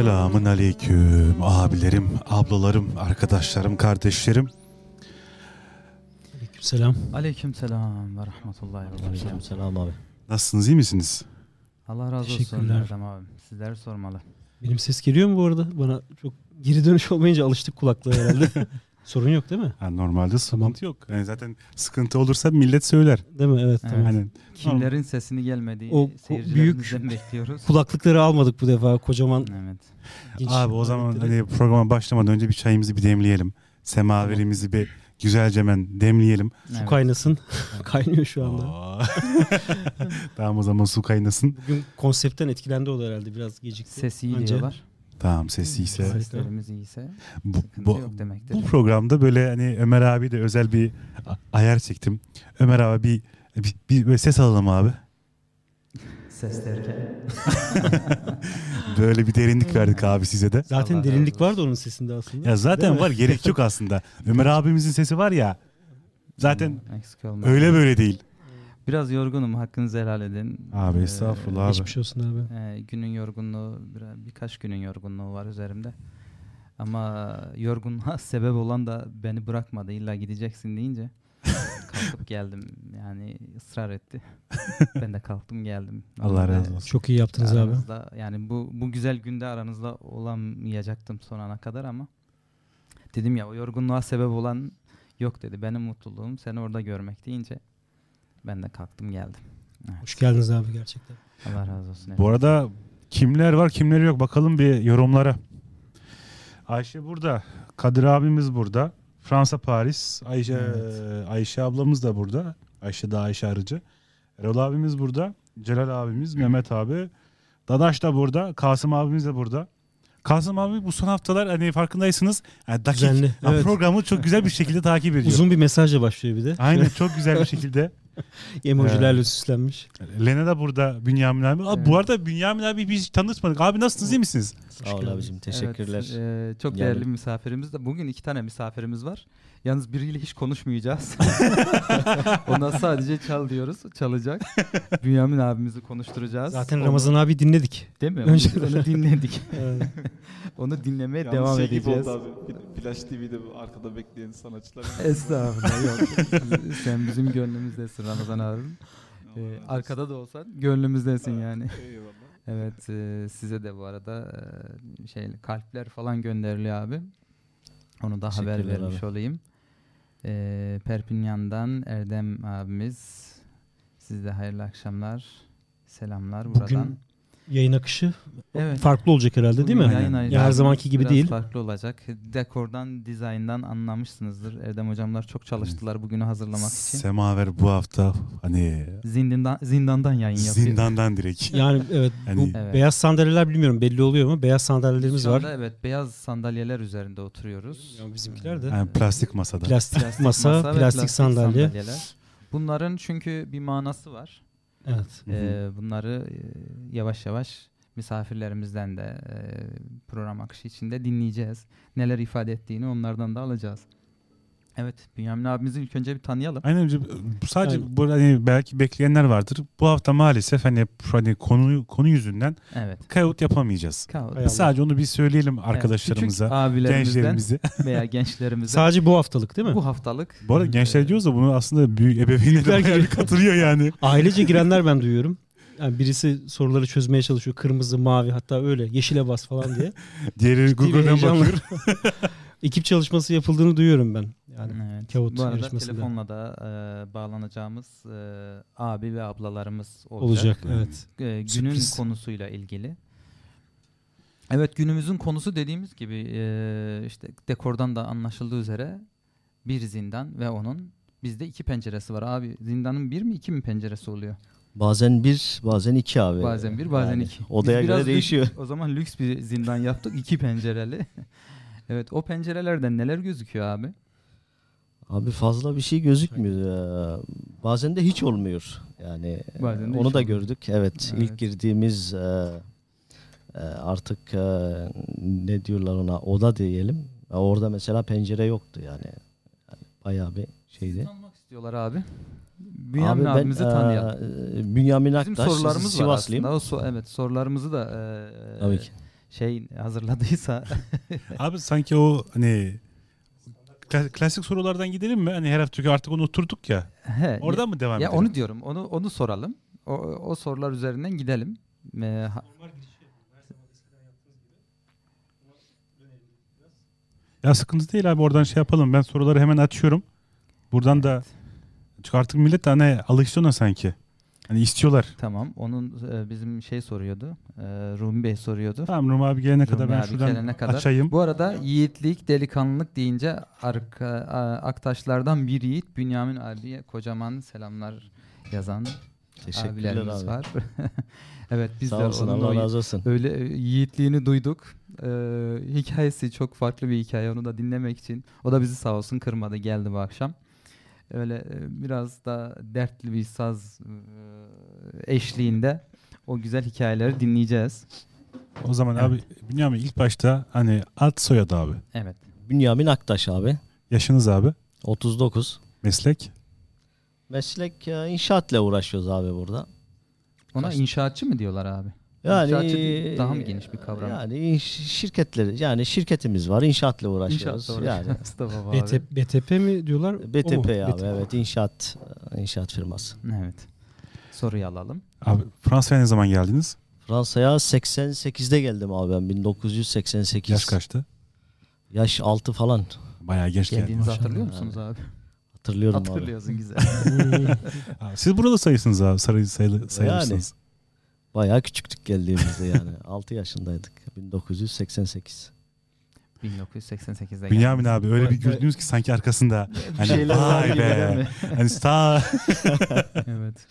Selamın aleyküm abilerim, ablalarım, arkadaşlarım, kardeşlerim. Selam. Aleyküm selam ve rahmetullahi ve berekatuhu. Selam, selam abi. Nasılsınız, iyi misiniz? Allah razı olsun Teşekkürler. Erdem abi. Sizler sormalı. Benim ses geliyor mu bu arada? Bana çok geri dönüş olmayınca alıştık kulaklığa herhalde. Sorun yok değil mi? Ha, normalde sıkıntı yok. Yani zaten sıkıntı olursa millet söyler. Değil mi? Evet, Evet. tamam. Hani Kimlerin sesini gelmediği O seyircilerimizden bekliyoruz. Kulaklıkları almadık bu defa kocaman. Evet. genç abi o zaman hani programa başlamadan önce bir çayımızı bir demleyelim. Semaverimizi bir güzelce hemen demleyelim. Su evet. kaynasın. Kaynıyor şu anda. Tamam o zaman su kaynasın. Bugün konseptten etkilendi o da herhalde biraz gecikti. Ses iyi Önce- diyorlar. Tamam sesi. Harika. Seslerimiz iyiyse Bu, bu, yok demektir. bu programda böyle hani Ömer abi de özel bir ayar çektim. Ömer abi bir, bir, bir ses alalım abi. Ses derken. Böyle bir derinlik verdik abi size de. Zaten Allah derinlik vardı onun sesinde aslında. Ya zaten var gerek yok aslında. Ömer abimizin sesi var ya. Zaten öyle böyle değil. Biraz yorgunum hakkınızı helal edin. Abi Ee, estağfurullah abi. Geçmiş olsun abi. e, günün yorgunluğu biraz, birkaç günün yorgunluğu var üzerimde. Ama yorgunluğa sebep olan da beni bırakmadı. İlla gideceksin deyince kalkıp geldim. Yani ısrar etti. ben de kalktım geldim. Allah razı olsun. Çok iyi yaptınız abi. aranızda, Yani bu bu güzel günde aranızda olamayacaktım son ana kadar ama dedim ya o yorgunluğa sebep olan yok dedi. Benim mutluluğum seni orada görmek deyince ben de kalktım geldim. Evet. Hoş geldiniz abi gerçekten. Allah razı olsun. Bu arada kimler var kimler yok bakalım bir yorumlara. Ayşe burada. Kadir abimiz burada. Fransa Paris. Ayşe Evet. Ayşe ablamız da burada. Ayşe da Ayşe Arıcı. Erol abimiz burada. Celal abimiz, Mehmet abi. Dadaş da burada. Kasım abimiz de burada. Kasım abi bu son haftalar hani farkındaysınız. Yani dakik, Düzenli, ha, evet. Programı çok güzel bir şekilde takip ediyor. Uzun bir mesajla başlıyor bir de. Aynen çok güzel bir şekilde. Emojilerle süslenmiş. Lena da burada Bünyamin abi. Evet. Bu arada Bünyamin abi biz hiç tanışmadık. Abi nasılsınız iyi misiniz? Sağ ol abicim. Teşekkürler. Evet, e, çok değerli misafirimiz de. Bugün iki tane misafirimiz var. Yalnız biriyle hiç konuşmayacağız. Ona sadece çal diyoruz. Çalacak. Bünyamin abimizi konuşturacağız. Zaten Onu- Ramazan abi dinledik. Değil mi? Önce- Onu, dinledik. Evet. Onu dinlemeye Yalnız devam şey gibi edeceğiz. oldu abi. Fl- Flash TV'de arkada bekleyen sanatçılar. Estağfurullah yok. Sen bizim gönlümüzdesin Ramazan abim. Ee, arkada da olsan gönlümüzdesin yani. Eyvallah. Evet e, size de bu arada e, şey kalpler falan gönderiliyor abi. Onu da haber vermiş abi. olayım. E, Perpignan'dan Erdem abimiz sizde hayırlı akşamlar. Selamlar Bugün buradan. Yayın akışı Evet. farklı olacak herhalde değil mi? Yayın Aynen. ayarı Ya her zamanki gibi biraz değil. farklı olacak. Dekordan, dizayndan anlamışsınızdır. Erdem hocamlar çok çalıştılar bugünü hazırlamak için. Semaver bu hafta hani Zindandan zindandan yayın yapıyor. zindandan direkt. Yani evet bu Hani- Evet. beyaz sandalyeler bilmiyorum belli oluyor mu? Beyaz sandalyelerimiz var. evet beyaz sandalyeler üzerinde oturuyoruz. Ya bizimkiler de. Yani plastik masada. Plastik, Plastik masa, ve plastik, sandalye. sandalyeler. Bunların çünkü bir manası var. Evet. Ee, bunları e, yavaş yavaş misafirlerimizden de e, program akışı içinde dinleyeceğiz. Neler ifade ettiğini onlardan da alacağız. Evet, Bünyamin abimizi ilk önce bir tanıyalım. Aynen önce sadece Aynen. bu hani belki bekleyenler vardır. Bu hafta maalesef hani hani konu konu yüzünden Evet. kayıt yapamayacağız. Allah. Sadece onu bir söyleyelim Evet, arkadaşlarımıza, abilerimizden gençlerimize. veya gençlerimizden Sadece bu haftalık değil mi? bu haftalık Bu arada gençler e, diyoruz da bunu aslında büyük ebeveynler bayağı bir katılıyor yani. Ailece girenler ben duyuyorum. Yani birisi soruları çözmeye çalışıyor. Kırmızı, mavi hatta öyle. Yeşile bas falan diye. Diğeri Google'dan bakıyor. Ekip çalışması yapıldığını duyuyorum ben. Yani Evet. Kağıt Bu arada telefonla da e, bağlanacağımız e, abi ve ablalarımız olacak. olacak. Evet. E, günün Sürpriz. konusuyla ilgili. Evet günümüzün konusu dediğimiz gibi e, işte dekordan da anlaşıldığı üzere bir zindan ve onun bizde iki penceresi var. Abi zindanın bir mi iki mi penceresi oluyor? Bazen bir, bazen iki abi. Bazen bir bazen Yani iki. Biz Odaya biraz göre lüks- değişiyor. o zaman lüks bir zindan yaptık iki pencereli. Evet o pencerelerden neler gözüküyor abi? Abi fazla bir şey gözükmüyor. Ee, Bazen de hiç olmuyor. Yani Bazen de onu hiç da olmuyor. gördük. Evet, Evet. ilk girdiğimiz e, e, artık e, ne diyorlar ona oda diyelim. E, Orada mesela pencere yoktu yani. yani bayağı bir şeydi. Tanımak istiyorlar abi. Bünyamin Abi ben, abimizi tanıyalım. e, Bünyamin Bizim Aktaş, sorularımız var Sivaslıyım. aslında. O so- evet sorularımızı da e, Tabii ki. Şey hazırladıysa Abi sanki o hani kla- klasik sorulardan gidelim mi? Hani her hafta çünkü artık onu oturduk ya. he, Oradan mı devam ya edelim? onu diyorum. Onu onu soralım. O, o sorular üzerinden gidelim. Ee, ha- Ya sıkıntı değil abi oradan şey yapalım. Ben soruları hemen açıyorum. Buradan da çünkü artık millet de hani alıştı ona sanki. Hani istiyorlar. tamam. Onun e, bizim şey soruyordu. E, Rumi Bey soruyordu. Tamam Rum abi gelene kadar Rumi ben abi şuradan kadar. açayım. Bu arada yiğitlik, delikanlılık deyince arka, a- aktaşlardan bir yiğit Bünyamin abiye kocaman selamlar yazan abilerimiz abi. var. evet biz Sağ de olsun onun Allah razı olsun. öyle e, yiğitliğini duyduk. Ee, hikayesi çok farklı bir hikaye onu da dinlemek için. O da bizi sağ olsun kırmadı geldi bu akşam. Öyle e, biraz da dertli bir saz e, eşliğinde o güzel hikayeleri dinleyeceğiz. O zaman abi Bünyamin ilk başta hani ad soyad abi. Evet. Bünyamin Aktaş abi. Yaşınız abi. 39. Meslek. Meslek e, inşaatla uğraşıyoruz abi burada. Ona Kaç- inşaatçı mı diyorlar abi? Yani İnşaatçı daha mı geniş bir kavram? Yani şirketleri yani şirketimiz var inşaatla uğraşıyoruz. İnşaatla yani. BTP, BTP mi diyorlar? BTP abi BTP. evet inşaat inşaat firması. Evet. Soruyu alalım. Abi Fransa'ya ne zaman geldiniz? Fransa'ya 88'de geldim abi ben 1988. Yaş kaçtı? Yaş 6 falan Bayağı genç geldiniz. Geldiğinizi hatırlıyor musunuz abi? hatırlıyorum abi. Hatırlıyorsun güzel. Siz burada sayısınız abi. Sarı sayılı, sayılırsınız. Bayağı küçüktük geldiğimizde yani 6 yaşındaydık 1988. 1988'de Bünyamin abi öyle bir güldünüz ki sanki arkasında. Hani vay be. Hani sağ. evet.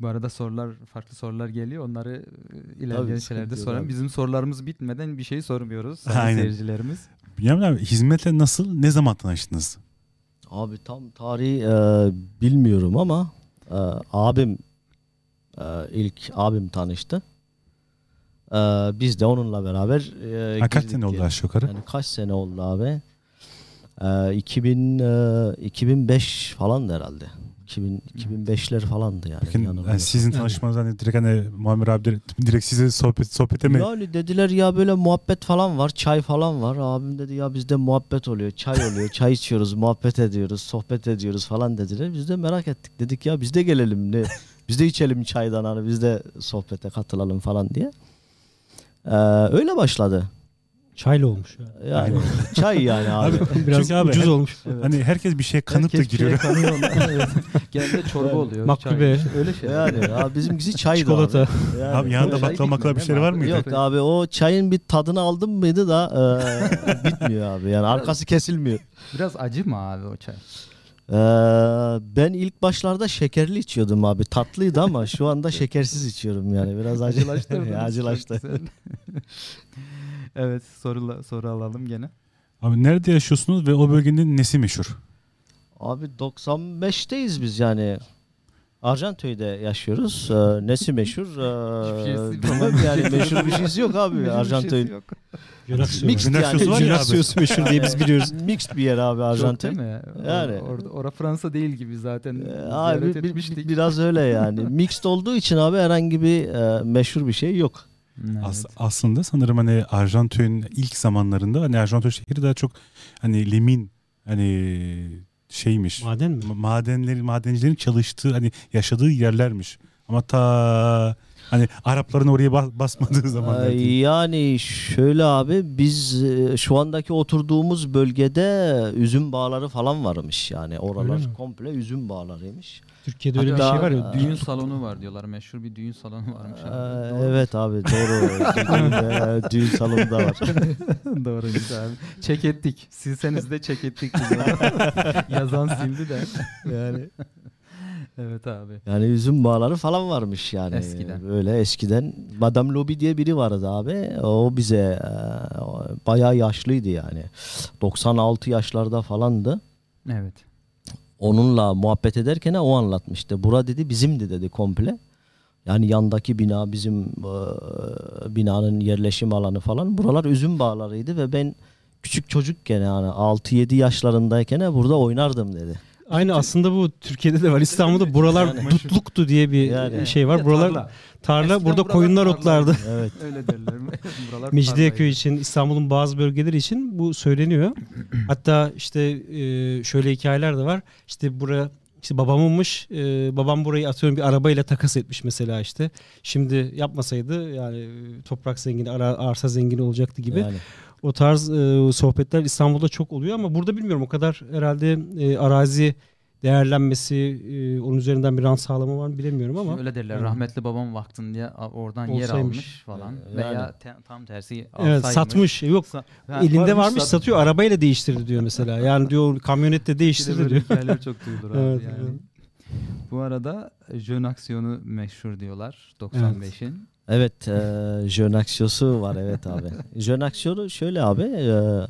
Bu arada sorular, farklı sorular geliyor. Onları e, ilerleyen Tabii, şeylerde soralım. Bizim sorularımız bitmeden bir şey sormuyoruz sayın Aynen. seyircilerimiz. Bünyamin abi hizmetle nasıl, ne zaman tanıştınız? Abi tam tarihi e, bilmiyorum ama e, abim e, ilk abim tanıştı. E, biz de onunla beraber e, Ha, kaç sene oldu yani. aşağı yukarı? Yani kaç sene oldu abi? E, 2000 e, 2005 falan herhalde. 2000 2005'ler falandı yani. Yanılmıyorsam. yani sizin tanışmanız hani direkt hani Muammer abi direkt, direkt size sohbet sohbete mi? Yani dediler ya böyle muhabbet falan var, çay falan var. Abim dedi ya bizde muhabbet oluyor, çay oluyor, çay içiyoruz, muhabbet ediyoruz, sohbet ediyoruz falan dediler. Biz de merak ettik. Dedik ya biz de gelelim ne biz de içelim çaydan hani biz de sohbete katılalım falan diye. Ee, öyle başladı. Çaylı olmuş. ya. Yani çay yani abi. Biraz Çünkü abi ucuz her- olmuş. Hani herkes bir şeye kanıp da Herkes giriyor. şeye kanıyor. Evet. Genelde çorba oluyor. Makbule. çay, öyle şey. yani abi bizimkisi çaydı Çikolata. abi. Yani. Abi yanında baklava makla bir değil var mıydı? Yok abi o çayın bir tadını aldın mıydı da e, bitmiyor abi. Yani arkası kesilmiyor. Biraz acı mı abi o çay? Ee, ben ilk başlarda şekerli içiyordum abi. Tatlıydı ama şu anda şekersiz içiyorum yani. Biraz acılaştı. Güzel. evet soru, soru alalım gene. Abi nerede yaşıyorsunuz ve o bölgenin nesi meşhur? Abi 95'teyiz biz yani. Arjantoy'da yaşıyoruz. Ee, nesi meşhur? Ee, bilmem yani meşhur bir şeysi yok abi. Yunasyo. Mixed Yunasyosu var ya abi. Meşhur diye biz biliyoruz. Mixed bir yer abi Çok Arjantoy. değil mi? Yani. Or- orada, ora Fransa değil gibi zaten. Ee, abi bir- biraz öyle yani. Mixed olduğu için abi herhangi bir e, meşhur bir şey yok. Evet. As- aslında sanırım hani Arjantin'in ilk zamanlarında hani Arjantin şehri daha çok hani limin hani şeymiş. Maden mi? Ma- madenleri madencilerin çalıştığı hani yaşadığı yerlermiş. Ama ta hani Arapların oraya bas- basmadığı zaman. Yani şöyle abi biz e, şu andaki oturduğumuz bölgede üzüm bağları falan varmış yani oralar komple üzüm bağlarıymış. Türkiye'de öyle bir Hatta- şey var ya. Düğün salonu var diyorlar. Meşhur bir düğün salonu varmış. Ee, abi. Doğru evet abi doğru. düğün, e, düğün salonunda var. Doğru güzel abi. Çek ettik. Silseniz de çek ettik. Yazan sildi de. Yani Evet abi. yani üzüm bağları falan varmış yani. Eskiden. Böyle eskiden Madame Lobby diye biri vardı abi. O bize e, bayağı yaşlıydı yani. 96 yaşlarda falandı. Evet. Onunla muhabbet ederken o anlatmıştı. Bura dedi bizimdi dedi komple. Yani yandaki bina bizim e, binanın yerleşim alanı falan. Buralar üzüm bağlarıydı ve ben küçük çocukken yani 6-7 yaşlarındayken burada oynardım dedi. Aynı aslında bu Türkiye'de de var. İstanbul'da buralar Yani. dutluktu diye bir Yani. şey var. Buralar tarla, Eskiden burada buralar koyunlar tarla. otlardı. Evet. Öyle derler. Buralar Mecidiyeköy için, İstanbul'un bazı bölgeleri için bu söyleniyor. Hatta işte e, şöyle hikayeler de var. İşte bura işte babamınmış. e, babam burayı atıyorum bir arabayla takas etmiş mesela işte. Şimdi yapmasaydı yani toprak zengini, ara, arsa zengini olacaktı gibi. Yani. O tarz e, sohbetler İstanbul'da çok oluyor ama burada bilmiyorum o kadar herhalde e, arazi değerlenmesi, e, onun üzerinden bir rant sağlama var mı bilemiyorum ama. Öyle derler. Evet. Rahmetli babam vaktinde oradan yer Olsaymış. almış falan. Yani. Veya te- tam tersi Evet satmış. Yok Sa- Ha, elinde varmış sat- satıyor. Arabayla değiştirdi diyor mesela. Yani diyor kamyonette değiştirdi diyor. çok duyulur abi Evet, yani. evet. Bu arada jön aksiyonu meşhur diyorlar 95'in. Evet, e, jön aksiyosu var evet abi. jön aksiyonu şöyle abi, e,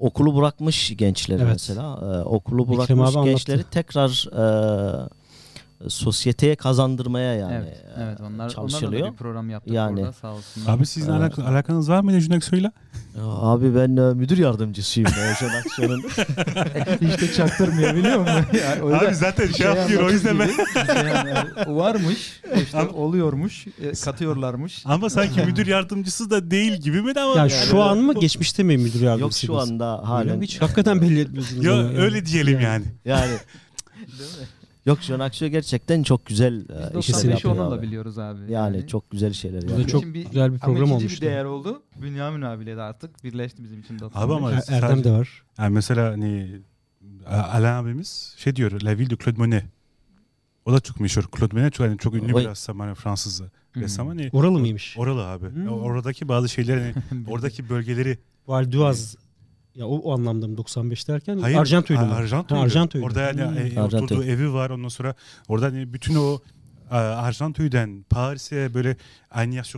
okulu bırakmış gençleri Evet. mesela. E, okulu bırakmış anlattı. gençleri tekrar e, sosyeteye kazandırmaya yani evet, e, evet onlar, onlarla çalışılıyor. da bir program yaptık Yani. orada sağ olsunlar. Abi sizin Ee, alak- alakanız var mı Necun Aksoy'la? Abi ben e, müdür yardımcısıyım e, jön aksiyonun. işte çaktırmıyor biliyor musun? Yani o yüzden zaten şey yapıyor, o yüzden ben- varmış, işte oluyormuş, e, katıyorlarmış. Ama sanki müdür yardımcısı da değil gibi mi de ama. Ya şu an mı geçmişte mi müdür Yok yardımcısı? şu anda halen. Hiç hakikaten belli etmiyorsunuz. Yani. öyle diyelim yani. Yani Yok jön aksiyon gerçekten çok güzel e, Biz işler 95'i yapıyor onunla abi. biliyoruz abi. Yani çok güzel şeyler Burada yapıyor. çok Şimdi güzel bir ama program ikinci olmuştu. bir değer oldu. Bünyamin abiyle de artık birleşti bizim için 95. Abi ama- Er- Erdem de var. Yani mesela hani Alain abimiz şey diyor La Ville de Claude Monet. O da çok meşhur. Claude Monet çok, hani çok ünlü Oy. bir ressam hani Fransız Hmm. ressam hani Oralı mıymış? oralı abi. Hmm. Oradaki bazı şeyler hani oradaki bölgeleri Val d'Oise. Ya o, o anlamda mı 95 derken Hayır, Arjantoydu mu? Ar- Arjantoydu. Ha, Arjantoydu. Orada yani Hmm. e, oturduğu evi var ondan sonra orada hani bütün o e, Arjantoy'den Paris'e böyle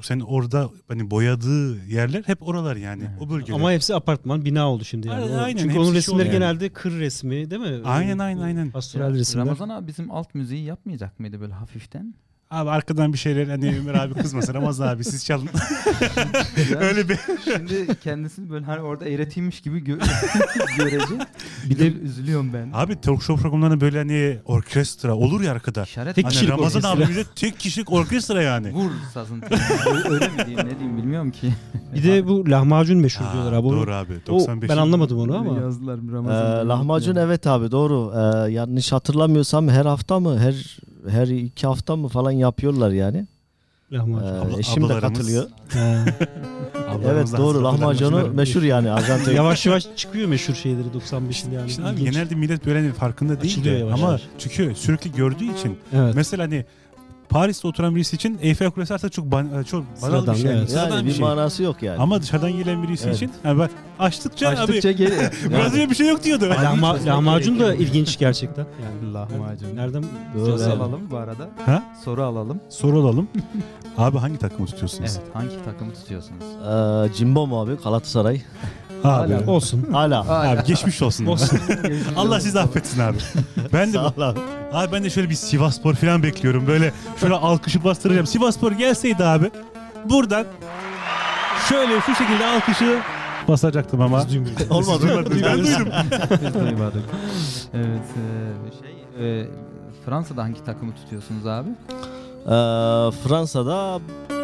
senin orada hani boyadığı yerler hep oralar yani. Evet. O bölgeler. Ama hepsi apartman bina oldu şimdi yani. Aynen, Çünkü hepsi onun resimleri yani. genelde kır resmi değil mi? Aynen, aynen, aynen. Pastoral resimler. Ramazan abi bizim alt müziği yapmayacak mıydı böyle hafiften? Abi arkadan bir şeyler hani Ömer abi kızmasın Ramazan abi siz çalın. Öyle bir Şimdi kendisini böyle hani orada eğretiymiş gibi gö görece. Bir de üzülüyorum ben. Abi talk show programlarında böyle hani orkestra olur ya arkada. İşaret Tek Hani kişilik Ramazan orkestra. abimize tek kişilik orkestra yani. Vur sazın Öyle mi diyeyim ne diyeyim bilmiyorum ki. bir de bu lahmacun meşhur Ha, diyorlar abi. O- Doğru abi. O, 95. ben anlamadım onu ama. Yazdılar Ee, Ramazan. lahmacun evet abi doğru. Ee, yanlış hatırlamıyorsam her hafta mı her her iki hafta mı falan yapıyorlar yani. Lahmacun. Ee, Abla- eşim de ablalarımız. katılıyor. Evet doğru lahmacunu meşhur yani Arjantin. yavaş yavaş çıkıyor meşhur şeyleri 95'in yani. İşte abi İlginç. genelde millet böyle hani farkında değil Açılıyor de yavaş ama yavaş. çünkü sürekli gördüğü için Evet. mesela hani Paris'te oturan birisi için Eiffel Kulesi artık çok ban- çok banal Sıradan, bir şey. evet. Sıradan yani bir bir şey. manası yok yani. Ama dışarıdan gelen birisi Evet. için yani bak açtıkça, Açtıkça abi geliyor. biraz önce bir şey yok diyordu. Lahma, lahmacun da ilginç gerçekten. Yani Lahmacun. nereden Doğru. Soru alalım bu arada. Ha? Soru alalım. Soru alalım. abi hangi takımı tutuyorsunuz? Evet. Hangi takımı tutuyorsunuz? Ee, Jimbo mu abi Galatasaray? Abi. Hala. olsun. Hala. Abi geçmiş olsun. Olsun. Allah sizi affetsin abi. Ben de Sağ ol abi. abi ben de şöyle bir Sivasspor falan bekliyorum. Böyle şöyle alkışı bastıracağım. Sivasspor gelseydi abi buradan şöyle şu şekilde alkışı basacaktım ama. Olmadı. Duymadım. Ben duydum. Biz duymadık. Evet. e, şey, e, Fransa'da hangi takımı tutuyorsunuz abi? Ee, Fransa'da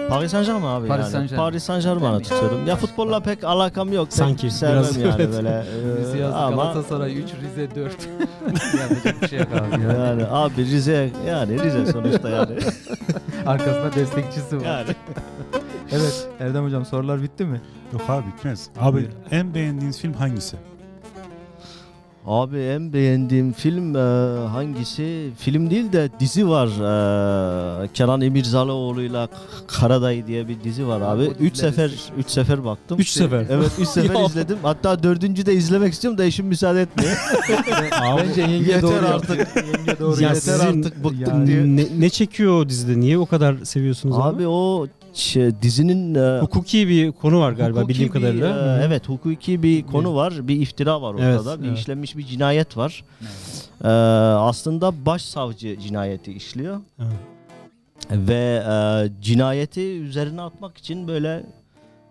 Paris Saint Germain abi Paris yani. Saint-Germain. Paris Saint de- tutuyorum. Ya futbolla pek alakam yok. Sanki, sevmem biraz yani evet. böyle. Ee, ama Galatasaray 3, Rize 4. Yapacak bir şey yok abi. Yani. yani abi Rize yani Rize sonuçta yani. Arkasında destekçisi var. yani. Evet Erdem hocam sorular bitti mi? Yok abi bitmez. Abi en beğendiğiniz film hangisi? Abi en beğendiğim film e, hangisi? Film değil de dizi var. E, Kenan İmirzalıoğlu'yla Karadayı diye bir dizi var abi. o Üç dizileri sefer siz- üç sefer baktım. Üç sefer. Evet üç sefer Ya. izledim. Hatta dördüncü de izlemek istiyorum da eşim müsaade etmiyor. Abi, Bence yenge Yeter doğru artık. Yenge doğru Ya. Yeter sizin- artık bıktım Yani- diye. ne, ne çekiyor o dizide? Niye o kadar seviyorsunuz abi? Abi o şey, dizinin e, Hukuki bir konu var galiba hukuki bildiğim bir, kadarıyla. e, Hı hı. evet hukuki bir konu var. Bir iftira var Evet, ortada. bir evet. işlenmiş bir cinayet var. Evet. E, aslında başsavcı cinayeti işliyor. Evet. Ve e, cinayeti üzerine atmak için böyle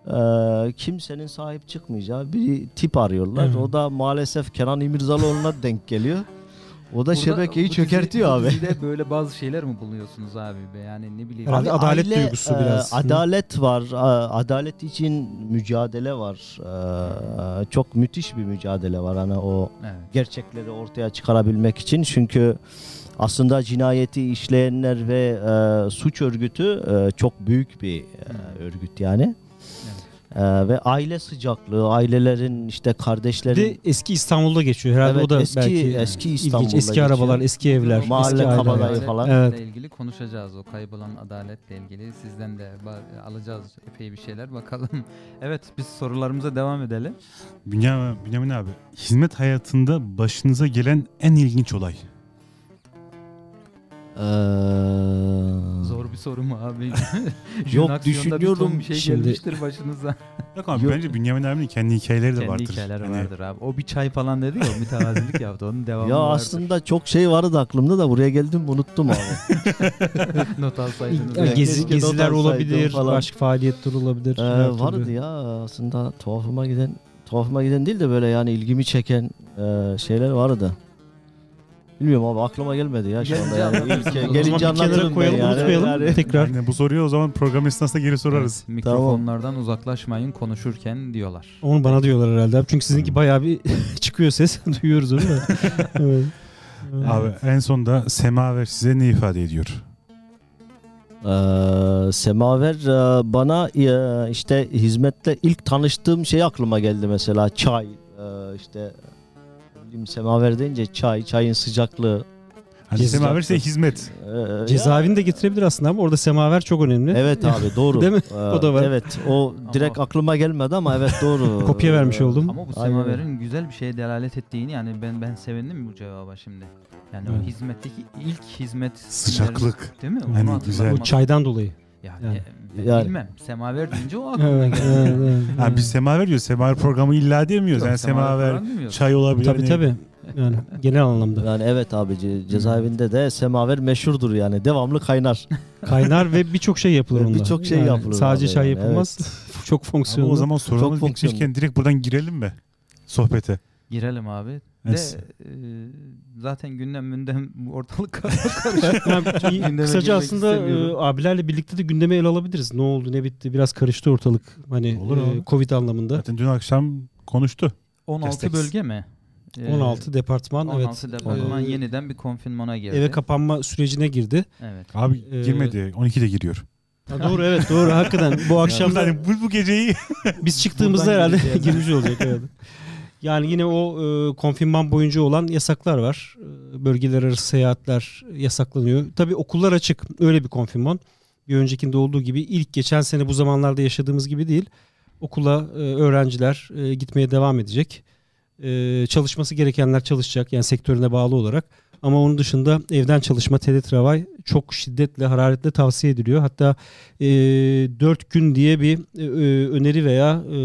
e, kimsenin sahip çıkmayacağı bir tip arıyorlar. Evet. O da maalesef Kenan İmirzalıoğlu'na denk geliyor. O da Burada şebekeyi bu dizi- çökertiyor bu abi. dizide böyle bazı şeyler mi buluyorsunuz abi be? Yani ne bileyim. Herhalde Abi adalet aile, duygusu e, biraz. Adalet var. a- Adalet için mücadele var. E, çok müthiş bir mücadele var. Hani o Evet. gerçekleri ortaya çıkarabilmek için. Çünkü aslında cinayeti işleyenler ve e, suç örgütü e, çok büyük bir e, örgüt yani. E, ve aile sıcaklığı, ailelerin işte kardeşlerin de eski İstanbul'da geçiyor. Herhalde Evet, o da eski- belki eski ilginç. İstanbul'da Eski arabalar, geçiyor. eski evler, Mahalle eski Adaletle falan. Evet. ilgili konuşacağız. O kaybolan adaletle ilgili. Sizden de alacağız epey bir şeyler. Bakalım. evet biz sorularımıza devam edelim. Bünyamin, Bünyamin abi, hizmet hayatında başınıza gelen en ilginç olay. E, Zor bir soru mu abi? Yok, düşünüyorum. bir şey Şimdi- gelmiştir başınıza. Yok ama Yok. bence Bünyamin abinin kendi hikayeleri de Kendi vardır. hikayeleri Hani vardır abi. O bir çay falan dedi ya o mütevazilik yaptı. Onun devamı ya vardır. aslında çok şey vardı aklımda da buraya geldim unuttum abi. not alsaydınız. Yani gezi, geziler olabilir, falan. başka faaliyetler olabilir. Ee, her türlü. vardı ya aslında tuhafıma giden tuhafıma giden değil de böyle yani ilgimi çeken e, şeyler vardı. Bilmiyorum abi aklıma gelmedi ya şu anda yani. İlk- O zaman bir gelince kenara anlatırım koyalım, yani. unutmayalım. Yani- Tekrar. Yani bu soruyu o zaman program esnasında geri sorarız. Evet, mikrofonlardan uzaklaşmayın konuşurken diyorlar. Onu bana diyorlar herhalde. abi. Çünkü sizinki bayağı bir çıkıyor ses. Duyuyoruz onu da. evet. Abi en sonda Semaver size ne ifade ediyor? Ee, Semaver e, bana e, işte hizmetle ilk tanıştığım şey aklıma geldi mesela çay e, işte bileyim Semaver deyince çay çayın sıcaklığı Hani Ceza- Semaver size hizmet. e, Cezaevini de getirebilir aslında ama orada semaver çok önemli. Evet abi doğru. Değil mi? Ee, O da var. Evet o direkt aklıma gelmedi ama evet doğru. Kopya vermiş Ee, oldum. Ama bu Aynen semaverin güzel bir şeye delalet ettiğini yani ben ben sevindim bu cevaba şimdi. Yani Evet. o hizmetteki ilk hizmet Sıcaklık. değil mi? Yani Onu güzel. hatırlamak- O çaydan dolayı. Yani, Yani. Yani. bilmem. Semaver deyince o aklıma Evet, geldi. evet, evet. Ha, biz Semaver diyoruz. Semaver programı illa demiyoruz. Yok, Yani Semaver, demiyoruz. çay olabilir. Tabii hani- tabii. Yani genel anlamda. Yani evet abi ce- cezaevinde de semaver meşhurdur yani devamlı kaynar. Kaynar ve birçok şey yapılır onda. birçok şey yapılır Sadece çay yani, yapılmaz. Çok Ama fonksiyonlu. o zaman sorumuz Çok bitmişken direkt buradan girelim mi? Sohbete. Girelim abi. Evet. De e, zaten gündem mündem ortalık karışık. Yani kısaca aslında e, abilerle birlikte de gündeme ele alabiliriz. Ne oldu ne bitti biraz karıştı ortalık. Hani Olur e. Covid anlamında. Zaten dün akşam konuştu. 16 Destek. bölge mi? Ee, 16 departman 16 evet. departman Ee, yeniden bir konfinmana girdi. eve kapanma sürecine girdi. Evet. Abi Ee, girmedi. 12'de giriyor. Ha, doğru evet doğru hakikaten bu akşam Yani bu, bu geceyi biz çıktığımızda herhalde girmiş olacak evet. Yani yine o e, konfinman boyunca olan yasaklar var. E, bölgeler arası seyahatler yasaklanıyor. Tabii okullar açık. Öyle bir konfinman. Bir öncekinde olduğu gibi ilk geçen sene bu zamanlarda yaşadığımız gibi değil. Okula e, öğrenciler e, gitmeye devam edecek. E, çalışması gerekenler çalışacak yani sektörüne bağlı olarak. Ama onun dışında evden çalışma, teletravay çok şiddetle, hararetle tavsiye ediliyor. Hatta e, 4 gün diye bir e, e, öneri veya e,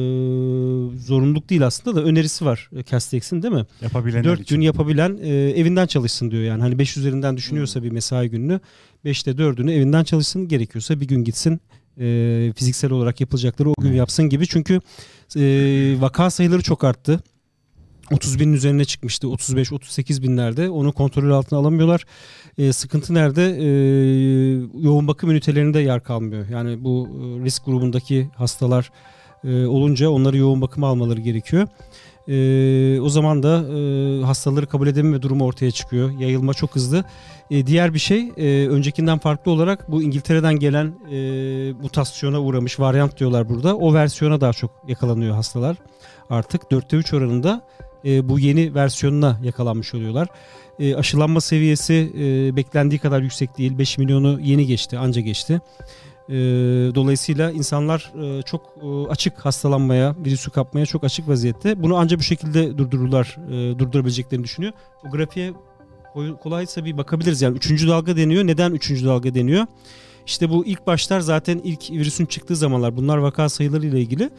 zorunluluk değil aslında da önerisi var Castex'in değil mi? yapabilenler 4 için. gün yapabilen e, evinden çalışsın diyor yani. Hani 5 üzerinden düşünüyorsa bir mesai gününü 5'te 4'ünü evinden çalışsın gerekiyorsa bir gün gitsin e, fiziksel olarak yapılacakları o gün yapsın gibi. Çünkü e, vaka sayıları çok arttı. 30 binin üzerine çıkmıştı 35-38 binlerde onu kontrol altına alamıyorlar. E, sıkıntı nerede? E, yoğun bakım ünitelerinde yer kalmıyor. Yani bu e, risk grubundaki hastalar e, olunca onları yoğun bakıma almaları gerekiyor. E, o zaman da e, hastaları kabul edememe durumu ortaya çıkıyor. Yayılma çok hızlı. E, diğer bir şey e, öncekinden farklı olarak bu İngiltere'den gelen e, mutasyona uğramış varyant diyorlar burada. O versiyona daha çok yakalanıyor hastalar. Artık 4'te 3 oranında e, bu yeni versiyonuna yakalanmış oluyorlar. E, aşılanma seviyesi e, beklendiği kadar yüksek değil. 5 milyonu yeni geçti, anca geçti. E, dolayısıyla insanlar e, çok e, açık hastalanmaya, virüsü kapmaya çok açık vaziyette. Bunu anca bu şekilde durdururlar, e, durdurabileceklerini düşünüyor. O grafiğe kolaysa bir bakabiliriz. Yani üçüncü dalga deniyor. Neden üçüncü dalga deniyor? İşte bu ilk başlar zaten ilk virüsün çıktığı zamanlar. Bunlar vaka sayıları ile ilgili.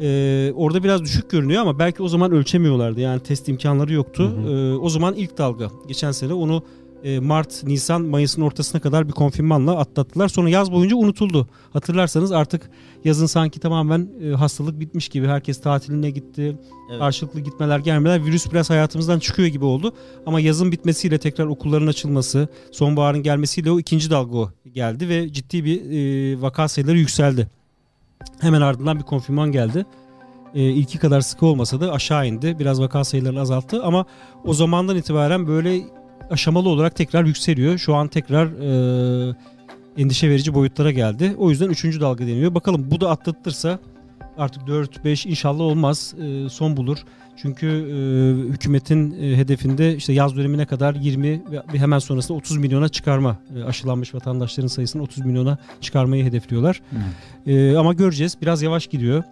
Ee, orada biraz düşük görünüyor ama belki o zaman ölçemiyorlardı. Yani test imkanları yoktu. Hı hı. Ee, o zaman ilk dalga. Geçen sene onu e, Mart, Nisan, Mayıs'ın ortasına kadar bir konfirmanla atlattılar. Sonra yaz boyunca unutuldu. Hatırlarsanız artık yazın sanki tamamen e, hastalık bitmiş gibi. Herkes tatiline gitti. Evet. Karşılıklı gitmeler gelmeler. Virüs biraz hayatımızdan çıkıyor gibi oldu. Ama yazın bitmesiyle tekrar okulların açılması, sonbaharın gelmesiyle o ikinci dalga o geldi ve ciddi bir e, vaka sayıları yükseldi. Hemen ardından bir konfirman geldi. E, ilki kadar sıkı olmasa da aşağı indi. Biraz vaka sayılarını azalttı ama o zamandan itibaren böyle aşamalı olarak tekrar yükseliyor. Şu an tekrar e, endişe verici boyutlara geldi. O yüzden üçüncü dalga deniyor. Bakalım bu da atlatılırsa artık 4-5 inşallah olmaz e, son bulur. Çünkü e, hükümetin e, hedefinde işte yaz dönemine kadar 20 ve hemen sonrasında 30 milyona çıkarma e, aşılanmış vatandaşların sayısını 30 milyona çıkarmayı hedefliyorlar. E, ama göreceğiz biraz yavaş gidiyor.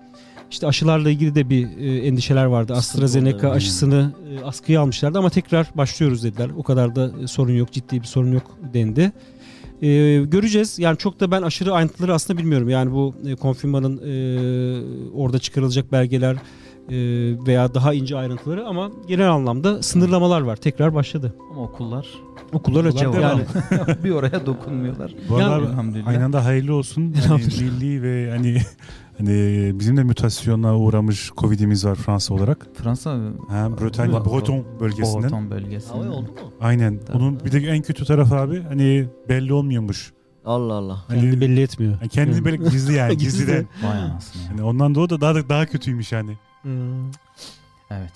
İşte aşılarla ilgili de bir e, endişeler vardı. AstraZeneca aşısını e, askıya almışlardı ama tekrar başlıyoruz dediler. O kadar da e, sorun yok, ciddi bir sorun yok dendi. E, göreceğiz. Yani çok da ben aşırı ayrıntıları aslında bilmiyorum. Yani bu e, konfirmanın e, orada çıkarılacak belgeler veya daha ince ayrıntıları ama genel anlamda sınırlamalar var. Tekrar başladı. Ama okullar Okullar açık. Yani bir oraya dokunmuyorlar. Bu Yani- aynı anda hayırlı olsun. Hani milli ve hani hani bizim de mutasyona uğramış Covid'imiz var Fransa olarak. Fransa Ha, Bretagne, Breton bölgesinden. Breton bölgesi. Hava oldu mu? Aynen. Tabii. Onun bir de en kötü tarafı abi hani belli olmuyormuş. Allah Allah. Hani kendini belli etmiyor. yani kendini böyle gizli yani Gizli de. Vay anasını ya. Hani ondan da o da daha da daha kötüymüş yani. Hmm. Evet.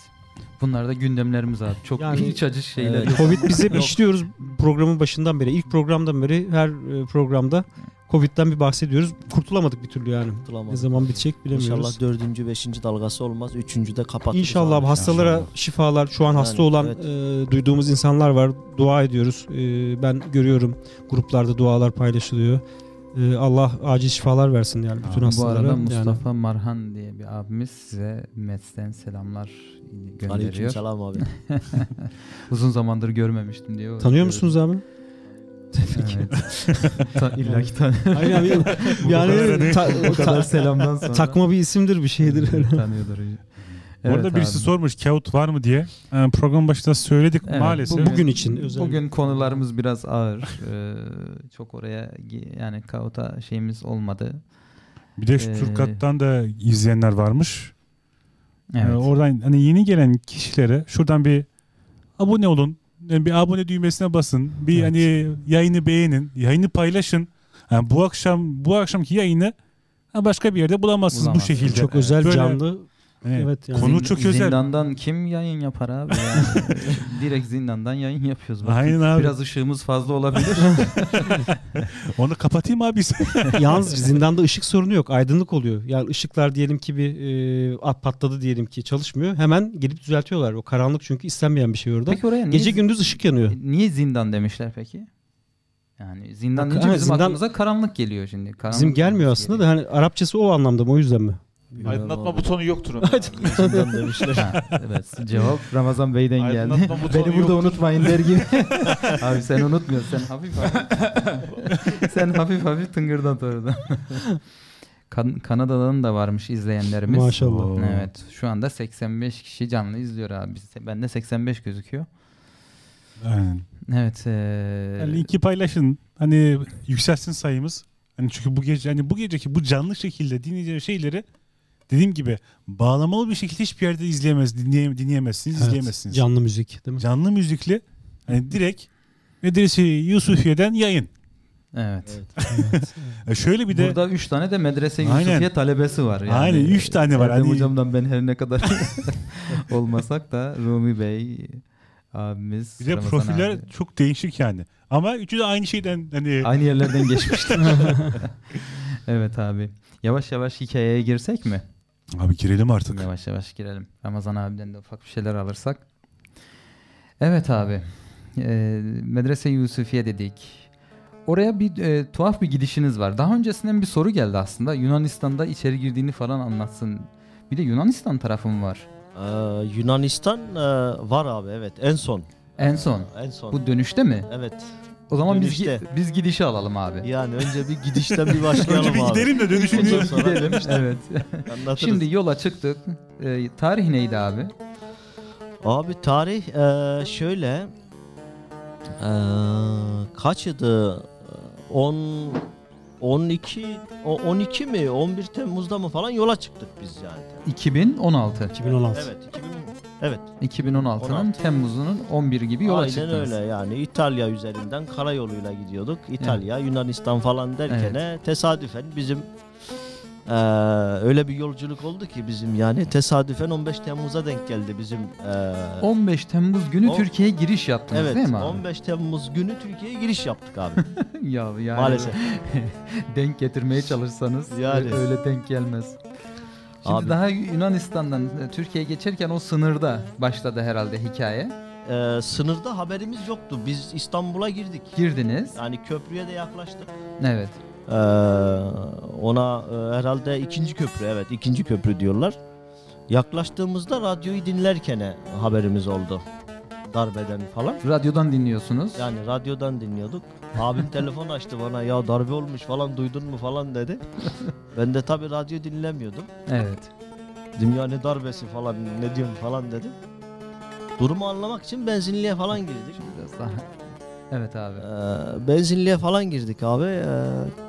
Bunlar da gündemlerimiz abi. Çok Yani- iç acı şeyler. Evet. Covid biz hep işliyoruz programın başından beri. İlk programdan beri her e, programda Covid'den bir bahsediyoruz. Kurtulamadık bir türlü yani. Kurtulamadık. Ne zaman bitecek bilemiyoruz. İnşallah dördüncü, beşinci dalgası olmaz. Üçüncü de kapatırız. İnşallah abi. hastalara İnşallah. şifalar şu an hasta Yani, olan evet. e, duyduğumuz insanlar var. Dua ediyoruz. E, ben görüyorum gruplarda dualar paylaşılıyor. E, Allah acil şifalar versin yani bütün Amin. Bu hastalara. arada Yani Mustafa Marhan diye bir abimiz size Metz'ten selamlar gönderiyor. Aleykümselam abi. Uzun zamandır görmemiştim diyor. tanıyor musunuz abi? Evet. Ta, illa ki tan- Hayır abi, kadar yani hani- ta- Bu kadar ta- selamdan sonra. takma bir isimdir bir şeydir. Evet. Bu arada birisi sormuş kağıt var mı diye. Ee, program başında söyledik Evet, maalesef. Bugün için özel. Bugün konularımız biraz ağır. Ee, çok oraya yani kauta şeyimiz olmadı. Bir de şu Ee, Turkat'tan da izleyenler varmış. Evet. Ee, oradan hani yeni gelen kişilere şuradan bir abone olun. Yani bir abone düğmesine basın. Bir Evet. hani yayını beğenin, yayını paylaşın. Yani bu akşam bu akşamki yayını başka bir yerde bulamazsınız bu Bulamazsınız. şekilde. çok özel Böyle- canlı. Hani Evet yani. Konu Zind- çok özel. Zindandan kim yayın yapar abi? Yani direkt zindandan yayın yapıyoruz. Bakın, Aynen abi. Biraz ışığımız fazla olabilir. Onu kapatayım abi. Yalnız zindanda ışık sorunu yok. Aydınlık oluyor. Yani ışıklar diyelim ki bir e, at patladı diyelim ki çalışmıyor. Hemen gelip düzeltiyorlar. O karanlık çünkü istenmeyen bir şey orada. peki oraya niye, Gece gündüz ışık yanıyor. niye zindan demişler peki? Yani zindan Bak, deyince bizim zindan- aklımıza karanlık geliyor şimdi. Karanlık Bizim gelmiyor aslında da hani Arapçası o anlamda mı o yüzden mi? Aydınlatma butonu yoktur onun. Zindan demişler. evet cevap Ramazan Bey'den geldi. Aydınlatma Beni burada yoktur. unutmayın der gibi. Abi sen unutmuyorsun. Sen hafif hafif. sen hafif hafif tıngırdat orada. Kan- Kanada'dan da varmış izleyenlerimiz. Maşallah. Evet. Şu anda 85 kişi canlı izliyor abi. Bende 85 gözüküyor. Aynen. Evet. eee, Yani linki paylaşın. Hani yükselsin sayımız. Hani çünkü bu gece hani bu geceki bu canlı şekilde dinleyeceğiniz şeyleri dediğim gibi bağlamalı bir şekilde hiçbir yerde izleyemez, dinleye, dinleyemezsiniz, Evet, izleyemezsiniz. Canlı müzik değil mi? Canlı müzikli hani direkt Medrese Yusufiye'den yayın. Evet. Evet. E şöyle bir de Burada 3 tane de medrese Aynen. Yusufiye talebesi var. Yani. Aynen, üç tane var. Erdem Hani- hocamdan ben her ne kadar olmasak da Rumi Bey abimiz. bir de Ramazan profiller abi. çok değişik yani. Ama üçü de aynı şeyden hani Aynı yerlerden geçmişler. evet abi. Yavaş yavaş hikayeye girsek mi? Abi girelim artık. Yavaş yavaş girelim. Ramazan abiden de ufak bir şeyler alırsak. Evet abi. Ee, Medrese Yusufiye dedik. Oraya bir e, tuhaf bir gidişiniz var. Daha öncesinden bir soru geldi aslında. Yunanistan'da içeri girdiğini falan anlatsın. Bir de Yunanistan tarafı mı var? Ee, Yunanistan e, var abi evet en son. En son. En son. Bu dönüşte mi? Evet. O zaman biz Dönüşte. gi- biz gidişi alalım abi. Yani önce bir gidişten bir başlayalım Önce bir abi. gidelim de dönüşünü Ondan sonra Gidelim. evet. anlatırız. Şimdi yola çıktık. Ee, tarih neydi abi? Abi tarih e, şöyle Ee, kaçıdı? 10 12 o- 12 mi 11 Temmuz'da mı falan yola çıktık biz yani. 2016. 2016. Evet 2000 Evet 2016'nın 16. Temmuz'unun 11 gibi yola aynen çıktınız. öyle yani İtalya üzerinden karayoluyla gidiyorduk. İtalya, Yunanistan falan derken tesadüfen bizim eee, öyle bir yolculuk oldu ki bizim yani tesadüfen 15 Temmuz'a denk geldi bizim eee, 15 Temmuz günü Türkiye'ye giriş yaptınız Evet değil mi abi? 15 Temmuz günü Türkiye'ye giriş yaptık abi. ya yani Maalesef. denk getirmeye çalışsanız Yani. öyle denk gelmez. Şimdi Abi. daha Yunanistan'dan e, Türkiye'ye geçerken o sınırda başladı herhalde hikaye. Eee, sınırda haberimiz yoktu. Biz İstanbul'a girdik. Girdiniz. Yani köprüye de yaklaştık. Evet. Eee, ona eee, herhalde ikinci köprü evet ikinci köprü diyorlar. Yaklaştığımızda radyoyu dinlerken haberimiz oldu. Darbeden falan. Radyodan dinliyorsunuz. Yani radyodan dinliyorduk. Abim telefon açtı bana ya darbe olmuş falan duydun mu falan dedi. Ben de tabii radyo dinlemiyordum. Evet. Dedim ya ne darbesi falan ne diyorsun falan dedim. Durumu anlamak için benzinliğe falan girdik. Biraz daha. Evet abi. Ee, benzinliğe falan girdik abi. Ee,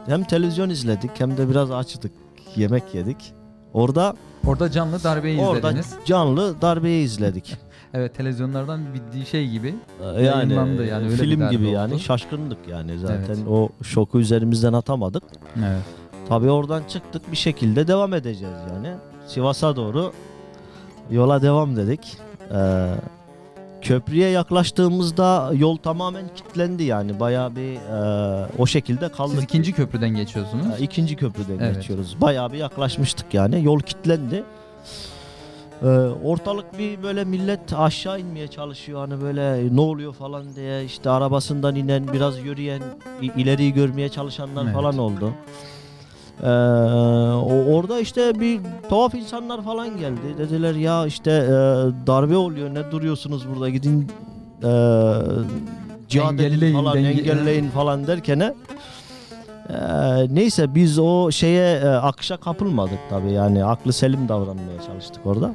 hem televizyon izledik hem de biraz açtık. Yemek yedik. Orada Orada canlı darbeyi orada izlediniz. canlı darbeyi izledik. Evet televizyonlardan bildiği şey gibi. Ee, yani, Yayınlandı yani, öyle bir film gibi oldu. yani şaşkındık yani zaten Evet. o şoku üzerimizden atamadık. Evet. Tabii oradan çıktık bir şekilde devam edeceğiz yani. Sivas'a doğru yola devam dedik. Ee, köprüye yaklaştığımızda yol tamamen kilitlendi yani bayağı bir e, o şekilde kaldık. Siz ikinci köprüden geçiyorsunuz. Ha, ikinci köprüden Evet. geçiyoruz. Bayağı bir yaklaşmıştık yani. Yol kilitlendi. Ee, ortalık bir böyle millet aşağı inmeye çalışıyor hani böyle ne oluyor falan diye işte arabasından inen biraz yürüyen ileriyi görmeye çalışanlar Evet. falan oldu. Ee, orada işte bir tuhaf insanlar falan geldi. Dediler ya işte e, darbe oluyor ne duruyorsunuz burada gidin e, cihad Engelleyin, falan denge- engelleyin falan derken e, neyse biz o şeye e, akışa kapılmadık tabii yani aklı selim davranmaya çalıştık orada.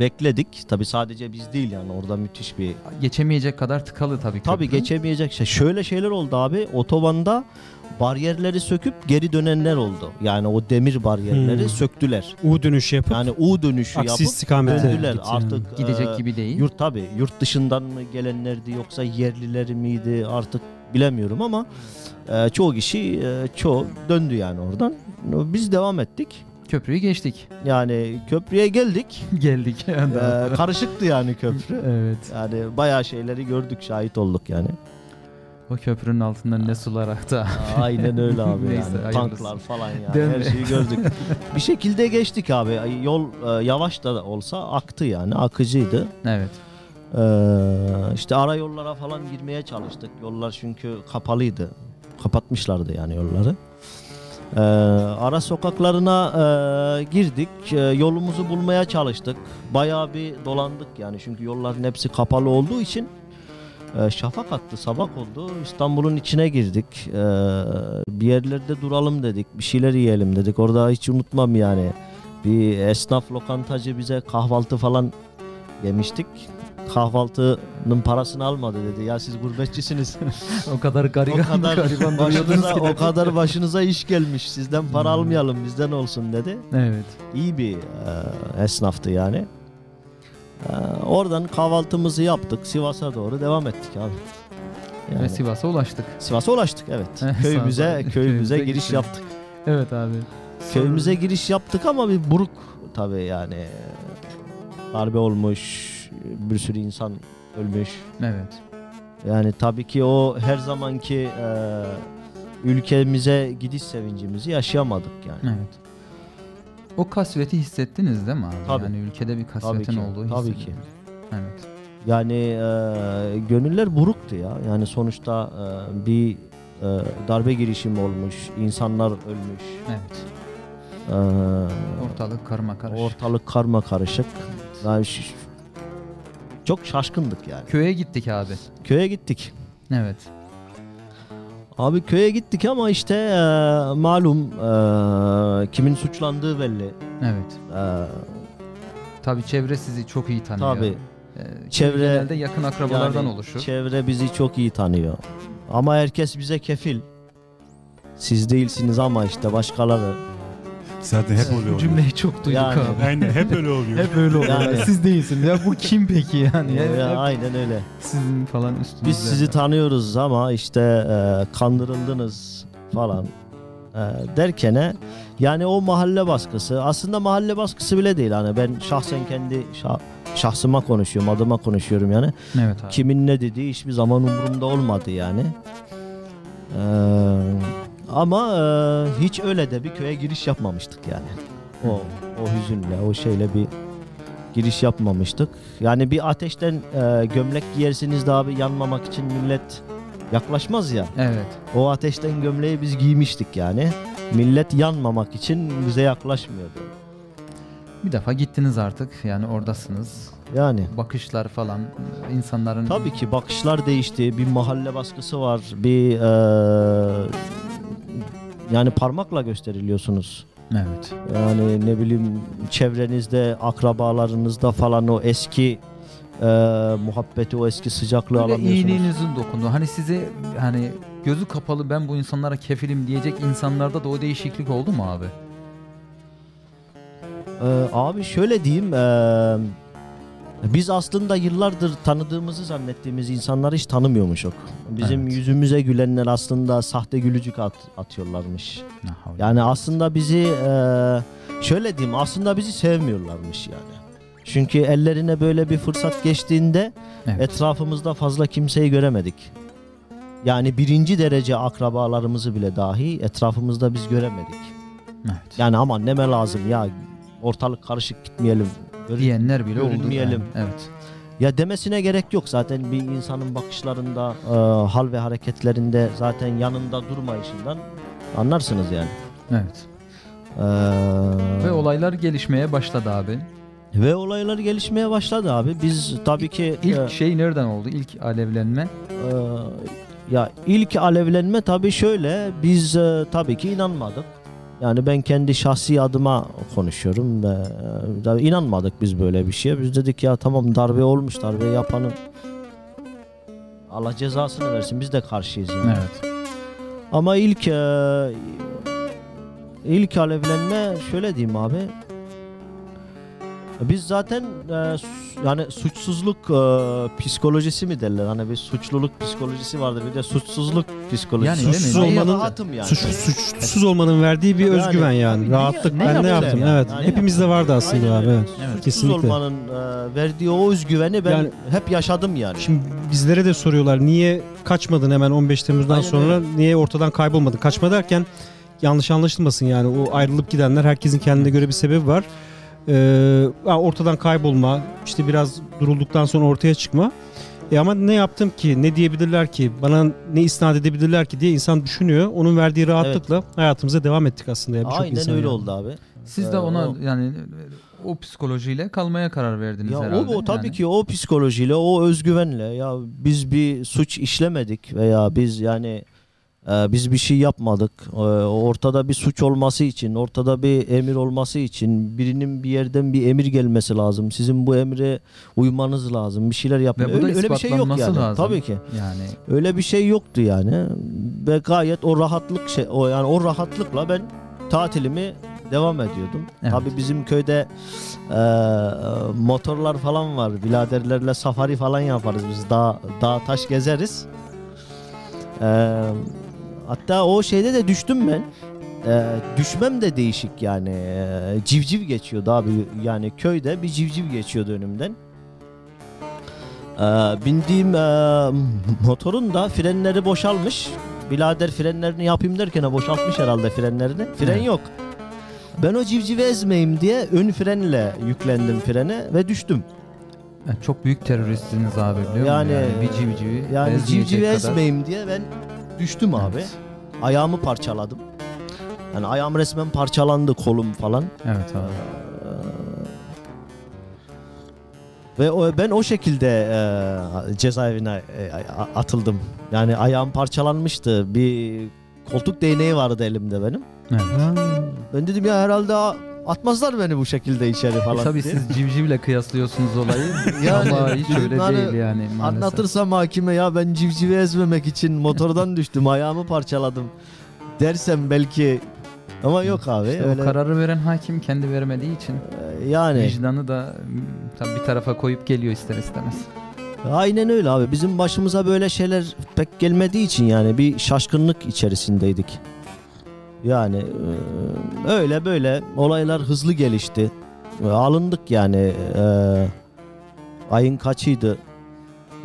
Bekledik. Tabii sadece biz değil yani orada müthiş bir Geçemeyecek kadar tıkalı tabii Tabii köprü. geçemeyecek şey. Şöyle şeyler oldu abi. Otobanda bariyerleri söküp geri dönenler oldu. Yani o demir bariyerleri Hmm. söktüler. U dönüşü yapıp Yani U dönüşü aksi yapıp istikamete döndüler. gitti. Artık Gidecek e, gibi değil. Yurt tabi yurt dışından mı gelenlerdi yoksa yerlileri miydi artık bilemiyorum ama e, çoğu kişi e, çoğu döndü yani oradan. Biz devam ettik. Köprüyü geçtik. Yani köprüye geldik. Geldik. E, karışıktı yani köprü. evet. Yani bayağı şeyleri gördük, şahit olduk yani. O köprünün altından ne sular aktı. Aynen öyle abi Neyse, yani. Tanklar falan yani Değil her mi? şeyi gördük. bir şekilde geçtik abi. Yol e, yavaş da olsa aktı yani akıcıydı. evet. Ee, işte ara yollara falan girmeye çalıştık. Yollar çünkü kapalıydı. Kapatmışlardı yani yolları. Ee, ara sokaklarına e, girdik. E, yolumuzu bulmaya çalıştık. Bayağı bir dolandık yani çünkü yolların hepsi kapalı olduğu için e, şafak attı, sabah oldu. İstanbul'un içine girdik. E, bir yerlerde duralım dedik. Bir şeyler yiyelim dedik. Orada hiç unutmam yani. Bir esnaf lokantacı bize kahvaltı falan yemiştik kahvaltının parasını almadı dedi. Ya siz gurbetçisiniz. O kadar o gariban, kadar gariban başınıza, o kadar başınıza iş gelmiş. Sizden para Hmm. almayalım bizden olsun dedi. Evet. İyi bir e, esnaftı yani. E, oradan kahvaltımızı yaptık. Sivas'a doğru devam ettik abi. Yani Ve Sivas'a ulaştık. Sivas'a ulaştık evet. Köyümüze köyümüze giriş yaptık. Evet abi. Köyümüze giriş yaptık ama bir buruk tabii yani. Darbe olmuş, bir sürü insan ölmüş. Evet. Yani tabii ki o her zamanki e, ülkemize gidiş sevincimizi yaşayamadık yani. Evet. O kasveti hissettiniz değil mi abi? Tabii. Yani ülkede bir kasvetin ki, olduğu tabii ki. Evet. Yani e, gönüller buruktu ya. Yani sonuçta e, bir e, darbe girişimi olmuş, insanlar ölmüş. Evet. E, Ortalık karma karışık. ortalık karma karışık. Yani çok şaşkındık yani. Köye gittik abi. Köye gittik. Evet. Abi köye gittik ama işte e, malum e, kimin suçlandığı belli. Evet. E, Tabii çevre sizi çok iyi tanıyor. tabii Ee, Çevre- genelde yakın akrabalardan Yani oluşur. Çevre bizi çok iyi tanıyor. Ama herkes bize kefil. Siz değilsiniz ama işte başkaları. Zaten hep öyle Bu oluyor. cümleyi çok duyduk Yani. abi. Aynen hep öyle oluyor. Hep öyle oluyor. Yani. Siz değilsiniz. Ya bu kim peki yani? Ya, Hep- hep aynen öyle. sizin falan üstünüzde. Biz sizi tanıyoruz ama işte e, kandırıldınız falan e, derkene yani o mahalle baskısı aslında mahalle baskısı bile değil hani ben şahsen kendi şah- şahsıma konuşuyorum adıma konuşuyorum yani Evet abi. kimin ne dediği hiçbir zaman umurumda olmadı yani Ee, ama e, hiç öyle de bir köye giriş yapmamıştık yani o o hüzünle o şeyle bir giriş yapmamıştık. Yani bir ateşten e, gömlek giyersiniz de abi yanmamak için millet yaklaşmaz ya. Evet. O ateşten gömleği biz giymiştik yani. Millet yanmamak için bize yaklaşmıyordu. Bir defa gittiniz artık. Yani oradasınız. Yani Bakışlar falan insanların tabii ki bakışlar değişti. Bir mahalle baskısı var. Bir e, yani parmakla gösteriliyorsunuz. Evet. Yani ne bileyim çevrenizde, akrabalarınızda falan o eski e, muhabbeti, o eski sıcaklığı Böyle alamıyorsunuz. iyiliğinizin dokunduğu. Hani size hani gözü kapalı ben bu insanlara kefilim diyecek insanlarda da o değişiklik oldu mu abi? Ee, abi şöyle diyeyim. eee, biz aslında yıllardır tanıdığımızı zannettiğimiz insanları hiç tanımıyormuşuk. Bizim Evet. yüzümüze gülenler aslında sahte gülücük at, atıyorlarmış. Yani aslında bizi eee, şöyle diyeyim aslında bizi sevmiyorlarmış yani. Çünkü ellerine böyle bir fırsat geçtiğinde Evet. etrafımızda fazla kimseyi göremedik. Yani birinci derece akrabalarımızı bile dahi etrafımızda biz göremedik. Evet. Yani aman neme lazım ya ortalık karışık gitmeyelim. Diyenler bile oldu. yani. Evet. Ya demesine gerek yok zaten bir insanın bakışlarında, e, hal ve hareketlerinde zaten yanında durmayışından anlarsınız yani. Evet. Ee, Ve olaylar gelişmeye başladı abi. ve olaylar gelişmeye başladı abi. Biz tabii ki İlk e, şey nereden oldu? İlk alevlenme. e, ya ilk alevlenme tabii şöyle biz e, tabii ki inanmadık. Yani ben kendi şahsi adıma konuşuyorum ve e, inanmadık biz böyle bir şeye. Biz dedik ya tamam darbe olmuş darbe yapanın Allah cezasını versin biz de karşıyız yani. Evet. Ama ilk e, ilk alevlenme şöyle diyeyim abi. Biz zaten e, su- yani suçsuzluk e, psikolojisi mi derler? Hani bir suçluluk psikolojisi vardır bir de suçsuzluk psikolojisi. Yani değil mi? Suçsuz olmanın rahatım yani. Suç, suçsuz olmanın verdiği bir Yani, özgüven yani. tabii, Rahatlık. ne- ne ben ne yaptım? yani? Evet. Yani Hepimizde vardı aslında Aynen abi. öyle. Evet. Evet. Suçsuz Kesinlikle. olmanın e, verdiği o özgüveni ben Yani- hep yaşadım yani. Şimdi bizlere de soruyorlar niye kaçmadın hemen 15 Temmuz'dan Aynen sonra niye ortadan kaybolmadın? Kaçma derken yanlış anlaşılmasın yani o ayrılıp gidenler herkesin kendine göre bir sebebi var. Ha, ortadan kaybolma işte biraz durulduktan sonra ortaya çıkma. E ama ne yaptım ki ne diyebilirler ki bana ne isnat edebilirler ki diye insan düşünüyor. Onun verdiği rahatlıkla hayatımıza devam ettik aslında. Ya, Aynen insan öyle yani. oldu abi. Siz de Ee, ona o- yani o psikolojiyle kalmaya karar verdiniz Ya herhalde. o, o tabii yani. ki o psikolojiyle, o özgüvenle ya biz bir suç işlemedik veya biz yani e, biz bir şey yapmadık. E, ortada bir suç olması için, ortada bir emir olması için birinin bir yerden bir emir gelmesi lazım. Sizin bu emre uymanız lazım. Bir şeyler da Öyle, öyle bir şey yok yani. lazım. Tabii ki. Yani Öyle bir şey yoktu yani. Ve gayet o rahatlık şey o yani o rahatlıkla ben tatilimi devam ediyordum. Evet. Tabii bizim köyde e, motorlar falan var. Biladerlerle safari falan yaparız biz. Dağ, dağ taş gezeriz. E, hatta o şeyde de düştüm ben. E, düşmem de değişik yani. E, civciv geçiyordu abi. Yani köyde bir civciv geçiyordu önümden. Ee, bindiğim e, motorun da frenleri boşalmış. Bilader frenlerini yapayım derken boşaltmış herhalde frenlerini. Fren yok. Ben o civcivi ezmeyeyim diye ön frenle yüklendim frene ve düştüm. yani çok büyük teröristsiniz abi biliyor Yani- musun? Yani bir civcivi Yani ezmeyecek civcivi kadar. ezmeyeyim diye ben düştüm abi. Evet. Ayağımı parçaladım. Yani ayağım resmen parçalandı kolum falan. Evet abi. Ve o, ben o şekilde e, cezaevine e, atıldım. Yani ayağım parçalanmıştı. Bir koltuk değneği vardı elimde benim. Evet. Ben dedim ya herhalde atmazlar beni bu şekilde içeri falan E tabii diye. siz civcivle kıyaslıyorsunuz olayı. Yani Ama hiç öyle hani değil yani maalesef. Anlatırsam hakime ya ben civcivi ezmemek için motordan düştüm ayağımı parçaladım dersem belki ama yok abi İşte öyle O kararı veren hakim kendi veremediği için e, yani vicdanı da tabii bir tarafa koyup geliyor ister istemez. aynen öyle abi bizim başımıza böyle şeyler pek gelmediği için yani bir şaşkınlık içerisindeydik. Yani e, öyle böyle olaylar hızlı gelişti. E, Alındık yani e, ayın kaçıydı?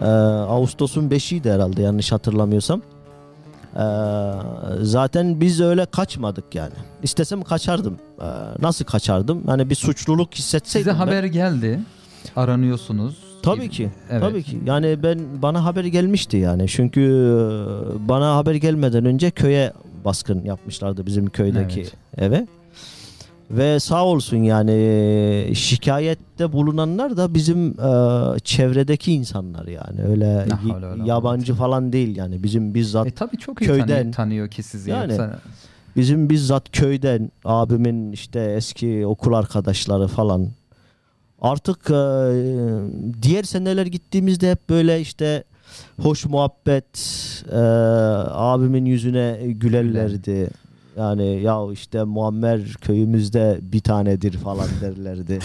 E, Ağustos'un 5'iydi herhalde yanlış hatırlamıyorsam. E, zaten biz öyle kaçmadık yani. İstesem kaçardım. E, nasıl kaçardım? Hani bir suçluluk hissetseydim. Size ben- haber geldi. Aranıyorsunuz. Tabii gibi. ki. Evet. Tabii ki. Yani ben bana haber gelmişti yani. Çünkü e, bana haber gelmeden önce köye baskın yapmışlardı bizim köydeki Evet. eve. Ve sağ olsun yani şikayette bulunanlar da bizim e, çevredeki insanlar yani. Öyle y- yabancı falan değil yani. Bizim bizzat E tabii çok iyi Köyden- tanıyor, tanıyor ki sizi. Yani- Yoksa bizim bizzat köyden abimin işte eski okul arkadaşları falan artık e, diğer seneler gittiğimizde hep böyle işte hoş muhabbet e, abimin yüzüne gülerlerdi. Yani ya işte Muammer köyümüzde bir tanedir falan derlerdi.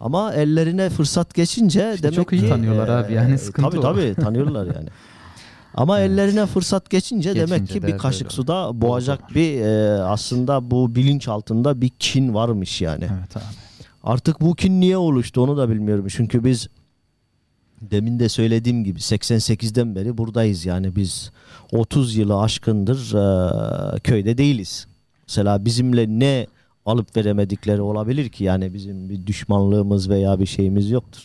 Ama ellerine fırsat geçince İşte demek çok iyi ki, tanıyorlar abi, yani sıkıntı tabii o. tabii tanıyorlar yani. Ama Evet. ellerine fırsat geçince, demek Geçince ki de bir kaşık suda boğacak bir e, aslında bu bilinç altında bir kin varmış yani. evet abi. Artık bu kin niye oluştu onu da bilmiyorum. Çünkü biz demin de söylediğim gibi 88'den beri buradayız yani biz 30 yılı aşkındır e, köyde değiliz. Mesela bizimle ne alıp veremedikleri olabilir ki yani bizim bir düşmanlığımız veya bir şeyimiz yoktur.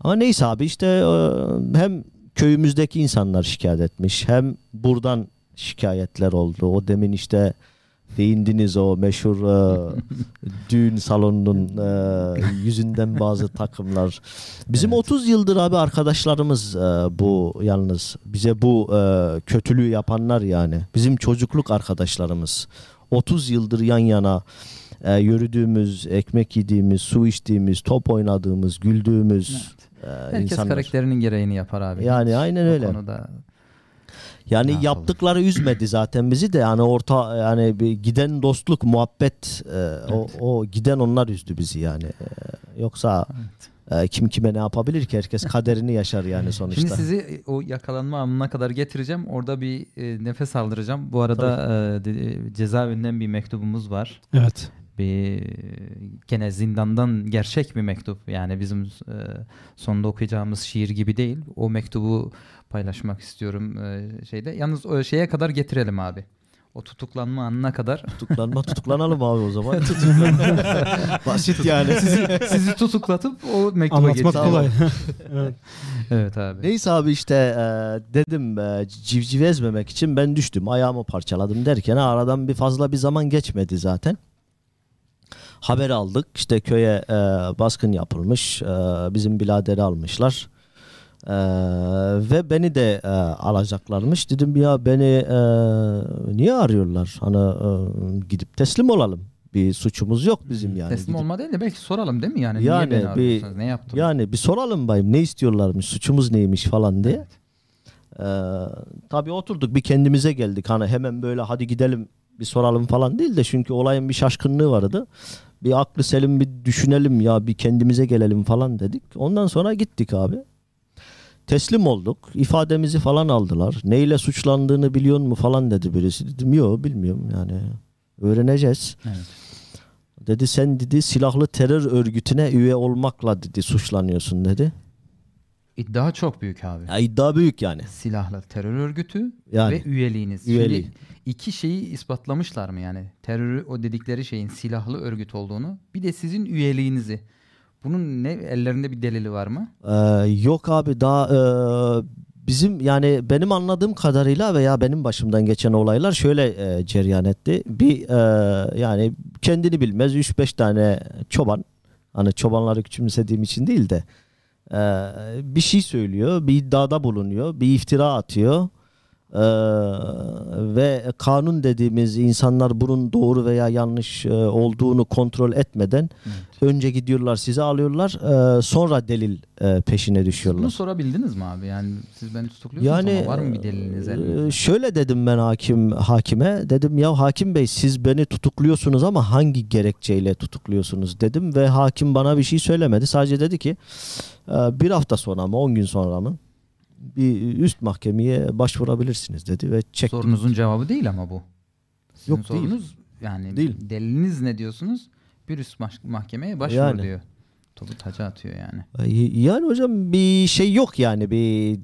Ama neyse abi işte e, hem köyümüzdeki insanlar şikayet etmiş hem buradan şikayetler oldu. O demin işte değindiniz o meşhur e, düğün salonunun e, yüzünden bazı takımlar. Bizim Evet. 30 yıldır abi arkadaşlarımız e, bu yalnız bize bu e, kötülüğü yapanlar yani. Bizim çocukluk arkadaşlarımız. 30 yıldır yan yana e, yürüdüğümüz, ekmek yediğimiz, su içtiğimiz, top oynadığımız, güldüğümüz e, Herkes insanlar. karakterinin gereğini yapar abi. Yani Hiç aynen öyle. konuda Yani yapalım? yaptıkları üzmedi zaten bizi de yani orta yani bir giden dostluk muhabbet e, o, o giden onlar üzdü bizi yani. E, yoksa e, kim kime ne yapabilir ki herkes kaderini yaşar yani sonuçta. Şimdi sizi e, o yakalanma anına kadar getireceğim. Orada bir e, nefes aldıracağım. Bu arada e, de- cezaevinden bir mektubumuz var. Evet. Bir e, gene zindandan gerçek bir mektup. Yani bizim e, sonunda okuyacağımız şiir gibi değil. O mektubu paylaşmak istiyorum e, şeyde. Yalnız o şeye kadar getirelim abi. O tutuklanma anına kadar. Tutuklanma tutuklanalım abi o zaman. Basit yani. sizi, sizi tutuklatıp o mektuba Anlatmak kolay. evet. Evet abi. Neyse abi işte e, dedim e, civciv ezmemek için ben düştüm ayağımı parçaladım derken aradan bir fazla bir zaman geçmedi zaten. Haber aldık işte köye e, baskın yapılmış e, bizim biladeri almışlar. E, ve beni de e, alacaklarmış dedim ya beni e, niye arıyorlar hani e, gidip teslim olalım bir suçumuz yok bizim yani. Teslim Gidip- olma değil de belki soralım değil mi yani? Yani Niye beni bir- arıyorsunuz? Ne yaptım? yani bir soralım bayım ne istiyorlarmış suçumuz neymiş falan diye. Ee, tabii oturduk bir kendimize geldik hani hemen böyle hadi gidelim bir soralım falan değil de çünkü olayın bir şaşkınlığı vardı. Bir aklı selim bir düşünelim ya bir kendimize gelelim falan dedik. Ondan sonra gittik abi. Teslim olduk. ifademizi falan aldılar. Neyle suçlandığını biliyor mu falan dedi birisi. Dedim yok bilmiyorum yani. Öğreneceğiz. Evet. Dedi sen dedi silahlı terör örgütüne üye olmakla dedi suçlanıyorsun dedi. İddia çok büyük abi. Ya iddia büyük yani. Silahlı terör örgütü Yani ve üyeliğiniz. Üyeliği. Şimdi iki şeyi ispatlamışlar mı yani? Terörü o dedikleri şeyin silahlı örgüt olduğunu. Bir de sizin üyeliğinizi. Bunun ne ellerinde bir delili var mı? Ee, yok abi daha e, bizim yani benim anladığım kadarıyla veya benim başımdan geçen olaylar şöyle e, cereyan etti. Bir e, yani kendini bilmez 3-5 tane çoban hani çobanları küçümsediğim için değil de e, bir şey söylüyor, bir iddiada bulunuyor, bir iftira atıyor. Ee, ve kanun dediğimiz insanlar bunun doğru veya yanlış e, olduğunu kontrol etmeden önce gidiyorlar sizi alıyorlar e, sonra delil e, peşine Bunu düşüyorlar. sorabildiniz mi abi? Yani siz beni tutukluyorsunuz Yani ama var mı bir deliliniz e, şöyle dedim ben hakim hakime. Dedim ya hakim bey siz beni tutukluyorsunuz ama hangi gerekçeyle tutukluyorsunuz? dedim ve hakim bana bir şey söylemedi. Sadece dedi ki e, bir hafta sonra mı 10 gün sonra mı bir üst mahkemeye başvurabilirsiniz dedi ve çektim. Sorunuzun cevabı değil ama bu. Sizin Yok, değil. sorunuz yani Değil. deliliniz ne diyorsunuz? Bir üst mah- mahkemeye başvur Yani. diyor. Topu taca atıyor yani. Yani hocam bir şey yok yani bir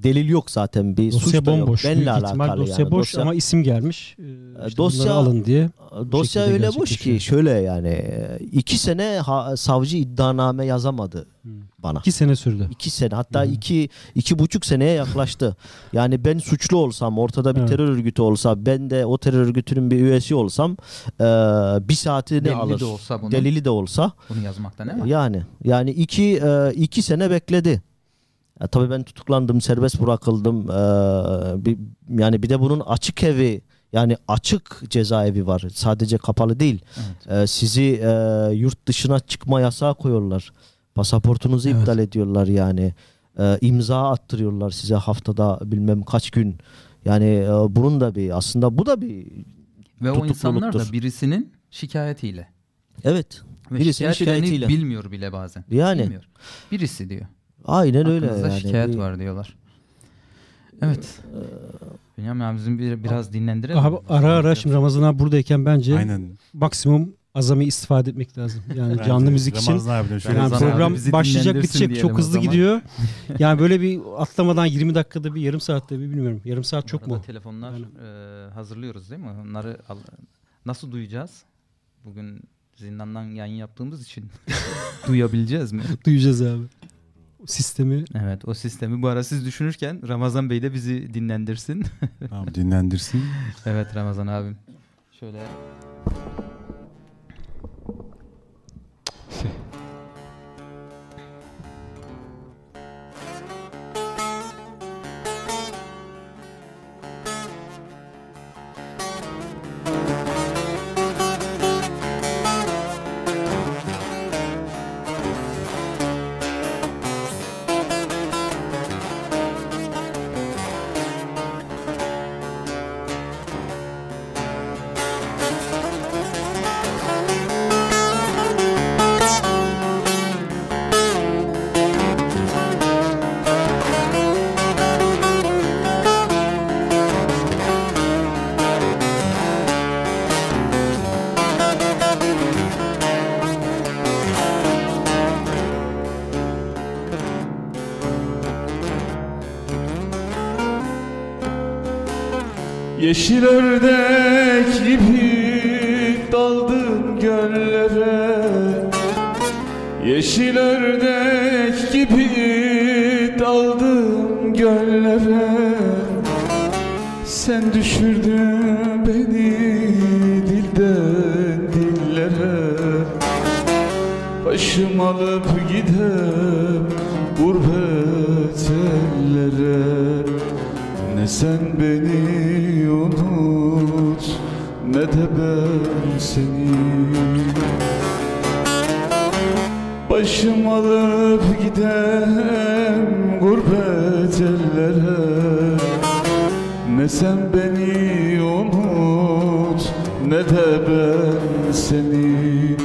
delil yok zaten bir suç Dosya da yok. bomboş. Büyük Benle alakalı dosya yani. boş Dosya- ama isim gelmiş. Ee, işte dosya- alın diye. Dosya şekilde öyle boş ki şöyle yani e, iki sene ha- savcı iddianame yazamadı Hmm. Bana. İki sene sürdü. İki sene hatta Hı. iki iki buçuk seneye yaklaştı. Yani ben suçlu olsam ortada bir Evet. terör örgütü olsa ben de o terör örgütünün bir üyesi olsam e, bir saatini Delili alır. de olsa bunun, Delili de olsa bunu yazmakta ne var? yani yani iki e, iki sene bekledi. Ya, tabii ben tutuklandım, serbest bırakıldım. E, bir, yani bir de bunun açık evi yani açık cezaevi var. Sadece kapalı değil. Evet. E, sizi e, yurt dışına çıkma yasağı koyuyorlar. Pasaportunuzu Evet. iptal ediyorlar yani. E, imza attırıyorlar size haftada bilmem kaç gün. Yani e, bunun da bir aslında bu da bir Ve o insanlar da birisinin şikayetiyle. evet. Ve Birisinin şikayetiyle. bilmiyor bile bazen. Yani Bilmiyor. Birisi diyor. aynen öyle Hakkınızda yani. şikayet Bir- var diyorlar. Evet. Bünyamin abi bizim bir, biraz dinlendirelim. Abi ara ara şimdi Ramazan abi buradayken bence Aynen. maksimum azami istifade etmek lazım. Yani Bence canlı müzik için. Ramazan şöyle Yani Ramazan abi program başlayacak bitecek çok o hızlı gidiyor. yani böyle bir atlamadan 20 dakikada bir yarım saatte bir bilmiyorum. Yarım saat çok mu? Telefonlar Yani- e, hazırlıyoruz değil mi? Onları al- nasıl duyacağız? Bugün zindandan yayın yaptığımız için duyabileceğiz mi? Duyacağız abi. Sistemi Evet o sistemi bu ara siz düşünürken Ramazan Bey de bizi dinlendirsin. Tamam dinlendirsin. evet Ramazan abim. Şöyle Yeşil ördek gibi daldım göllere. Yeşil ördek gibi daldım göllere. Sen düşürdün beni dilden dillere. Başım alıp gidem gurbet ellere. Ne sen beni ne de ben seni. Başım alıp gidem gurbet ellere Ne sen beni unut ne de ben seni.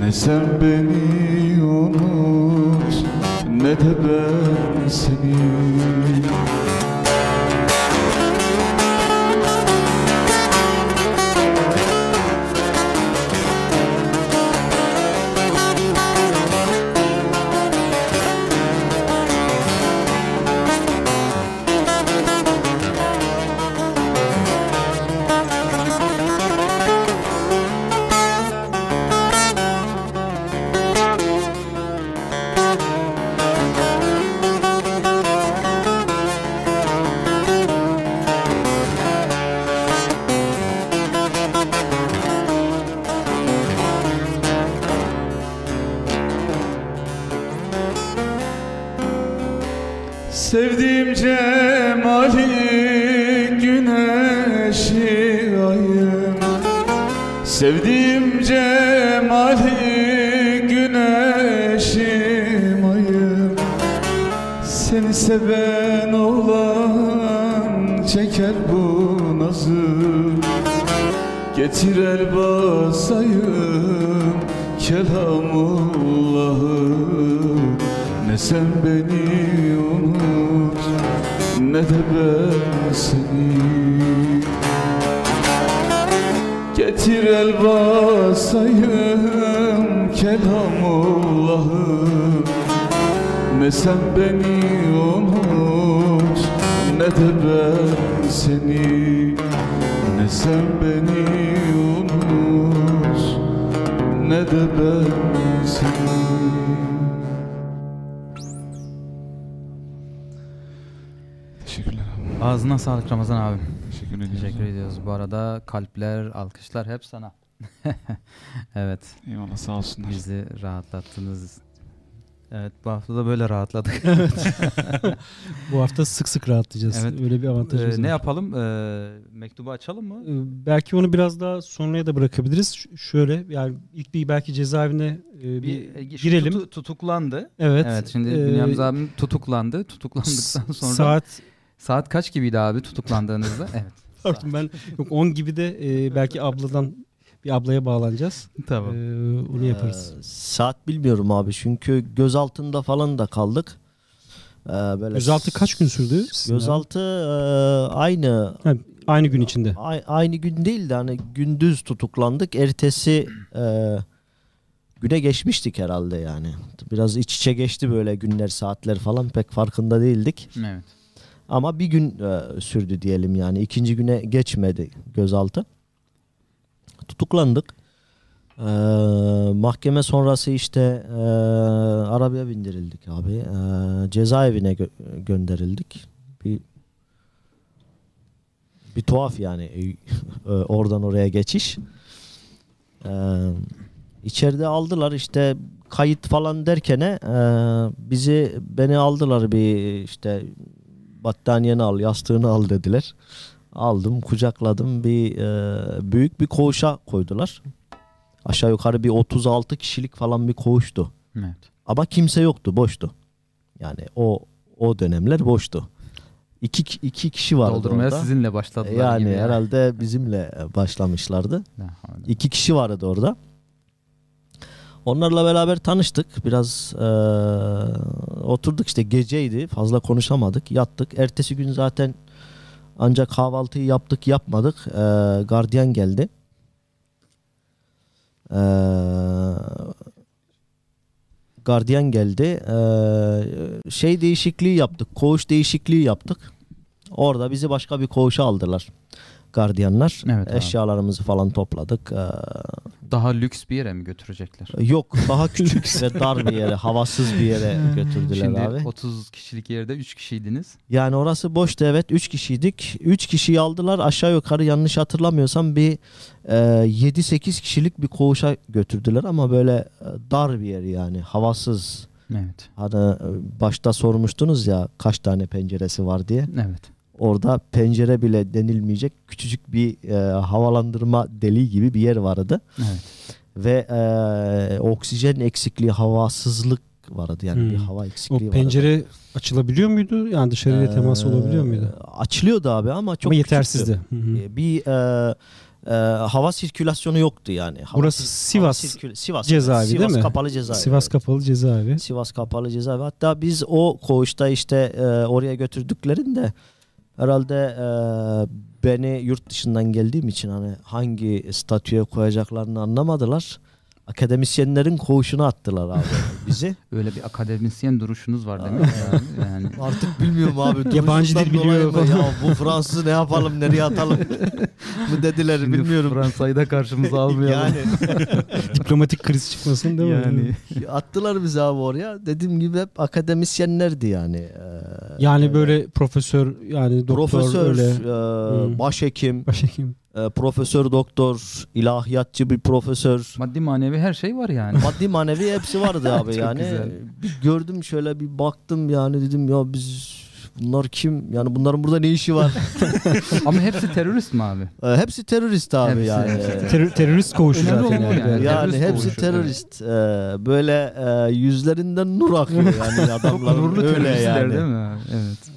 Ne sen beni unut ne de ben seni Ne sen beni unut ne de ben seni Teşekkürler abi. Ağzına sağlık Ramazan abim. Teşekkür ediyorum. Teşekkür ediyoruz. Bu arada kalpler, alkışlar hep sana. evet, Eyvallah sağ olsunlar. bizi rahatlattınız. Evet, bu hafta da böyle rahatladık. Bu hafta sık sık rahatlayacağız. Evet. Öyle bir avantajımız Ee, ne var. yapalım? Ee, mektubu açalım mı? Ee, Belki onu biraz daha sonraya da bırakabiliriz. Ş- şöyle yani ilk bir belki cezaevine e, bir, Bir, şu girelim. tutu- tutuklandı. evet. Evet, şimdi Ee, Bünyamin abim tutuklandı. Tutuklandıktan sonra saat, saat kaç gibiydi abi tutuklandığınızda? evet. pardon ben yok 10 gibi de e, belki abladan bir ablaya bağlanacağız. Tamam. Ee, onu yaparız. Ee, saat bilmiyorum abi çünkü gözaltında falan da kaldık. Ee, böyle Gözaltı kaç gün sürdü? Gözaltı e, aynı? Ha, aynı gün içinde. a- aynı gün değil de hani gündüz tutuklandık. Ertesi e, güne geçmiştik herhalde yani. Biraz iç içe geçti böyle günler saatler falan pek farkında değildik. Evet. Ama bir gün e, sürdü diyelim yani. ikinci güne geçmedi gözaltı. Tutuklandık. Ee, mahkeme sonrası işte e, arabaya bindirildik abi. Ee, cezaevine gö- gönderildik. Bir bir tuhaf yani e, oradan oraya geçiş. Ee, içeride aldılar işte kayıt falan derkene e, bizi beni aldılar bir işte battaniyeni al, yastığını al dediler. Aldım, kucakladım. Bir e, büyük bir koğuşa koydular. Aşağı yukarı bir 36 kişilik falan bir koğuştu. Evet. Ama kimse yoktu, boştu. Yani o o dönemler boştu. İki, iki kişi vardı Doldurmaya orada. sizinle başladılar Yani gibi herhalde bizimle başlamışlardı. La havle. İki kişi vardı orada. Onlarla beraber tanıştık. Biraz eee, oturduk işte geceydi. Fazla konuşamadık. Yattık. Ertesi gün zaten ancak kahvaltıyı yaptık yapmadık. Eee, gardiyan geldi. Eee, gardiyan geldi. Eee, şey değişikliği yaptık. Koğuş değişikliği yaptık. Orada bizi başka bir koğuşa aldılar. Gardiyanlar. Evet abi. Eşyalarımızı falan topladık. Eee, Daha lüks bir yere mi götürecekler? Yok daha küçük ve dar bir yere, havasız bir yere götürdüler Şimdi abi. 30 kişilik yerde 3 kişiydiniz. Yani orası boştu evet 3 kişiydik. 3 kişiyi aldılar aşağı yukarı yanlış hatırlamıyorsam bir e, 7-8 kişilik bir koğuşa götürdüler ama böyle e, dar bir yer yani havasız. Evet. Hani e, başta sormuştunuz ya kaç tane penceresi var diye. Evet. Orada pencere bile denilmeyecek küçücük bir e, havalandırma deliği gibi bir yer vardı. Evet. Ve e, oksijen eksikliği, havasızlık vardı yani Hmm. bir hava O eksikliği vardı. pencere açılabiliyor muydu? Yani dışarıyla temas Ee, olabiliyor muydu? Açılıyordu abi ama çok Ama yetersizdi. Hı hı. Ee, Bir e, e, hava sirkülasyonu yoktu yani. Hava Burası Sivas hava sirkül- Sivas cezaevi Sivas değil mi? kapalı cezaevi. Sivas evet. kapalı cezaevi. Sivas kapalı cezaevi. Hatta biz o koğuşta işte e, oraya götürdüklerinde herhalde e, beni yurt dışından geldiğim için hani hangi statüye koyacaklarını anlamadılar. Akademisyenlerin koğuşuna attılar abi bizi. Öyle bir akademisyen duruşunuz var demek yani. yani. Artık bilmiyorum abi. Yabancı dil biliyor mı? Ya bu Fransız ne yapalım nereye atalım mı dediler Şimdi bilmiyorum. Fransa'yı da karşımıza almayalım. Yani Diplomatik kriz çıkmasın değil mi? yani. attılar bizi abi oraya. Dediğim gibi hep akademisyenlerdi yani. Ee, Yani böyle profesör yani doktor profesör, öyle. e, Hmm. başhekim, Başhekim. E, profesör doktor, ilahiyatçı bir profesör. Maddi manevi her şey var yani. Maddi manevi hepsi vardı abi yani. güzel. Bir gördüm şöyle bir baktım yani dedim ya biz bunlar kim? Yani bunların burada ne işi var? Ama hepsi terörist mi abi? Ee, hepsi terörist abi Hepsi, yani. hepsi. Ter- terörist koğuşu zaten yani. yani. Yani Terörist hepsi oluşu, terörist. Ee, böyle e, yüzlerinden nur akıyor yani Çok adamların öyle yani. değil mi? Evet.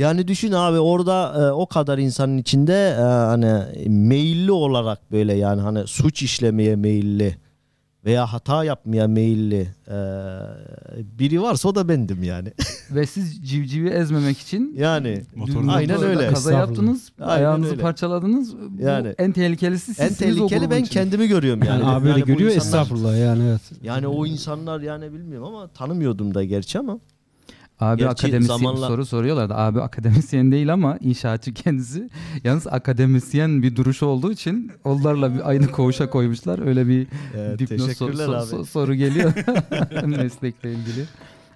Yani düşün abi orada e, o kadar insanın içinde e, hani meyilli olarak böyle yani hani suç işlemeye meyilli veya hata yapmaya meyilli e, biri varsa o da bendim yani. Ve siz civcivi ezmemek için yani Motorun- dün Aynen öyle. Kaza yaptınız, Aynen ayağınızı öyle. parçaladınız. Bu Yani. en tehlikelisi sizsiniz en tehlikeli ben içinde. kendimi görüyorum yani. Yani abi Yani bu görüyor insanlar- estağfurullah yani evet. Yani o insanlar yani bilmiyorum ama tanımıyordum da gerçi ama. Abi Gerçi akademisyen zamanla- soru soruyorlardı. Abi akademisyen değil ama inşaatçı kendisi. Yalnız akademisyen bir duruşu olduğu için onlarla bir aynı koğuşa koymuşlar. Öyle bir Evet, dipnot soru, teşekkürler so- abi. so- soru geliyor meslekle ilgili.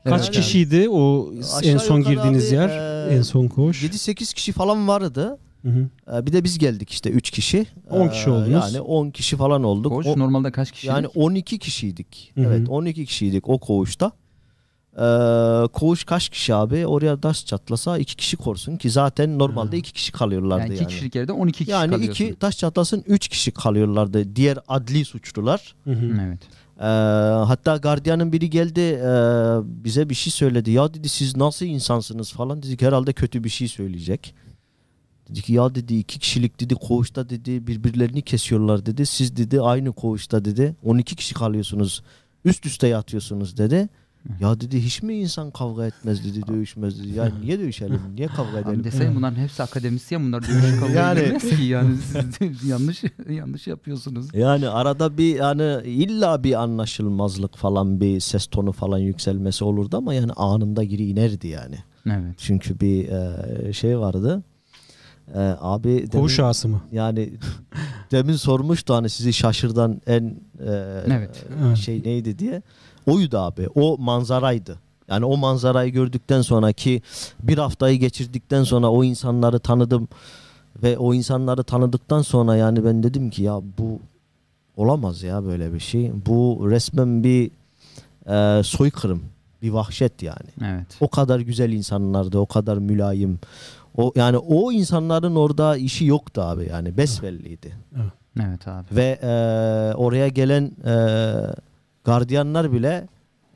Kaç Evet. kişiydi o Aşağı en son girdiğiniz abi, yer? e, en son koğuş. 7-8 kişi falan vardı. Hı hı. Ee, Bir de biz geldik işte 3 kişi. 10 kişi Ee, oldunuz. Yani 10 kişi falan olduk. Koğuş O- normalde kaç kişi? yani 12 kişiydik. Hı hı. Evet 12 kişiydik o koğuşta. Ee, koğuş kaç kişi abi? Oraya taş çatlasa 2 kişi korsun ki zaten normalde. 2 kişi kalıyorlardı yani yani. iki kişilik yerde 12 kişi yani kalıyorsun. 2 taş çatlasın 3 kişi kalıyorlardı. Diğer adli suçlular. Hı hı. Evet. Ee, hatta gardiyanın biri geldi e, bize bir şey söyledi. Ya dedi siz nasıl insansınız falan dedik herhalde kötü bir şey söyleyecek. Dedik ya dedi iki kişilik dedi koğuşta dedi birbirlerini kesiyorlar dedi. Siz dedi aynı koğuşta dedi 12 kişi kalıyorsunuz üst üste yatıyorsunuz dedi. Ya dedi hiç mi insan kavga etmez dedi dövüşmez dedi. Ya niye dövüşelim niye kavga edelim? Abi deseyim bunların hepsi akademisyen bunlar dövüş kabul Yani- edilmez ki yani siz yanlış yanlış yapıyorsunuz. Yani arada bir yani illa bir anlaşılmazlık falan bir ses tonu falan yükselmesi olurdu ama yani anında geri inerdi yani. Evet. Çünkü bir e, şey vardı. E, abi demin, Koğuş ağası mı? yani demin sormuştu hani sizi şaşırdan en e, Evet. Evet. şey neydi diye. Oydu abi. O manzaraydı. Yani o manzarayı gördükten sonraki bir haftayı geçirdikten sonra o insanları tanıdım ve o insanları tanıdıktan sonra yani ben dedim ki ya bu olamaz ya böyle bir şey. Bu resmen bir e, soykırım, bir vahşet yani. Evet. O kadar güzel insanlardı, o kadar mülayim. O yani o insanların orada işi yoktu abi yani besbelliydi. Evet abi. Ve e, oraya gelen e, gardiyanlar bile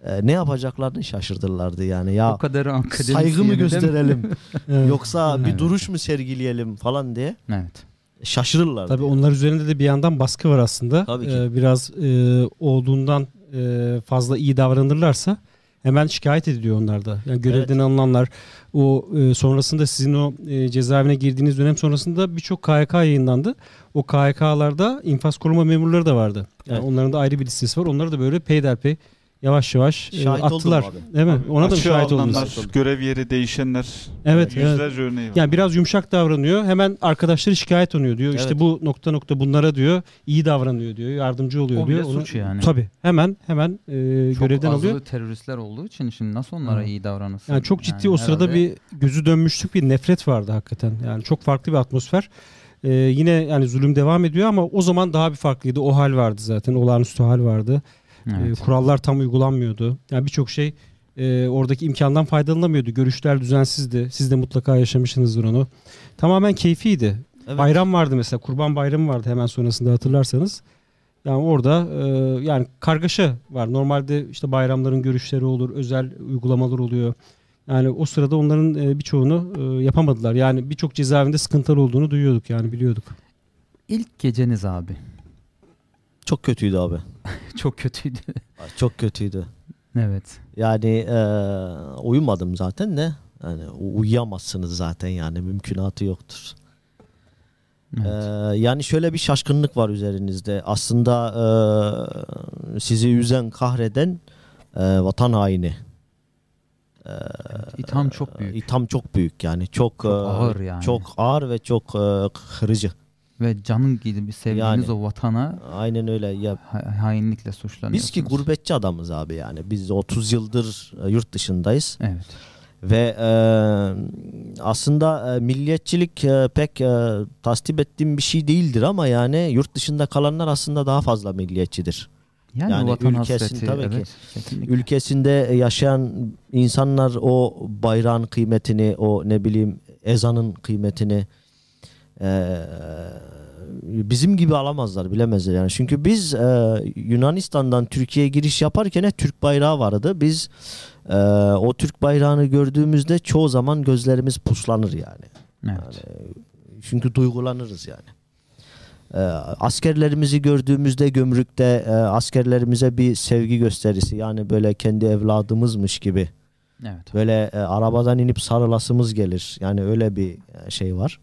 e, ne yapacaklarını şaşırdılardı yani. Ya o kadar saygı mı gösterelim Evet. yoksa bir Evet. duruş mu sergileyelim falan diye Evet. şaşırırlardı. Tabii onlar üzerinde de bir yandan baskı var aslında. Tabii ki. Ee, biraz e, olduğundan e, fazla iyi davranırlarsa hemen şikayet ediliyor onlar da. Yani görevden alınanlar o e, sonrasında sizin o e, cezaevine girdiğiniz dönem sonrasında birçok KHK yayınlandı. O KHK'larda infaz koruma memurları da vardı. Yani Evet. onların da ayrı bir listesi var. Onları da böyle peyderpey yavaş yavaş e, Şahit attılar. Değil mi? Ona da mı Açığa şahit oldunuz? görev yeri değişenler. Evet, evet. Yüzlerce örneği var. Yani biraz yumuşak davranıyor. Hemen arkadaşları şikayet oluyor diyor. Evet. İşte bu nokta nokta bunlara diyor iyi davranıyor diyor. Yardımcı oluyor O diyor. Onu- suç yani. Tabii. Hemen hemen e, Çok görevden alıyor. teröristler olduğu için şimdi nasıl onlara Evet. iyi davranırsın? Yani çok ciddi Yani o sırada herhalde- bir gözü dönmüşlük bir nefret vardı hakikaten. Yani çok farklı bir atmosfer. E, yine yani zulüm devam ediyor ama o zaman daha bir farklıydı. O hal vardı zaten. Olağanüstü hal vardı. E, Evet. kurallar tam uygulanmıyordu. Yani birçok şey e, oradaki imkandan faydalanamıyordu. Görüşler düzensizdi. Siz de mutlaka yaşamışsınızdır onu. Tamamen keyfiydi. Evet. Bayram vardı mesela. Kurban bayramı vardı hemen sonrasında hatırlarsanız. Yani orada e, yani kargaşa var. Normalde işte bayramların görüşleri olur, özel uygulamalar oluyor. Yani o sırada onların e, birçoğunu e, yapamadılar. Yani birçok cezaevinde sıkıntılar olduğunu duyuyorduk yani biliyorduk. İlk geceniz abi. Çok kötüydü abi. çok kötüydü. Çok kötüydü. evet. Yani e, uyumadım zaten de. Yani uyuyamazsınız zaten yani mümkünatı yoktur. evet. Ee, yani şöyle bir şaşkınlık var üzerinizde. Aslında e, sizi üzen, kahreden e, vatan haini. Ee, İtham çok büyük. İtham çok büyük yani. Çok, Çok e, ağır yani. Çok ağır ve çok e, kırıcı. Ve canın gibi sevdiğiniz Yani. o vatana Aynen öyle. Ya ha- hainlikle suçlanıyorsunuz. biz ki gurbetçi adamız abi yani. Biz 30 yıldır e, yurt dışındayız. Evet. Ve e, aslında e, milliyetçilik e, pek e, tasdip ettiğim bir şey değildir ama yani yurt dışında kalanlar aslında daha fazla milliyetçidir. Yani, Yani vatan ülkesin hasreti, tabii ki. evet, kesinlikle. ülkesinde yaşayan insanlar o bayrağın kıymetini, o ne bileyim ezanın kıymetini eee, bizim gibi alamazlar, bilemezler yani. Çünkü biz eee, Yunanistan'dan Türkiye'ye giriş yaparken hep Türk bayrağı vardı. Biz eee, o Türk bayrağını gördüğümüzde çoğu zaman gözlerimiz puslanır yani. Evet. Çünkü duygulanırız yani. Ee, askerlerimizi gördüğümüzde gümrükte e, askerlerimize bir sevgi gösterisi yani böyle kendi evladımızmış gibi Evet. böyle e, arabadan inip sarılasımız gelir. Yani öyle bir e, şey var.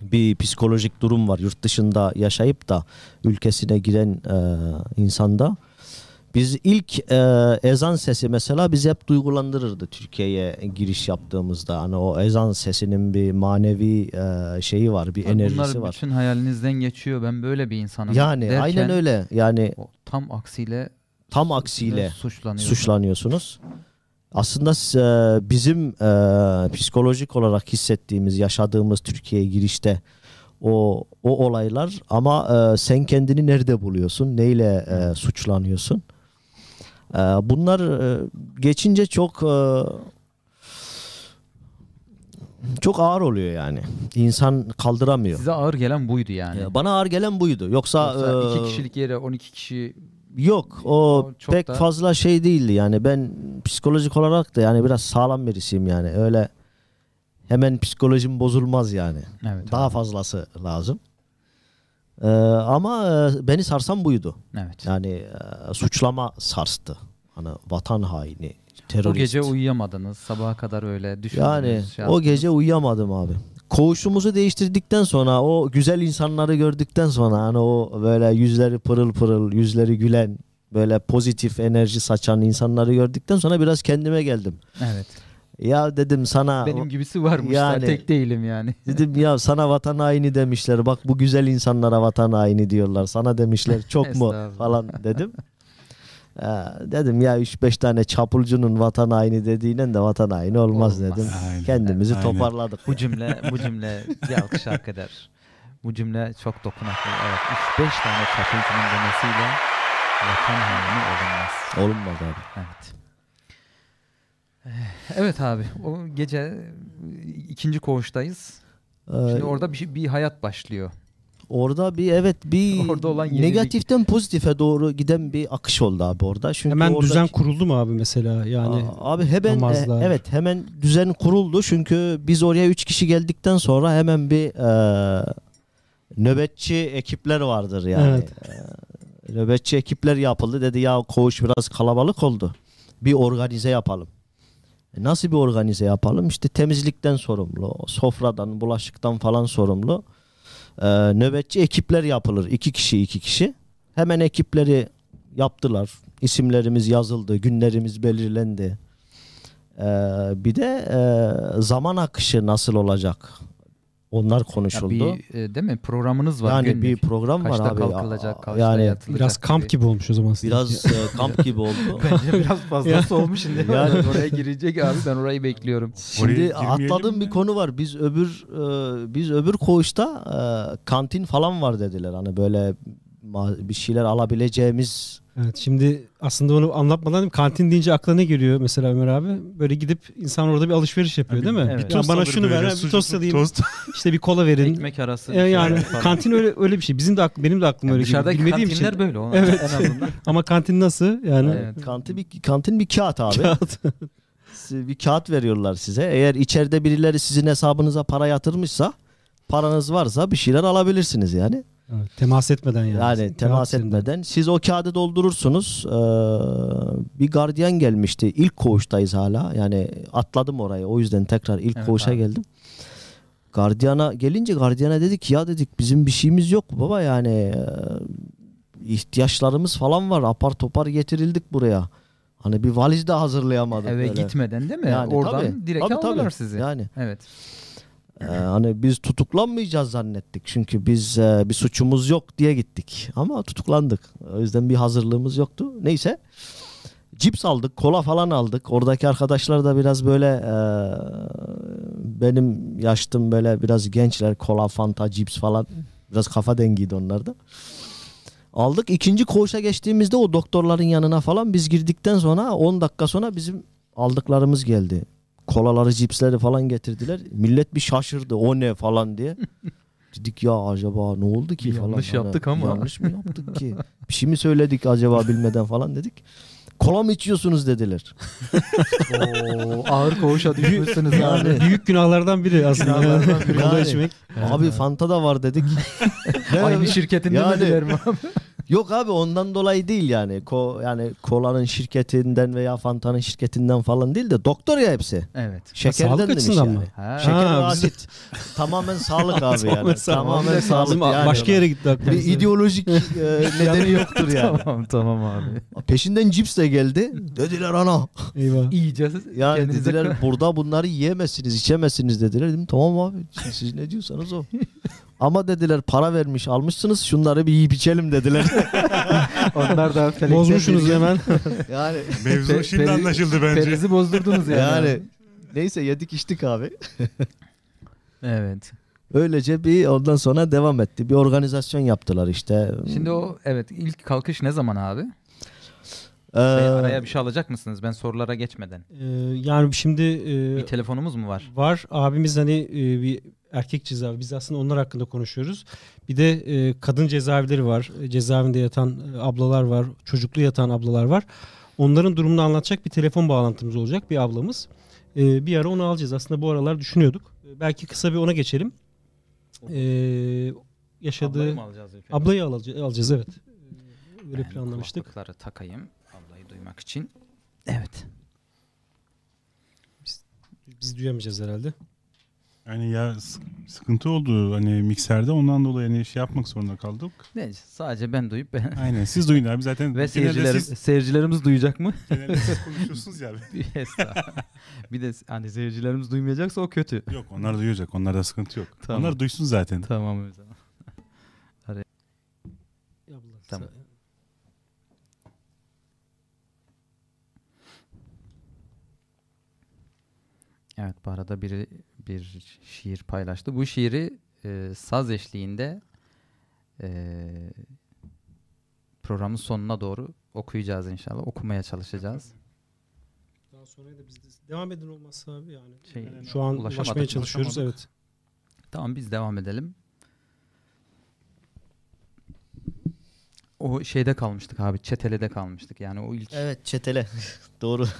Bir psikolojik durum var yurt dışında yaşayıp da ülkesine giren e, insanda. Biz ilk e, ezan sesi mesela bizi hep duygulandırırdı Türkiye'ye giriş yaptığımızda. Hani o ezan sesinin bir manevi e, şeyi var, bir Tabii enerjisi Bunlar var. bütün hayalinizden geçiyor. Ben böyle bir insanım. Yani derken, aynen öyle. Yani tam aksiyle tam aksiyle suçlanıyor. suçlanıyorsunuz. Aslında e, bizim e, psikolojik olarak hissettiğimiz, yaşadığımız Türkiye'ye girişte o o olaylar ama e, sen kendini nerede buluyorsun? Neyle e, suçlanıyorsun? E, bunlar e, geçince çok e, çok ağır oluyor yani. İnsan kaldıramıyor. Size ağır gelen buydu yani. Ya Bana ağır gelen buydu. Yoksa, Yoksa iki e, kişilik yere 12 kişi Yok o O çok pek da- fazla şey değildi yani ben psikolojik olarak da yani biraz sağlam birisiyim yani öyle hemen psikolojim bozulmaz yani evet. daha fazlası lazım Ee, ama e, beni sarsan buydu Evet. yani e, suçlama sarstı hani vatan haini terörist o gece uyuyamadınız. Sabaha kadar öyle düşündünüz. yani şey o gece uyuyamadım abi koğuşumuzu değiştirdikten sonra o güzel insanları gördükten sonra hani o böyle yüzleri pırıl pırıl yüzleri gülen böyle pozitif enerji saçan insanları gördükten sonra biraz kendime geldim. Evet. Ya dedim sana Benim gibisi varmış. Yani- tek değilim yani. dedim ya sana vatan haini demişler. Bak bu güzel insanlara vatan haini diyorlar. Sana demişler çok mu falan dedim. Ee, dedim ya 3-5 tane çapulcunun vatan haini dediğiyle de vatan haini olmaz, Olmaz. dedim. Aynen, Kendimizi aynen. toparladık. Bu cümle bu cümle bir alkış hak eder. Bu cümle çok dokunaklı. Evet 3-5 tane çapulcunun demesiyle vatan haini olunmaz. Olmaz abi. Evet. Eh, Evet abi o gece e, ikinci koğuştayız. Ee, Şimdi orada bir, şey- bir hayat başlıyor. Orada bir evet bir Orada olan yenilik. negatiften pozitife doğru giden bir akış oldu abi orada. Çünkü Hemen oradaki- düzen kuruldu mu abi mesela? Yani Aa, abi hemen e, namazlar. evet hemen düzen kuruldu çünkü biz oraya 3 kişi geldikten sonra hemen bir e, nöbetçi ekipler vardır yani. Evet. E, nöbetçi ekipler yapıldı dedi ya koğuş biraz kalabalık oldu. Bir organize yapalım. E, Nasıl bir organize yapalım? İşte temizlikten sorumlu, sofradan, bulaşıktan falan sorumlu. E, nöbetçi ekipler yapılır. iki kişi iki kişi. Hemen ekipleri yaptılar. İsimlerimiz yazıldı, günlerimiz belirlendi. Ee, bir de e, zaman akışı nasıl olacak? Onlar Ya konuşuldu. bir e, değil mi programınız var yani günlük. bir program Kaçta var abi. kalkılacak, kaçta yani yatılacak biraz kamp gibi olmuş o zaman. biraz e, kamp gibi oldu. Bence biraz fazlası olmuş şimdi. Yani- oraya girecek abi ben orayı bekliyorum. Şimdi atladığım bir konu var. Biz öbür e, biz öbür koğuşta e, kantin falan var dediler. Hani böyle bir şeyler alabileceğimiz Evet, şimdi aslında onu anlatmadan kantin deyince aklına ne geliyor mesela Ömer abi? Böyle gidip insan orada bir alışveriş yapıyor değil mi? Evet. Ya tost bana alır şunu ver, bir tost alayım, tost. işte bir kola verin. Ekmek arası. E, bir yani kantin öyle öyle bir şey. Bizim de aklı- benim de aklım Yani öyle dışarıdaki geliyor. Bilmediğim kantinler için. böyle o Evet. en azından. Ama kantin nasıl? Yani Evet. kantin bir kantin bir kağıt abi. Kağıt. Size bir kağıt veriyorlar size. Eğer içeride birileri sizin hesabınıza para yatırmışsa paranız varsa bir şeyler alabilirsiniz yani. Evet, temas etmeden yani. Yani temas etmeden. Siz o kağıdı doldurursunuz. Ee, bir gardiyan gelmişti. İlk koğuştayız hala. Yani atladım orayı. O yüzden tekrar ilk Evet koğuşa abi. geldim. Gardiyana gelince gardiyana dedik ya dedik bizim bir şeyimiz yok baba yani e, ihtiyaçlarımız falan var. Apar topar getirildik buraya. Hani bir valiz de hazırlayamadık. Eve böyle. gitmeden değil mi? Yani Oradan tabii, direkt tabii, aldılar tabii. sizi. Yani Evet. Ee, hani biz tutuklanmayacağız zannettik. Çünkü biz e, bir suçumuz yok diye gittik. Ama tutuklandık. O yüzden bir hazırlığımız yoktu. Neyse. Cips aldık, kola falan aldık. Oradaki arkadaşlar da biraz böyle e, benim yaştım böyle biraz gençler kola, fanta, cips falan. Biraz kafa dengiydi onlarda. Aldık. İkinci koğuşa geçtiğimizde o doktorların yanına falan biz girdikten sonra 10 dakika sonra bizim aldıklarımız geldi. Kolaları, cipsleri falan getirdiler. Millet bir şaşırdı. O ne falan diye. Dedik ya acaba ne oldu ki falan. Yanlış Hani yaptık ama. Yanlış mı yaptık ki? Bir şey mi söyledik acaba bilmeden falan dedik. Kola mı içiyorsunuz dediler. Oo, ağır koğuşa düşmüşsünüz yani. Yani Büyük günahlardan biri aslında. Günahlardan biri. Kola Yani. içmek. Abi Fanta da var dedik. Aynı abi? şirketin Yani- demediler mi abi? Yok abi ondan dolayı değil yani. Ko yani kolanın şirketinden veya Fanta'nın şirketinden falan değil de doktor ya hepsi. Evet. Şekerden sağlık demiş açısından yani. mı? Ha. Şeker Ha, ve asit. Tamamen sağlık abi yani. Tamamen sağlık. Tamamen sağlık Bizim yani. başka yere gitti bir aklımız. ideolojik e, nedeni yoktur yani. tamam tamam abi. Peşinden cips de geldi. Dediler ana. Eyvah. İyice Yani kendinize dediler burada bunları yiyemezsiniz, içemezsiniz dediler. Dedim tamam abi siz, siz ne diyorsanız o. Ama dediler para vermiş almışsınız şunları bir yiyip içelim dediler. Onlar da felekten Bozmuşsunuz hemen. yani Mevzu şimdi peri- anlaşıldı bence. Perizi bozdurdunuz yani. yani neyse yedik içtik abi. Evet. Öylece bir ondan sonra devam etti. Bir organizasyon yaptılar işte. Şimdi o evet ilk kalkış ne zaman abi? Ee, Şey, araya bir şey alacak mısınız? Ben sorulara geçmeden. Ee, yani şimdi e, Bir telefonumuz mu var? var abimiz hani e, bir erkek cezaevi. Biz aslında onlar hakkında konuşuyoruz. Bir de e, kadın cezaevleri var. E, Cezaevinde yatan e, ablalar var. Çocuklu yatan ablalar var. Onların durumunu anlatacak bir telefon bağlantımız olacak bir ablamız. E, bir ara onu alacağız. Aslında bu aralar düşünüyorduk. E, belki kısa bir ona geçelim. E, yaşadığı Ablayı mı alacağız önce? ablayı alacağız, alacağız evet. Öyle Ben planlamıştık. Kulaklıkları takayım ablayı duymak için. Evet. Biz duyamayacağız herhalde. Yani ya sıkıntı oldu hani mikserde ondan dolayı hani şey yapmak zorunda kaldık. Neyse sadece ben duyup ben Aynen siz duyun abi zaten. ve seyircilerim, siz, seyircilerimiz duyacak mı? genelde siz konuşuyorsunuz ya. Bir estağfurullah. bir de hani seyircilerimiz duymayacaksa o kötü. Yok onlar duyacak onlarda sıkıntı yok. Tamam. Onlar duysun zaten. Tamam o zaman. Abla, Tamam. Evet bu arada biri bir şiir paylaştı. Bu şiiri e, saz eşliğinde e, programın sonuna doğru okuyacağız inşallah. Okumaya çalışacağız. Daha sonra da biz de devam edin olmazsa abi yani. Şey, Şu an ulaşmaya çalışıyoruz ulaşamadık. evet. Tamam biz devam edelim. O şeyde kalmıştık abi. Çetele'de kalmıştık. Yani o ilk Evet çetele. Doğru.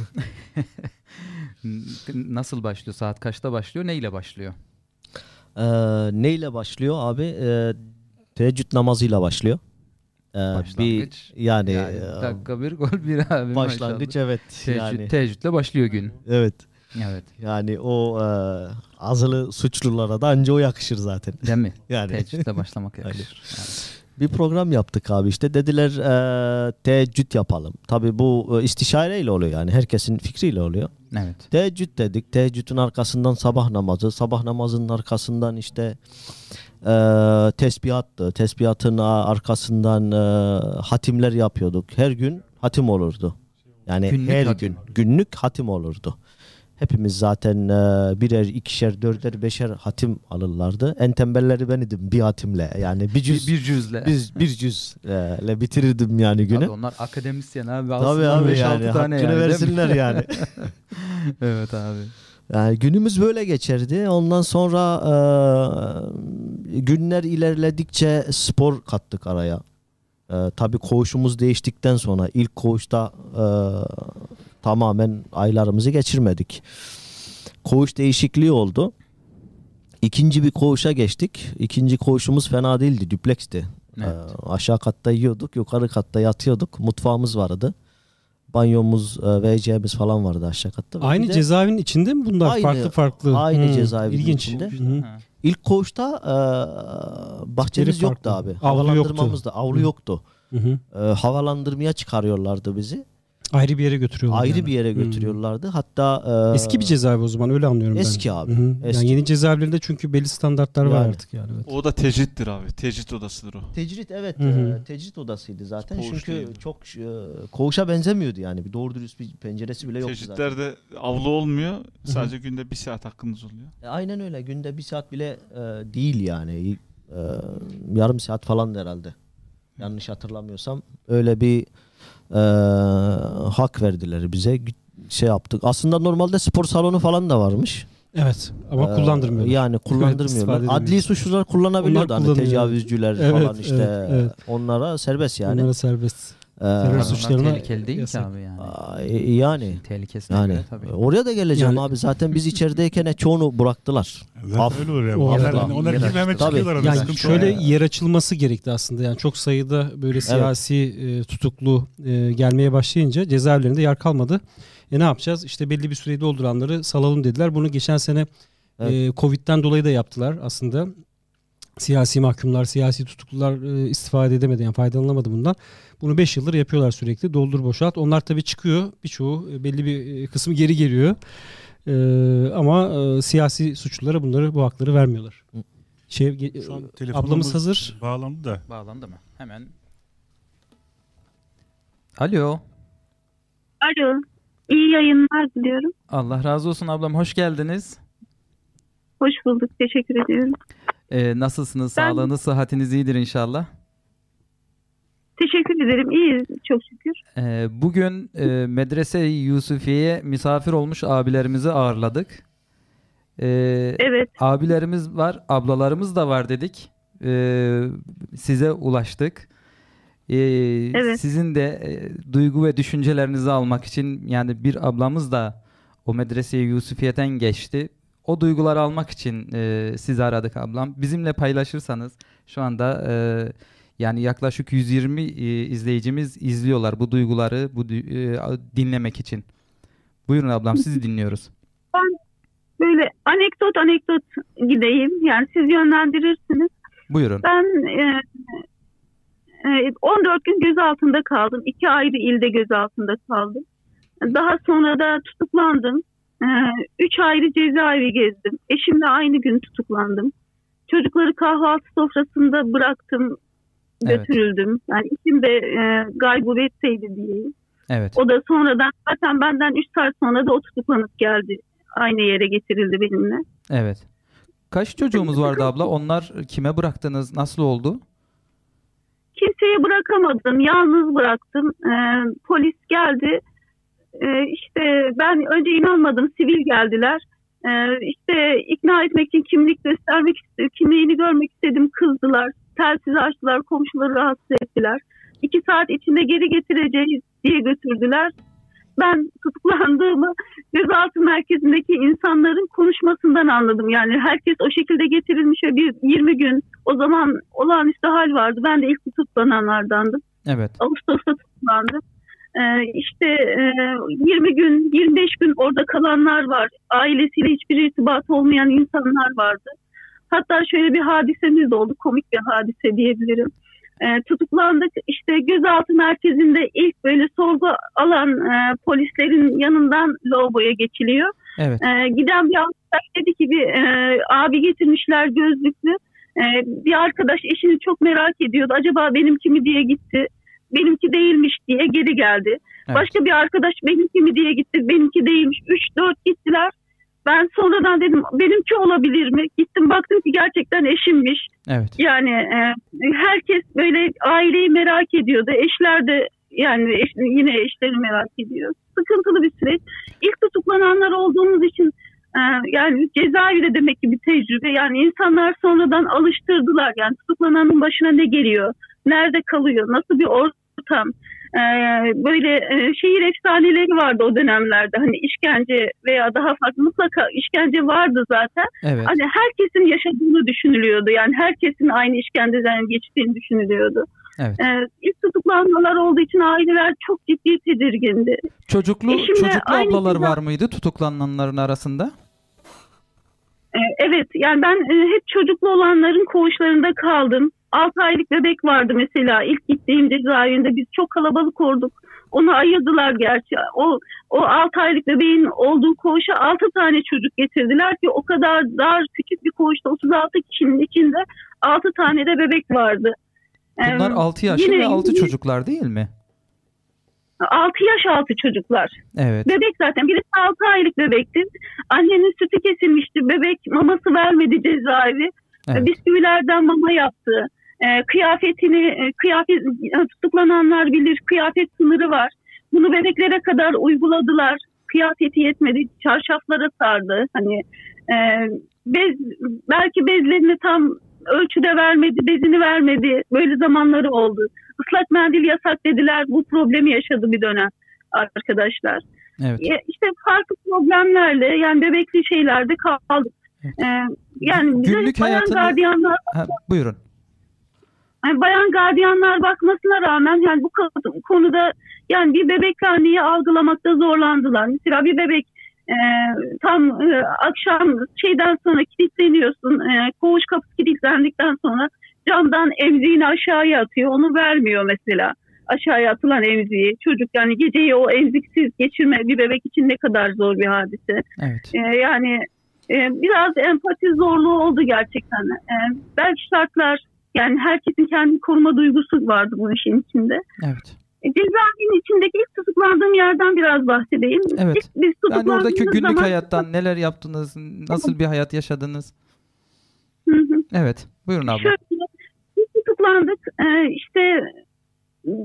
Nasıl başlıyor? Saat kaçta başlıyor? Neyle başlıyor? Ee, neyle başlıyor abi? Ee, teheccüd namazıyla başlıyor. Ee, Başlangıç. Bir, yani, Yani e, dakika bir gol bir abi başlangıç evet. Teheccüd, yani teheccüdle başlıyor gün. evet. Evet. Yani o e, azılı suçlulara da anca o yakışır zaten. Değil mi? Yani Teheccüdle başlamak yakışır. Bir program yaptık abi işte dediler e, teheccüd yapalım. Tabii bu e, istişareyle oluyor yani herkesin fikriyle oluyor. Evet. Teheccüd dedik. Teheccüdün arkasından sabah namazı. Sabah namazının arkasından işte e, tesbihattı. Tesbihatın arkasından e, hatimler yapıyorduk. Her gün hatim olurdu. Yani Günlük her hatim. gün günlük hatim olurdu. Hepimiz zaten e, birer, ikişer, dörder, beşer hatim alırlardı. En tembelleri ben idim bir hatimle. Yani bir Bir, cüz, bir cüzle. biz bir cüzle bitirirdim yani günü. Abi onlar akademisyen abi. Tabii abi 5-6 yani tane hakkını yani, versinler yani. evet abi. Yani günümüz böyle geçerdi. Ondan sonra e, günler ilerledikçe spor kattık araya. E, tabii koğuşumuz değiştikten sonra ilk koğuşta e, tamamen aylarımızı geçirmedik. Koğuş değişikliği oldu. İkinci bir koğuşa geçtik. İkinci koğuşumuz fena değildi, düpleksti. Evet. E, aşağı katta yiyorduk, yukarı katta yatıyorduk. Mutfağımız vardı. Banyomuz, e, WC'miz falan vardı aşağı katta. Aynı de- cezaevinin içinde mi bunlar? Aynı- farklı farklı. aynı cezaevinin ilginç. içinde. Ha. İlk koğuşta e, bahçemiz yoktu farklı. abi. Avlu Havalandırmamız yoktu. da avlu Hı. yoktu. Hı hı. E, havalandırmaya çıkarıyorlardı bizi. Ayrı bir yere götürüyorlar. Ayrı yani. bir yere Hı. götürüyorlardı. Hatta e, Eski bir cezaevi o zaman öyle anlıyorum ben. Eski abi, Hı hı. eski. Yani yeni cezaevlerinde çünkü belli standartlar var Yani. artık yani. Evet. O da tecrittir abi. Tecrit odasıdır o. Tecrit evet Hı hı. e, tecrit odasıydı zaten. Koğuş Çünkü değildi. çok e, koğuşa benzemiyordu yani. Bir doğru dürüst bir penceresi bile yoktu zaten. Tecritlerde avlu olmuyor. Sadece günde bir saat hakkınız oluyor. E, Aynen öyle. Günde bir saat bile e, değil yani. E, yarım saat falan herhalde. Yanlış hatırlamıyorsam öyle bir e, hak verdiler bize. Şey yaptık. Aslında normalde spor salonu falan da varmış. Evet ama Ee, kullandırmıyorlar. Yani kullandırmıyorlar. Adli suçlular kullanabiliyordu. Onlar Hani tecavüzcüler Evet, falan işte. evet, evet. Onlara serbest yani. Onlara serbest. Ee, terör suçlarına tehlikeli değil yasak. ki abi yani. Aa, e- yani Tehlikesine yani göre tabii. oraya da geleceğim Yani- abi. Zaten biz içerideyken çoğunu bıraktılar. Zaten Af. öyle olur ya. O Onlar, onlar Tabii. gibi hemen Tabii. çıkıyorlar. Yani sıkıntı şöyle yok. yer açılması gerekti aslında. Yani çok sayıda böyle siyasi e, tutuklu e, gelmeye başlayınca cezaevlerinde yer kalmadı. E ne yapacağız? İşte belli bir süreyi dolduranları salalım dediler. Bunu geçen sene e, Covid'den dolayı da yaptılar aslında. Siyasi mahkumlar, siyasi tutuklular e, istifade edemedi yani faydalanamadı bundan. Bunu 5 yıldır yapıyorlar sürekli. Doldur boşalt. Onlar tabii çıkıyor. Birçoğu e, belli bir e, kısmı geri geliyor. E, ama e, siyasi suçlulara bunları bu hakları vermiyorlar. Şey, Şu an ablamız telefonumuz hazır. Bağlandı da. Bağlandı mı? Hemen. Alo. Alo. İyi yayınlar diliyorum. Allah razı olsun ablam. Hoş geldiniz. Hoş bulduk. Teşekkür ediyorum. Ee, nasılsınız? Ben- Sağlığınız, sıhhatiniz iyidir inşallah. Teşekkür ederim. İyiyiz çok şükür. Ee, bugün e, Medrese Yusufiye'ye misafir olmuş abilerimizi ağırladık. Ee, Evet. abilerimiz var, ablalarımız da var dedik. Ee, size ulaştık. Ee, Evet. Sizin de e, duygu ve düşüncelerinizi almak için yani bir ablamız da o medrese Yusufiye'den geçti. O duyguları almak için e, sizi aradık ablam. Bizimle paylaşırsanız şu anda e, yani yaklaşık 120 e, izleyicimiz izliyorlar bu duyguları bu e, dinlemek için. Buyurun ablam sizi dinliyoruz. Böyle anekdot anekdot gideyim. Yani siz yönlendirirsiniz. Buyurun. Ben e, e, 14 gün gözaltında kaldım. İki ayrı ilde gözaltında kaldım. Daha sonra da tutuklandım. E, üç ayrı cezaevi gezdim. Eşimle aynı gün tutuklandım. Çocukları kahvaltı sofrasında bıraktım, Evet. götürüldüm. Yani eşim de e, gaybubetteydi diyeyim. Evet. O da sonradan zaten benden 3 saat sonra da tutuklanıp geldi. Aynı yere getirildi benimle. Evet. Kaç çocuğumuz vardı abla? Onlar kime bıraktınız? Nasıl oldu? Kimseye bırakamadım. Yalnız bıraktım. Ee, polis geldi. Ee, işte ben önce inanmadım. Sivil geldiler. Ee, işte ikna etmek için kimlik göstermek istedim. Kimliğini görmek istedim. Kızdılar. Telsizi açtılar. Komşuları rahatsız ettiler. İki saat içinde geri getireceğiz diye götürdüler. Ben tutuklandığımı gözaltı merkezindeki insanların konuşmasından anladım. Yani herkes o şekilde getirilmiş ve bir 20 gün o zaman olağanüstü hal vardı. Ben de ilk tutuklananlardandım. Evet. Ağustos'ta tutuklandım. Ee, işte e, 20 gün, 25 gün orada kalanlar var. Ailesiyle hiçbir irtibat olmayan insanlar vardı. Hatta şöyle bir hadisemiz de oldu. Komik bir hadise diyebilirim. Ee, tutuklandık. İşte gözaltı merkezinde ilk böyle sorgu alan e, polislerin yanından lavaboya geçiliyor. Evet. Ee, giden bir arkadaş dedi ki bir e, abi getirmişler gözlüklü. Ee, bir arkadaş eşini çok merak ediyordu. Acaba benimki mi diye gitti. Benimki değilmiş diye geri geldi. Evet. Başka bir arkadaş benimki mi diye gitti. Benimki değilmiş. 3-4 gittiler. Ben sonradan dedim benimki olabilir mi? Gittim baktım ki gerçekten eşimmiş. Evet. Yani e, herkes böyle aileyi merak ediyordu. Eşler de yani eş- yine eşleri merak ediyor. Sıkıntılı bir süreç. İlk tutuklananlar olduğumuz için e, yani cezaevi de demek ki bir tecrübe. Yani insanlar sonradan alıştırdılar. Yani tutuklananın başına ne geliyor? Nerede kalıyor? Nasıl bir ortam? E, böyle e, şehir efsaneleri vardı o dönemlerde. Hani işkence veya daha farklı mutlaka işkence vardı zaten. Evet. Hani herkesin yaşadığını düşünülüyordu. Yani herkesin aynı işkenceden geçtiğini düşünülüyordu. Evet. Ee, ilk tutuklanmalar olduğu için aileler çok ciddi tedirgindi. Çocuklu eşimle çocuklu ablalar ceza- var mıydı tutuklananların arasında? Ee, evet yani ben e, hep çocuklu olanların koğuşlarında kaldım. 6 aylık bebek vardı mesela. İlk gittiğim cezaevinde biz çok kalabalık olduk. Onu ayırdılar gerçi. O o 6 aylık bebeğin olduğu koğuşa 6 tane çocuk getirdiler ki o kadar dar küçük bir koğuşta 36 kişinin içinde 6 tane de bebek vardı. Bunlar 6 yaşlı yine- ve 6 çocuklar değil mi? 6 yaş altı çocuklar. Evet. Bebek zaten birisi 6 aylık bebekti. Annenin sütü kesilmişti. Bebek maması vermedi cezaevi. Evet. Bisküvilerden mama yaptı. E, kıyafetini e, kıyafet tutuklananlar bilir kıyafet sınırı var. Bunu bebeklere kadar uyguladılar. Kıyafeti yetmedi, çarşaflara sardı. Hani e, bez belki bezlerini tam ölçüde vermedi, bezini vermedi. Böyle zamanları oldu. Islak mendil yasak dediler. Bu problemi yaşadı bir dönem arkadaşlar. Evet. Ya işte farklı problemlerle yani bebekli şeylerde kaldık. Ee, yani bize Günlük bayan hayatını- gardiyanlar Ha, buyurun. Yani bayan gardiyanlar bakmasına rağmen yani bu ko- konuda yani bir bebekli anneyi algılamakta zorlandılar. Mesela bir bebek e, tam e, akşam şeyden sonra kilitleniyorsun. E, koğuş kapısı kilitlendikten sonra camdan emziğini aşağıya atıyor. Onu vermiyor mesela. Aşağıya atılan emziği. Çocuk yani geceyi o emziksiz geçirme bir bebek için ne kadar zor bir hadise. Evet. Ee, yani e, biraz empati zorluğu oldu gerçekten. Ee, belki şartlar yani herkesin kendi koruma duygusu vardı bu işin içinde. Evet. E, cezaevinin içindeki ilk tutuklandığım yerden biraz bahsedeyim. Evet. İlk biz Yani oradaki günlük zaman- hayattan neler yaptınız? Nasıl bir hayat yaşadınız? Hı hı. Evet. Buyurun abla. Şöyle biz tutuklandık. Ee, işte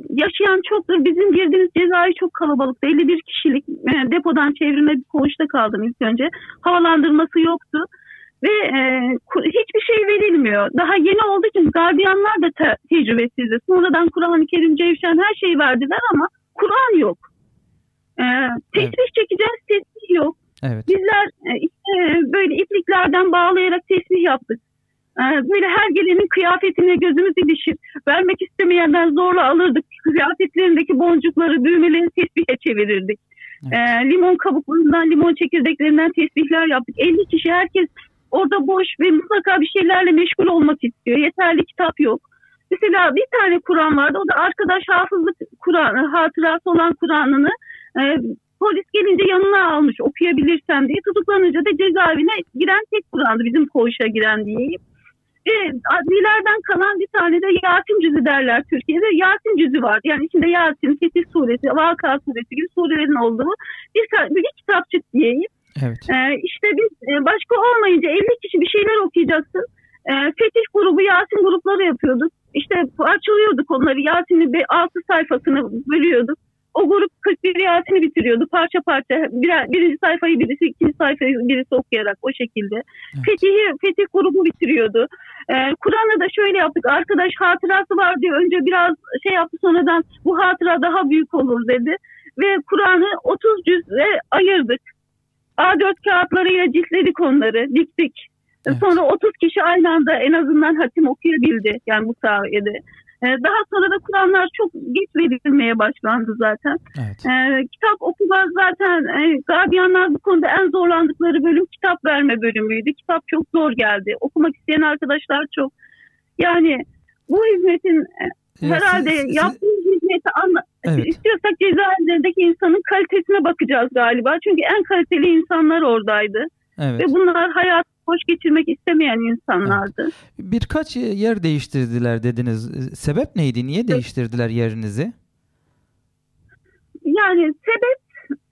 yaşayan çoktur. Bizim girdiğimiz cezaevi çok kalabalıktı. 51 kişilik e, depodan çevrilme bir koğuşta kaldım ilk önce. Havalandırması yoktu. Ve e, hiçbir şey verilmiyor. Daha yeni olduğu için gardiyanlar da te- tecrübesizdi. Sonradan Kur'an-ı Kerim, Cevşen her şeyi verdiler ama Kur'an yok. E, tesbih çekeceğiz, tesbih yok. Evet. Bizler e, işte böyle ipliklerden bağlayarak tesbih yaptık. E, Böyle her gelenin kıyafetine gözümüz ilişir. Vermek istemeyenler zorla alırdık. Kıyafetlerindeki boncukları, düğmeleri tesbihe çevirirdik. Evet. E, limon kabuklarından, limon çekirdeklerinden tesbihler yaptık. 50 kişi herkes orada boş ve mutlaka bir şeylerle meşgul olmak istiyor. Yeterli kitap yok. Mesela bir tane Kur'an vardı. O da arkadaş hafızlık Kur'an, hatırası olan Kur'an'ını e, polis gelince yanına almış okuyabilirsen diye tutuklanınca da cezaevine giren tek Kur'an'dı bizim koğuşa giren diyeyim. Ve adlilerden kalan bir tane de Yasin cüzü derler Türkiye'de. Yasin cüzü var. Yani içinde Yasin, Fetih suresi, Vaka suresi gibi surelerin olduğu bir, bir kitapçık diyeyim. Evet. Ee, işte biz e, başka olmayınca 50 kişi bir şeyler okuyacaksın. Ee, Fetih grubu, Yasin grupları yapıyorduk. İşte parçalıyorduk onları. Yasin'i 6 sayfasını bölüyorduk. O grup 41 Yasin'i bitiriyordu parça parça. Birer, birinci sayfayı birisi, ikinci sayfayı birisi okuyarak o şekilde. Evet. Fetih'i, Fetih grubu bitiriyordu. Ee, Kur'an'da da şöyle yaptık. Arkadaş hatırası var diye önce biraz şey yaptı sonradan bu hatıra daha büyük olur dedi. Ve Kur'an'ı 30 cüzle ayırdık. A4 kağıtlarıyla ciltledik onları, diktik. Evet. Sonra 30 kişi aynı anda en azından hatim okuyabildi yani bu sayede. Ee, Daha sonra da Kur'anlar çok geç verilmeye başlandı zaten. Evet. Ee, kitap okuma zaten e, gardiyanlar bu konuda en zorlandıkları bölüm kitap verme bölümüydü. Kitap çok zor geldi. Okumak isteyen arkadaşlar çok. Yani bu hizmetin e, herhalde siz- siz- hizmeti anla Evet. istiyorsak cezaevlerindeki insanın kalitesine bakacağız galiba. Çünkü en kaliteli insanlar oradaydı. Evet. Ve bunlar hayat hoş geçirmek istemeyen insanlardı. Birkaç yer değiştirdiler dediniz. Sebep neydi? Niye değiştirdiler yerinizi? Yani sebep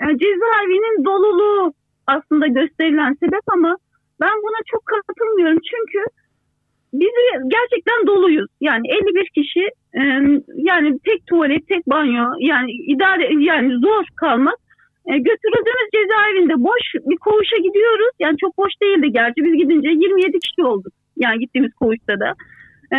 e, cezaevinin doluluğu aslında gösterilen sebep ama ben buna çok katılmıyorum. Çünkü biz gerçekten doluyuz. Yani 51 kişi e, yani tek tuvalet, tek banyo yani idare yani zor kalmak. E, götürüldüğümüz cezaevinde boş bir koğuşa gidiyoruz. Yani çok boş değildi gerçi. Biz gidince 27 kişi olduk. Yani gittiğimiz koğuşta da. E,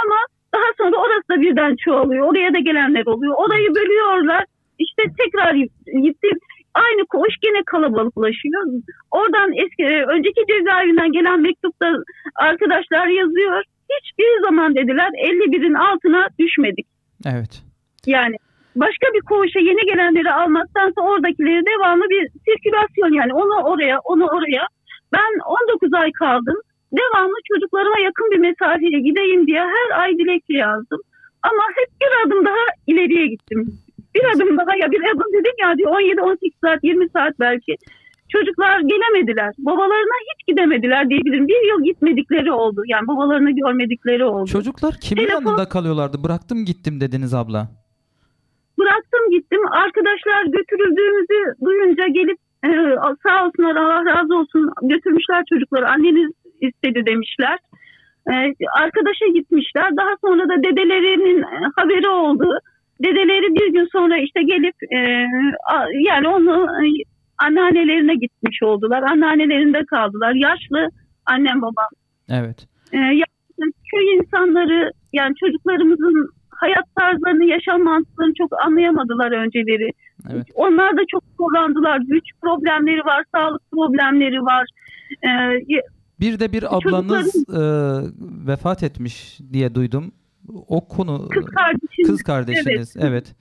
ama daha sonra orası da birden çoğalıyor. Oraya da gelenler oluyor. Orayı bölüyorlar. İşte tekrar gittim. Aynı koğuş gene kalabalıklaşıyor. Oradan eski e, önceki cezaevinden gelen mektupta arkadaşlar yazıyor. Hiçbir zaman dediler 51'in altına düşmedik. Evet. Yani başka bir koğuşa yeni gelenleri almaktansa oradakileri devamlı bir sirkülasyon yani onu oraya onu oraya. Ben 19 ay kaldım. Devamlı çocuklarıma yakın bir mesafeye gideyim diye her ay dilekçe yazdım. Ama hep bir adım daha ileriye gittim. Bir adım daha ya bir adım dedim ya diyor 17-18 saat 20 saat belki. Çocuklar gelemediler. Babalarına hiç gidemediler diyebilirim. Bir yıl gitmedikleri oldu. Yani babalarını görmedikleri oldu. Çocuklar kimin Telefon- yanında kalıyorlardı? Bıraktım gittim dediniz abla. bıraktım gittim. Arkadaşlar götürüldüğümüzü duyunca gelip e, sağ olsunlar Allah razı olsun götürmüşler çocukları. Anneniz istedi demişler. E, arkadaşa gitmişler. Daha sonra da dedelerinin e, haberi oldu. Dedeleri bir gün sonra işte gelip e, yani onu e, anneannelerine gitmiş oldular. Anneannelerinde kaldılar. Yaşlı annem babam. Evet. E, yaşlı köy insanları yani çocuklarımızın hayat tarzlarını, yaşam mantıklarını çok anlayamadılar önceleri. Evet. Onlar da çok zorlandılar. Güç problemleri var, sağlık problemleri var. E, y- Bir de bir ablanız e, vefat etmiş diye duydum. O konu kız kardeşim kız kardeşiniz. Evet.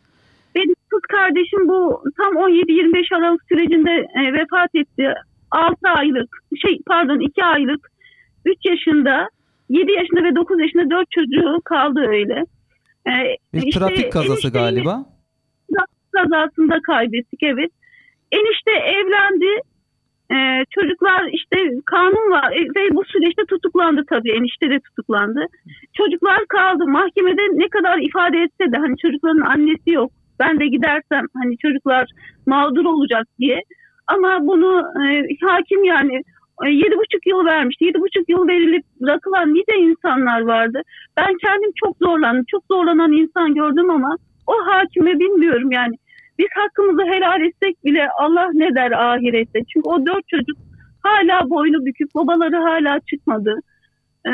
Benim kız kardeşim bu tam 17-25 Aralık sürecinde e, vefat etti. 6 aylık, şey pardon 2 aylık, 3 yaşında, 7 yaşında ve 9 yaşında 4 çocuğu kaldı öyle. E, Bir işte trafik kazası galiba. kazasında kaybettik evet. Enişte evlendi. E, çocuklar işte kanun var E, ve bu süreçte tutuklandı tabii enişte de tutuklandı. Çocuklar kaldı mahkemede ne kadar ifade etse de hani çocukların annesi yok. Ben de gidersem hani çocuklar mağdur olacak diye. Ama bunu e, hakim yani e, yedi buçuk yıl vermişti. Yedi buçuk yıl verilip bırakılan nice insanlar vardı. Ben kendim çok zorlandım. Çok zorlanan insan gördüm ama o hakime bilmiyorum yani. Biz hakkımızı helal etsek bile Allah ne der ahirette. Çünkü o dört çocuk hala boynu bükük. Babaları hala çıkmadı. Ee,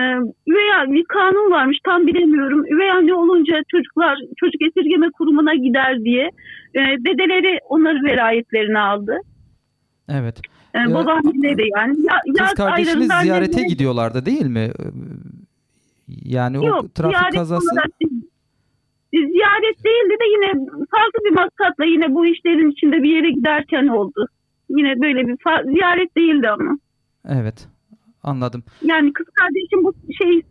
üvey bir kanun varmış tam bilemiyorum. Üvey anne olunca çocuklar çocuk esirgeme kurumuna gider diye e, dedeleri onların velayetlerini aldı. Evet. E, Ya- babaanneleri yani. Ya, Kız kardeşiniz ziyarete annemler- gidiyorlardı değil mi? Yani o Yok, trafik ziyaret kazası olarak. Ziyaret değildi de yine farklı bir maksatla yine bu işlerin içinde bir yere giderken oldu. Yine böyle bir ziyaret değildi ama. Evet. Anladım. Yani kız kardeşim bu şey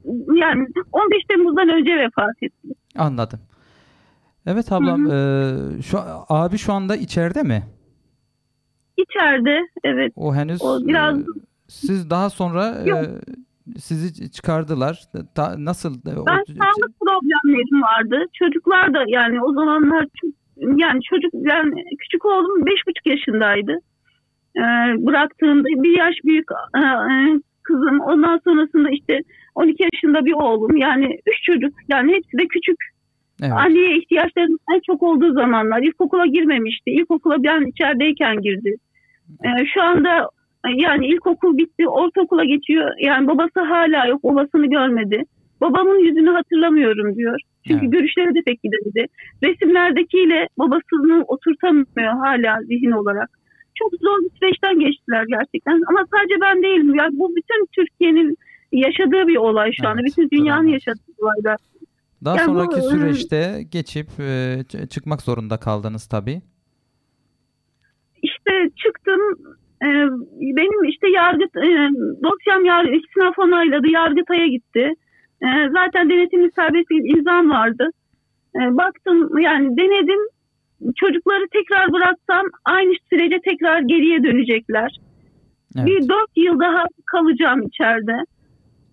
yani 15 Temmuz'dan önce vefat etti. Anladım. Evet ablam, eee, şu abi şu anda içeride mi? İçeride evet. O henüz O biraz- eee, siz daha sonra Yok. eee, sizi çıkardılar. Ta- nasıl? Ben sağlık problemlerim vardı. Çocuklar da yani o zamanlar yani çocuk yani küçük oğlum beş buçuk yaşındaydı. Ee, bıraktığımda bir yaş büyük e, e, kızım. Ondan sonrasında işte 12 yaşında bir oğlum. Yani üç çocuk. Yani hepsi de küçük. Evet. Anneye ihtiyaçlarının en çok olduğu zamanlar. İlkokula girmemişti. İlkokula ben içerideyken girdi. Ee, şu anda yani ilkokul bitti, ortaokula geçiyor. Yani babası hala yok, babasını görmedi. Babamın yüzünü hatırlamıyorum diyor. Çünkü Evet. görüşleri de pek gidemedi. Resimlerdekiyle babasını oturtamıyor hala zihin olarak. Çok zor bir süreçten geçtiler gerçekten. Ama sadece ben değilim. Yani bu bütün Türkiye'nin yaşadığı bir olay şu anda. Evet, bütün dünyanın drama. yaşadığı olaylar. Daha yani bu, sonraki eee, süreçte geçip ç- çıkmak zorunda kaldınız tabii. İşte çıktım. E, benim işte yargı e, dosyam yargı istinaf onayladı. Yargıtay'a gitti. E, zaten denetimli serbestlik imzam vardı. E, baktım yani denedim. Çocukları tekrar bıraksam aynı sürece tekrar geriye dönecekler. Evet. Bir dört yıl daha kalacağım içeride.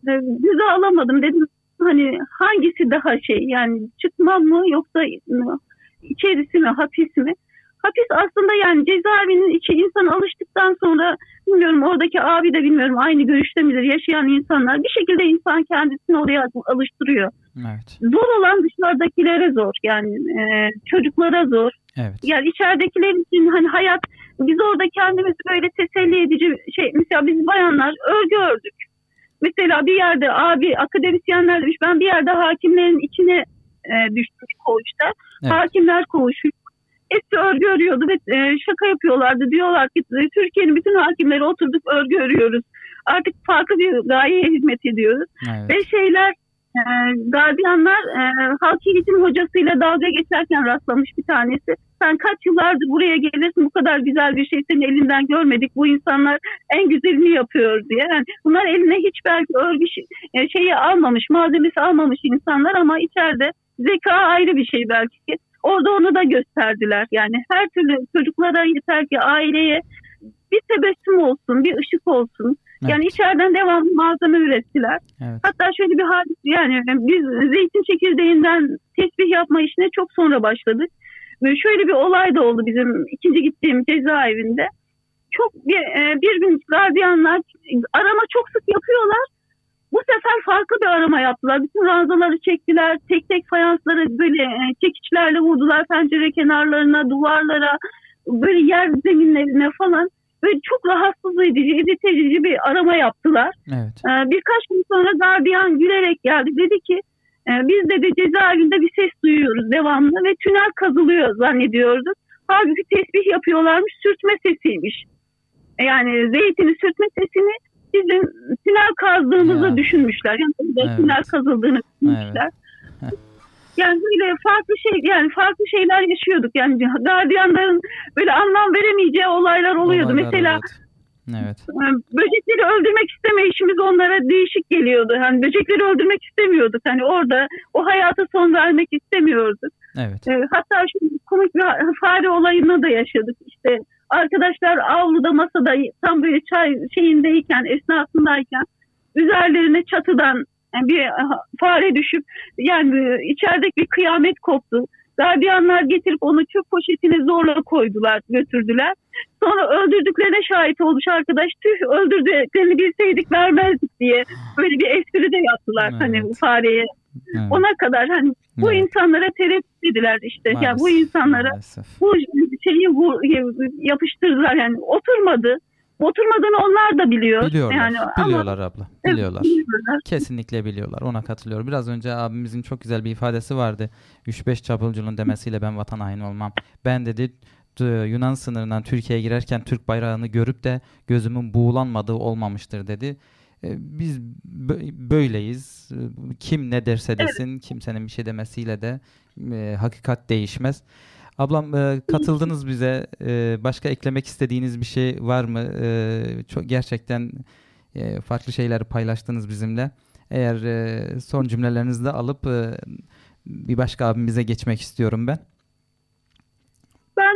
E, Göze alamadım dedim hani hangisi daha şey yani çıkmam mı yoksa içerisi mi hapis mi? Hapis aslında yani cezaevinin içi insan alıştıktan sonra bilmiyorum oradaki abi de bilmiyorum aynı görüşte midir yaşayan insanlar bir şekilde insan kendisini oraya alıştırıyor. Evet. Zor olan dışarıdakilere zor yani e, çocuklara zor. Evet. Yani içeridekiler için hani hayat biz orada kendimizi böyle teselli edici şey mesela biz bayanlar örgü ördük. Mesela bir yerde abi akademisyenler demiş ben bir yerde hakimlerin içine e, düştüm koğuşta. Evet. Hakimler koğuşu. Hepsi örgü örüyordu ve e, şaka yapıyorlardı. Diyorlar ki e, Türkiye'nin bütün hakimleri oturduk örgü örüyoruz. Artık farklı bir gayeye hizmet ediyoruz. Evet. Ve şeyler e, gardiyanlar e, halk eğitim hocasıyla dalga geçerken rastlamış bir tanesi. Sen kaç yıllardır buraya gelirsin bu kadar güzel bir şey senin elinden görmedik. Bu insanlar en güzelini yapıyor diye. Yani bunlar eline hiç belki örgü şeyi almamış, malzemesi almamış insanlar ama içeride zeka ayrı bir şey belki. Orada onu da gösterdiler. Yani her türlü çocuklara yeter ki aileye bir tebessüm olsun, bir ışık olsun. Yani Evet. içeriden devamlı malzeme ürettiler. Evet. Hatta şöyle bir hadis yani biz zeytin çekirdeğinden tesbih yapma işine çok sonra başladık. Şöyle bir olay da oldu bizim ikinci gittiğim cezaevinde. Çok bir, e, bir gün gardiyanlar arama çok sık yapıyorlar. Bu sefer farklı bir arama yaptılar. Bütün ranzaları çektiler. Tek tek fayansları böyle e, çekiçlerle vurdular pencere kenarlarına, duvarlara, böyle yer zeminlerine falan. Böyle çok rahatsız edici, irite edici bir arama yaptılar. Evet. Ee, birkaç gün sonra gardiyan gülerek geldi. Dedi ki e, biz dedi cezaevinde bir ses duyuyoruz devamlı ve tünel kazılıyor zannediyorduk. Halbuki tesbih yapıyorlarmış sürtme sesiymiş. E, Yani zeytini sürtme sesini bizim tünel kazdığımızı Ya. düşünmüşler. Yani Evet. tünel kazıldığını düşünmüşler. Yani böyle farklı şey yani farklı şeyler yaşıyorduk. Yani gardiyanların böyle anlam veremeyeceği olaylar oluyordu. Olaylar Mesela oluyordu. Evet. e, böcekleri öldürmek istemeyişimiz onlara değişik geliyordu. Hani böcekleri öldürmek istemiyorduk. Hani orada o hayata son vermek istemiyorduk. Evet. E, hatta şu komik bir fare olayını da yaşadık. İşte arkadaşlar avluda masada tam böyle çay şeyindeyken esnasındayken üzerlerine çatıdan bir fare düşüp yani içerideki bir kıyamet koptu. Gardiyanlar getirip onu çöp poşetine zorla koydular, götürdüler. Sonra öldürdüklerine şahit olmuş arkadaş. Tüh öldürdüklerini bilseydik vermezdik diye böyle bir espri de yaptılar hani Evet. fareye. evet. Ona kadar hani bu Evet. insanlara tereddüt dediler işte. Yani bu Maalesef, insanlara maalesef. bu şeyi bu, yapıştırdılar yani oturmadı. Oturmadığını onlar da biliyor. Biliyorlar. Yani ama- biliyorlar abla. Evet, Biliyorlar. biliyorlar. Kesinlikle biliyorlar. Ona katılıyorum. Biraz önce abimizin çok güzel bir ifadesi vardı. 3-5 çapulcunun demesiyle ben vatan haini olmam. Ben dedi Yunan sınırından Türkiye'ye girerken Türk bayrağını görüp de gözümün buğulanmadığı olmamıştır dedi. E, Biz bö- böyleyiz. Kim ne derse desin, kimsenin bir şey demesiyle de e, hakikat değişmez. Ablam e, katıldınız bize. E, başka eklemek istediğiniz bir şey var mı? E, çok gerçekten e, farklı şeyleri paylaştınız bizimle. Eğer e, son cümlelerinizi de alıp e, bir başka abimize geçmek istiyorum ben. Ben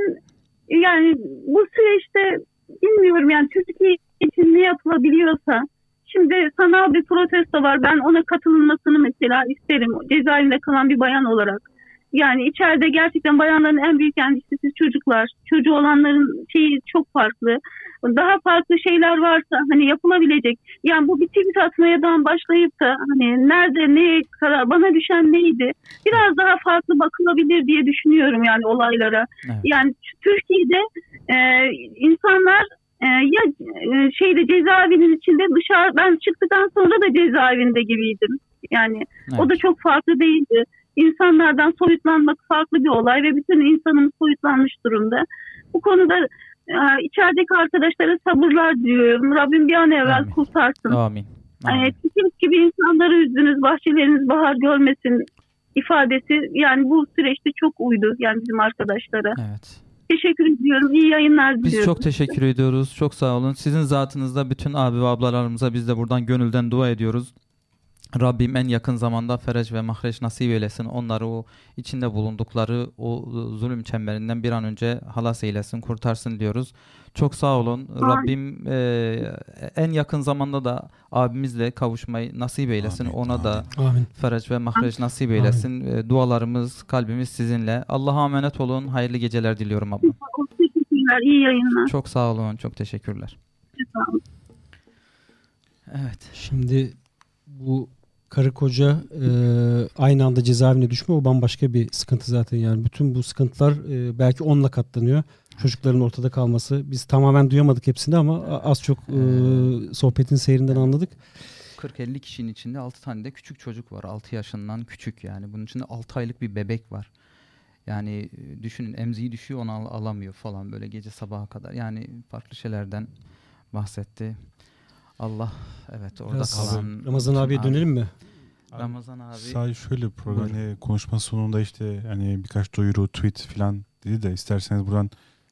yani bu süreçte bilmiyorum yani Türkiye için ne yapılabiliyorsa şimdi sanal bir protesto var. Ben ona katılınmasını mesela isterim. Cezaevinde kalan bir bayan olarak. Yani içeride gerçekten bayanların en büyük endişesi çocuklar. Çocuğu olanların şeyi çok farklı. Daha farklı şeyler varsa hani yapılabilecek. Yani bu bir tweet atmayadan başlayıp da hani nerede ne karar bana düşen neydi? Biraz daha farklı bakılabilir diye düşünüyorum yani olaylara. Evet. Yani Türkiye'de e, insanlar e, ya e, şeyde cezaevinin içinde dışarı ben çıktıktan sonra da cezaevinde gibiydim. Yani o da Evet. çok farklı değildi. İnsanlardan soyutlanmak farklı bir olay ve bütün insanımız soyutlanmış durumda. Bu konuda e, içerideki arkadaşlara sabırlar diliyorum. Rabbim bir an evvel Amin. kurtarsın. Amin. Amin. Yani sizin gibi insanları üzdünüz, bahçeleriniz bahar görmesin ifadesi yani bu süreçte çok uydu yani bizim arkadaşlara. Evet. Teşekkür ediyorum. İyi yayınlar Biz diliyorum. çok teşekkür ediyoruz. Çok sağ olun. Sizin zatınızda bütün abi ve ablalarımıza biz de buradan gönülden dua ediyoruz. Rabbim en yakın zamanda fereç ve mahreç nasip eylesin. Onları o içinde bulundukları o zulüm çemberinden bir an önce halas eylesin, kurtarsın diyoruz. Çok sağ olun. Rabbim e, en yakın zamanda da abimizle kavuşmayı nasip eylesin. Amin, Ona da Amin. fereç ve mahreç nasip eylesin. E, dualarımız, kalbimiz sizinle. Allah'a emanet olun. Hayırlı geceler diliyorum abla. Teşekkürler. İyi yayınlar. Çok sağ olun. Çok teşekkürler. Sağ olun. Evet. Şimdi bu karı koca e, aynı anda cezaevine düşme o bambaşka bir sıkıntı zaten yani bütün bu sıkıntılar e, belki onunla katlanıyor. Çocukların ortada kalması. Biz tamamen duyamadık hepsini ama az çok e, sohbetin seyrinden anladık. 40-50 kişinin içinde 6 tane de küçük çocuk var. 6 yaşından küçük yani. Bunun içinde 6 aylık bir bebek var. Yani e, düşünün emziği düşüyor onu al- alamıyor falan böyle gece sabaha kadar. Yani farklı şeylerden bahsetti. Allah evet orada Biraz kalan Ramazan abiye abi- dönelim mi? Ramazan abi Sadece şöyle bir program hani konuşma sonunda işte hani birkaç duyuru, tweet falan dedi de isterseniz buradan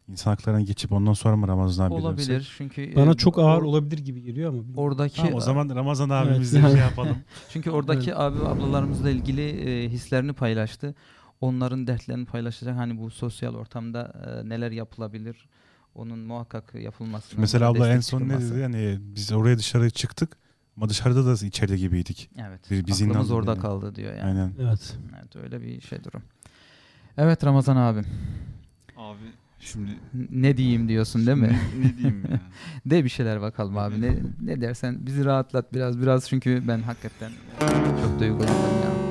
insan haklarına geçip ondan sonra mı Ramazan abi olabilir çünkü Bana e, çok ağır or- olabilir gibi geliyor ama. oradaki Tamam, o zaman Ramazan abimizle yani. şey yapalım. Çünkü oradaki abi ve ablalarımızla ilgili e, hislerini paylaştı. Onların dertlerini paylaşacak. Hani bu sosyal ortamda e, neler yapılabilir? Onun muhakkak yapılması. Mesela abla en son ne çıkılması. dedi? Yani biz oraya dışarı çıktık ama dışarıda da içeride gibiydik. Evet. Biz- biz aklımız orada yani. kaldı diyor yani. Aynen. Evet. Evet öyle bir şey durum. Evet Ramazan abi. Abi Şimdi Ne diyeyim diyorsun değil mi? Ne, ne diyeyim ya? De bir şeyler bakalım abi. Ne, ne dersen bizi rahatlat biraz. Biraz çünkü ben hakikaten çok duygulandım ya.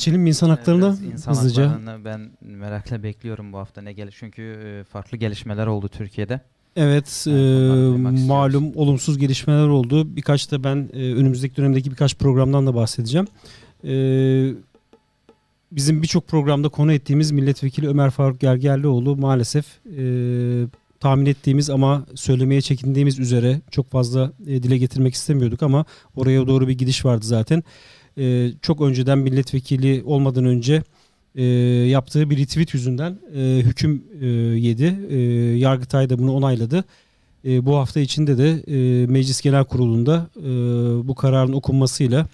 Geçelim mi insan haklarına biraz insan hızlıca. haklarını ben merakla bekliyorum bu hafta ne gelir. Çünkü e, farklı gelişmeler oldu Türkiye'de. Evet, e, duymak istiyoruz. malum olumsuz gelişmeler oldu. Birkaç da ben e, önümüzdeki dönemdeki birkaç programdan da bahsedeceğim. E, bizim birçok programda konu ettiğimiz milletvekili Ömer Faruk Gergerlioğlu maalesef e, tahmin ettiğimiz ama söylemeye çekindiğimiz üzere çok fazla e, dile getirmek istemiyorduk ama oraya doğru bir gidiş vardı zaten. E, çok önceden milletvekili olmadan önce e, yaptığı bir retweet yüzünden e, hüküm e, yedi. E, Yargıtay da bunu onayladı. E, bu hafta içinde de e, Meclis Genel Kurulu'nda e, bu kararın okunmasıyla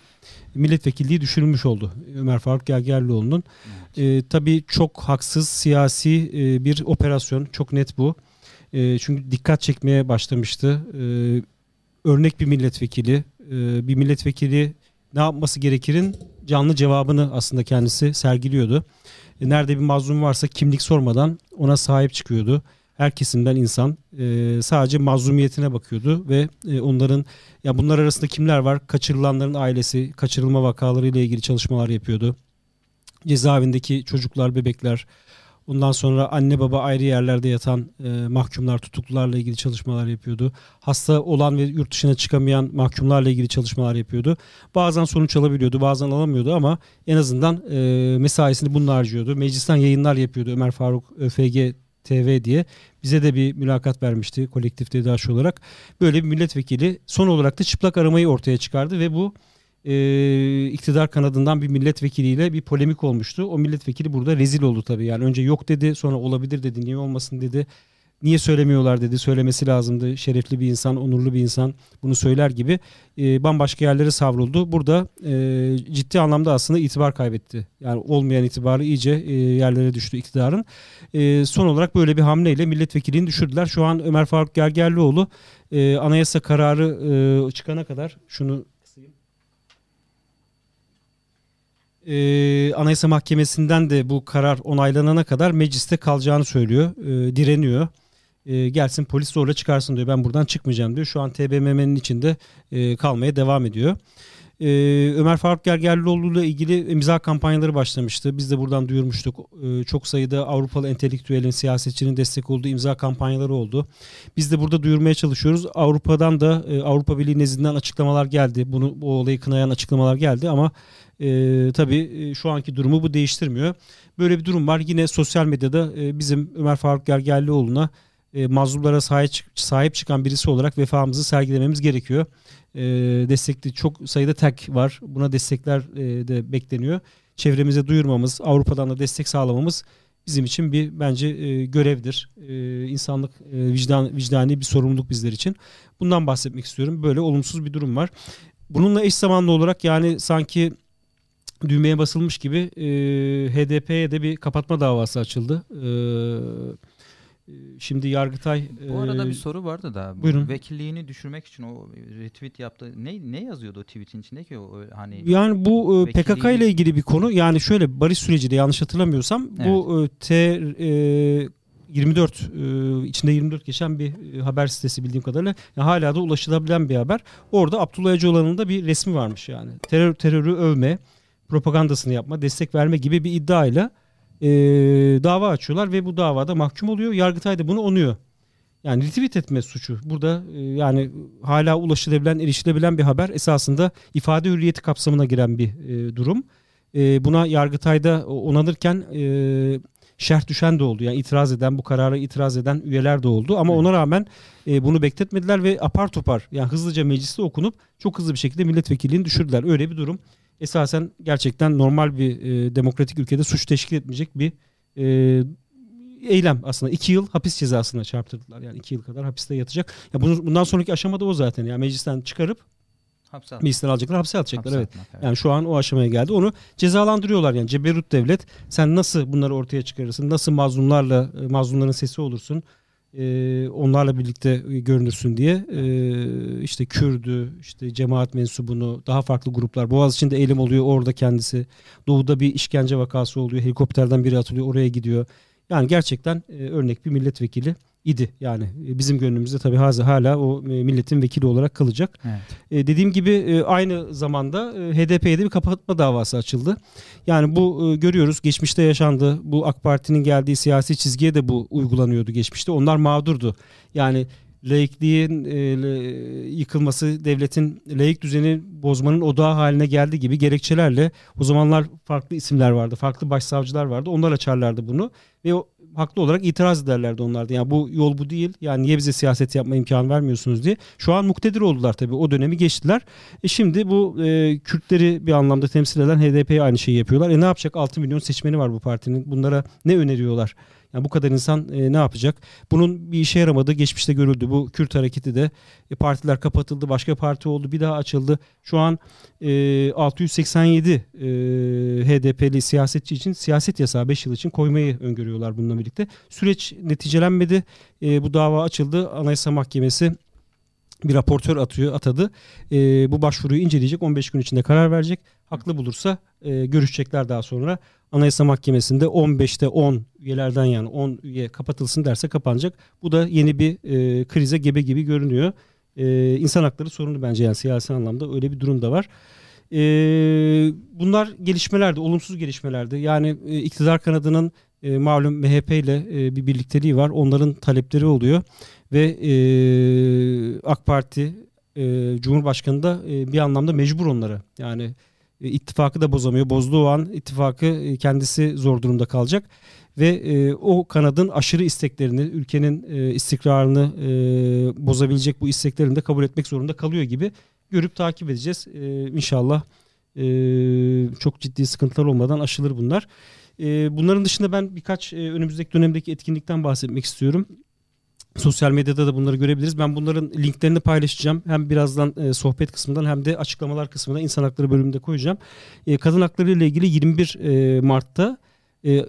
milletvekilliği düşürülmüş oldu Ömer Faruk Gergerlioğlu'nun. E, tabii çok haksız siyasi e, bir operasyon. Çok net bu. E, çünkü dikkat çekmeye başlamıştı. E, örnek bir milletvekili. E, bir milletvekili ne yapması gerekirin canlı cevabını aslında kendisi sergiliyordu. E, nerede bir mazlum varsa kimlik sormadan ona sahip çıkıyordu. Her kesimden insan e, sadece mazlumiyetine bakıyordu ve e, onların ya bunlar arasında kimler var? Kaçırılanların ailesi, kaçırılma vakaları ile ilgili çalışmalar yapıyordu. Cezaevindeki çocuklar, bebekler, ondan sonra anne baba ayrı yerlerde yatan e, mahkumlar, tutuklularla ilgili çalışmalar yapıyordu. Hasta olan ve yurt dışına çıkamayan mahkumlarla ilgili çalışmalar yapıyordu. Bazen sonuç alabiliyordu, bazen alamıyordu ama en azından e, mesaisini bununla harcıyordu. Meclisten yayınlar yapıyordu Ömer Faruk ÖFG TV diye. Bize de bir mülakat vermişti kolektif TEDAŞ olarak. Böyle bir milletvekili son olarak da çıplak aramayı ortaya çıkardı ve bu e, iktidar kanadından bir milletvekiliyle bir polemik olmuştu. O milletvekili burada rezil oldu tabii. Yani önce yok dedi sonra olabilir dedi niye olmasın dedi. Niye söylemiyorlar dedi. Söylemesi lazımdı. Şerefli bir insan, onurlu bir insan bunu söyler gibi e, bambaşka yerlere savruldu. Burada e, ciddi anlamda aslında itibar kaybetti. Yani olmayan itibarı iyice e, yerlere düştü iktidarın. E, son olarak böyle bir hamleyle milletvekilini düşürdüler. Şu an Ömer Faruk Gergerlioğlu e, anayasa kararı e, çıkana kadar şunu E, Anayasa Mahkemesi'nden de bu karar onaylanana kadar mecliste kalacağını söylüyor. E, direniyor. E, gelsin polis zorla çıkarsın diyor. Ben buradan çıkmayacağım diyor. Şu an TBMM'nin içinde e, kalmaya devam ediyor. E, Ömer Faruk Gergerlioğlu ile ilgili imza kampanyaları başlamıştı. Biz de buradan duyurmuştuk. E, çok sayıda Avrupalı entelektüelin, siyasetçinin destek olduğu imza kampanyaları oldu. Biz de burada duyurmaya çalışıyoruz. Avrupa'dan da e, Avrupa Birliği nezdinden açıklamalar geldi. Bunu bu olayı kınayan açıklamalar geldi ama e, tabii e, şu anki durumu bu değiştirmiyor. Böyle bir durum var. Yine sosyal medyada e, bizim Ömer Faruk Gergerlioğlu'na e, mazlumlara sahip, sahip çıkan birisi olarak vefamızı sergilememiz gerekiyor. E, destekli çok sayıda tag var. Buna destekler e, de bekleniyor. Çevremize duyurmamız, Avrupa'dan da destek sağlamamız bizim için bir bence e, görevdir. E, insanlık e, vicdan vicdani bir sorumluluk bizler için. Bundan bahsetmek istiyorum. Böyle olumsuz bir durum var. Bununla eş zamanlı olarak yani sanki düğmeye basılmış gibi e, HDP'ye de bir kapatma davası açıldı. E, şimdi Yargıtay Bu arada e, bir soru vardı da. bu buyurun. Vekilliğini düşürmek için o retweet yaptı. Ne ne yazıyordu o tweetin içinde ki o hani Yani bu e, PKK Vekilliği- ile ilgili bir konu. Yani şöyle barış süreci de yanlış hatırlamıyorsam bu e, T e, 24 e, içinde 24 geçen bir e, haber sitesi bildiğim kadarıyla yani hala da ulaşılabilen bir haber. Orada Abdullah Öcalan'ın da bir resmi varmış yani. Terör terörü övme, propagandasını yapma, destek verme gibi bir iddiayla e, dava açıyorlar ve bu davada mahkum oluyor. Yargıtay da bunu onuyor. Yani retweet etme suçu. Burada e, yani hala ulaşılabilen, erişilebilen bir haber esasında ifade hürriyeti kapsamına giren bir e, durum. E, buna Yargıtay'da onanırken e, şerh düşen de oldu. Yani itiraz eden, bu karara itiraz eden üyeler de oldu. Ama ona rağmen e, bunu bekletmediler ve apar topar yani hızlıca mecliste okunup çok hızlı bir şekilde milletvekilliğini düşürdüler. Öyle bir durum. Esasen gerçekten normal bir e, demokratik ülkede suç teşkil etmeyecek bir e, eylem aslında. iki yıl hapis cezasına çarptırdılar. Yani iki yıl kadar hapiste yatacak. Ya bunu, bundan sonraki aşamada o zaten. Yani meclisten çıkarıp hapse meclisten alacaklar, hapse atacaklar. Hapse Evet. atmak, evet. Yani şu an o aşamaya geldi. Onu cezalandırıyorlar yani ceberut devlet. Sen nasıl bunları ortaya çıkarırsın? Nasıl mazlumlarla e, mazlumların sesi olursun? E, onlarla birlikte görünürsün diye e, işte Kürdü, işte cemaat mensubunu, daha farklı gruplar. Boğaziçi'nde eylem oluyor orada kendisi. Doğu'da bir işkence vakası oluyor. Helikopterden biri atılıyor oraya gidiyor. Yani gerçekten e, örnek bir milletvekili idi. Yani e, bizim gönlümüzde tabii hala, hala o e, milletin vekili olarak kalacak. Evet. E, dediğim gibi e, aynı zamanda e, HDP'ye de bir kapatma davası açıldı. Yani bu e, görüyoruz geçmişte yaşandı. Bu AK Parti'nin geldiği siyasi çizgiye de bu uygulanıyordu geçmişte. Onlar mağdurdu. Yani laikliğin e, yıkılması, devletin laik düzeni bozmanın odağı haline geldiği gibi gerekçelerle o zamanlar farklı isimler vardı, farklı başsavcılar vardı. Onlar açarlardı bunu ve o, haklı olarak itiraz ederlerdi onlar da. Yani bu yol bu değil. Yani niye bize siyaset yapma imkanı vermiyorsunuz diye. Şu an muktedir oldular tabii. O dönemi geçtiler. E şimdi bu e, Kürtleri bir anlamda temsil eden HDP'ye aynı şeyi yapıyorlar. E ne yapacak? 6 milyon seçmeni var bu partinin. Bunlara ne öneriyorlar? Yani bu kadar insan e, ne yapacak? Bunun bir işe yaramadığı geçmişte görüldü. Bu Kürt hareketi de e, partiler kapatıldı, başka parti oldu, bir daha açıldı. Şu an e, 687 e, HDP'li siyasetçi için siyaset yasağı 5 yıl için koymayı öngörüyorlar bununla birlikte. Süreç neticelenmedi. E, bu dava açıldı. Anayasa Mahkemesi bir raportör atıyor, atadı. E, bu başvuruyu inceleyecek. 15 gün içinde karar verecek. Haklı bulursa e, görüşecekler daha sonra. Anayasa Mahkemesi'nde 15'te 10 üyelerden yani 10 üye kapatılsın derse kapanacak. Bu da yeni bir e, krize gebe gibi görünüyor. E, insan hakları sorunu bence yani siyasi anlamda öyle bir durum da var. E, bunlar gelişmelerdi, olumsuz gelişmelerdi. Yani e, iktidar kanadının e, malum MHP ile e, bir birlikteliği var. Onların talepleri oluyor ve e, AK Parti e, Cumhurbaşkanı da e, bir anlamda mecbur onlara. Yani ittifakı da bozamıyor. Bozduğu an ittifakı e, kendisi zor durumda kalacak ve e, o kanadın aşırı isteklerini, ülkenin e, istikrarını e, bozabilecek bu isteklerini de kabul etmek zorunda kalıyor gibi görüp takip edeceğiz. E, inşallah e, çok ciddi sıkıntılar olmadan aşılır bunlar. E, bunların dışında ben birkaç e, önümüzdeki dönemdeki etkinlikten bahsetmek istiyorum. Sosyal medyada da bunları görebiliriz. Ben bunların linklerini paylaşacağım. Hem birazdan e, sohbet kısmından hem de açıklamalar kısmında insan hakları bölümünde koyacağım. E, kadın hakları ile ilgili 21 e, Mart'ta e,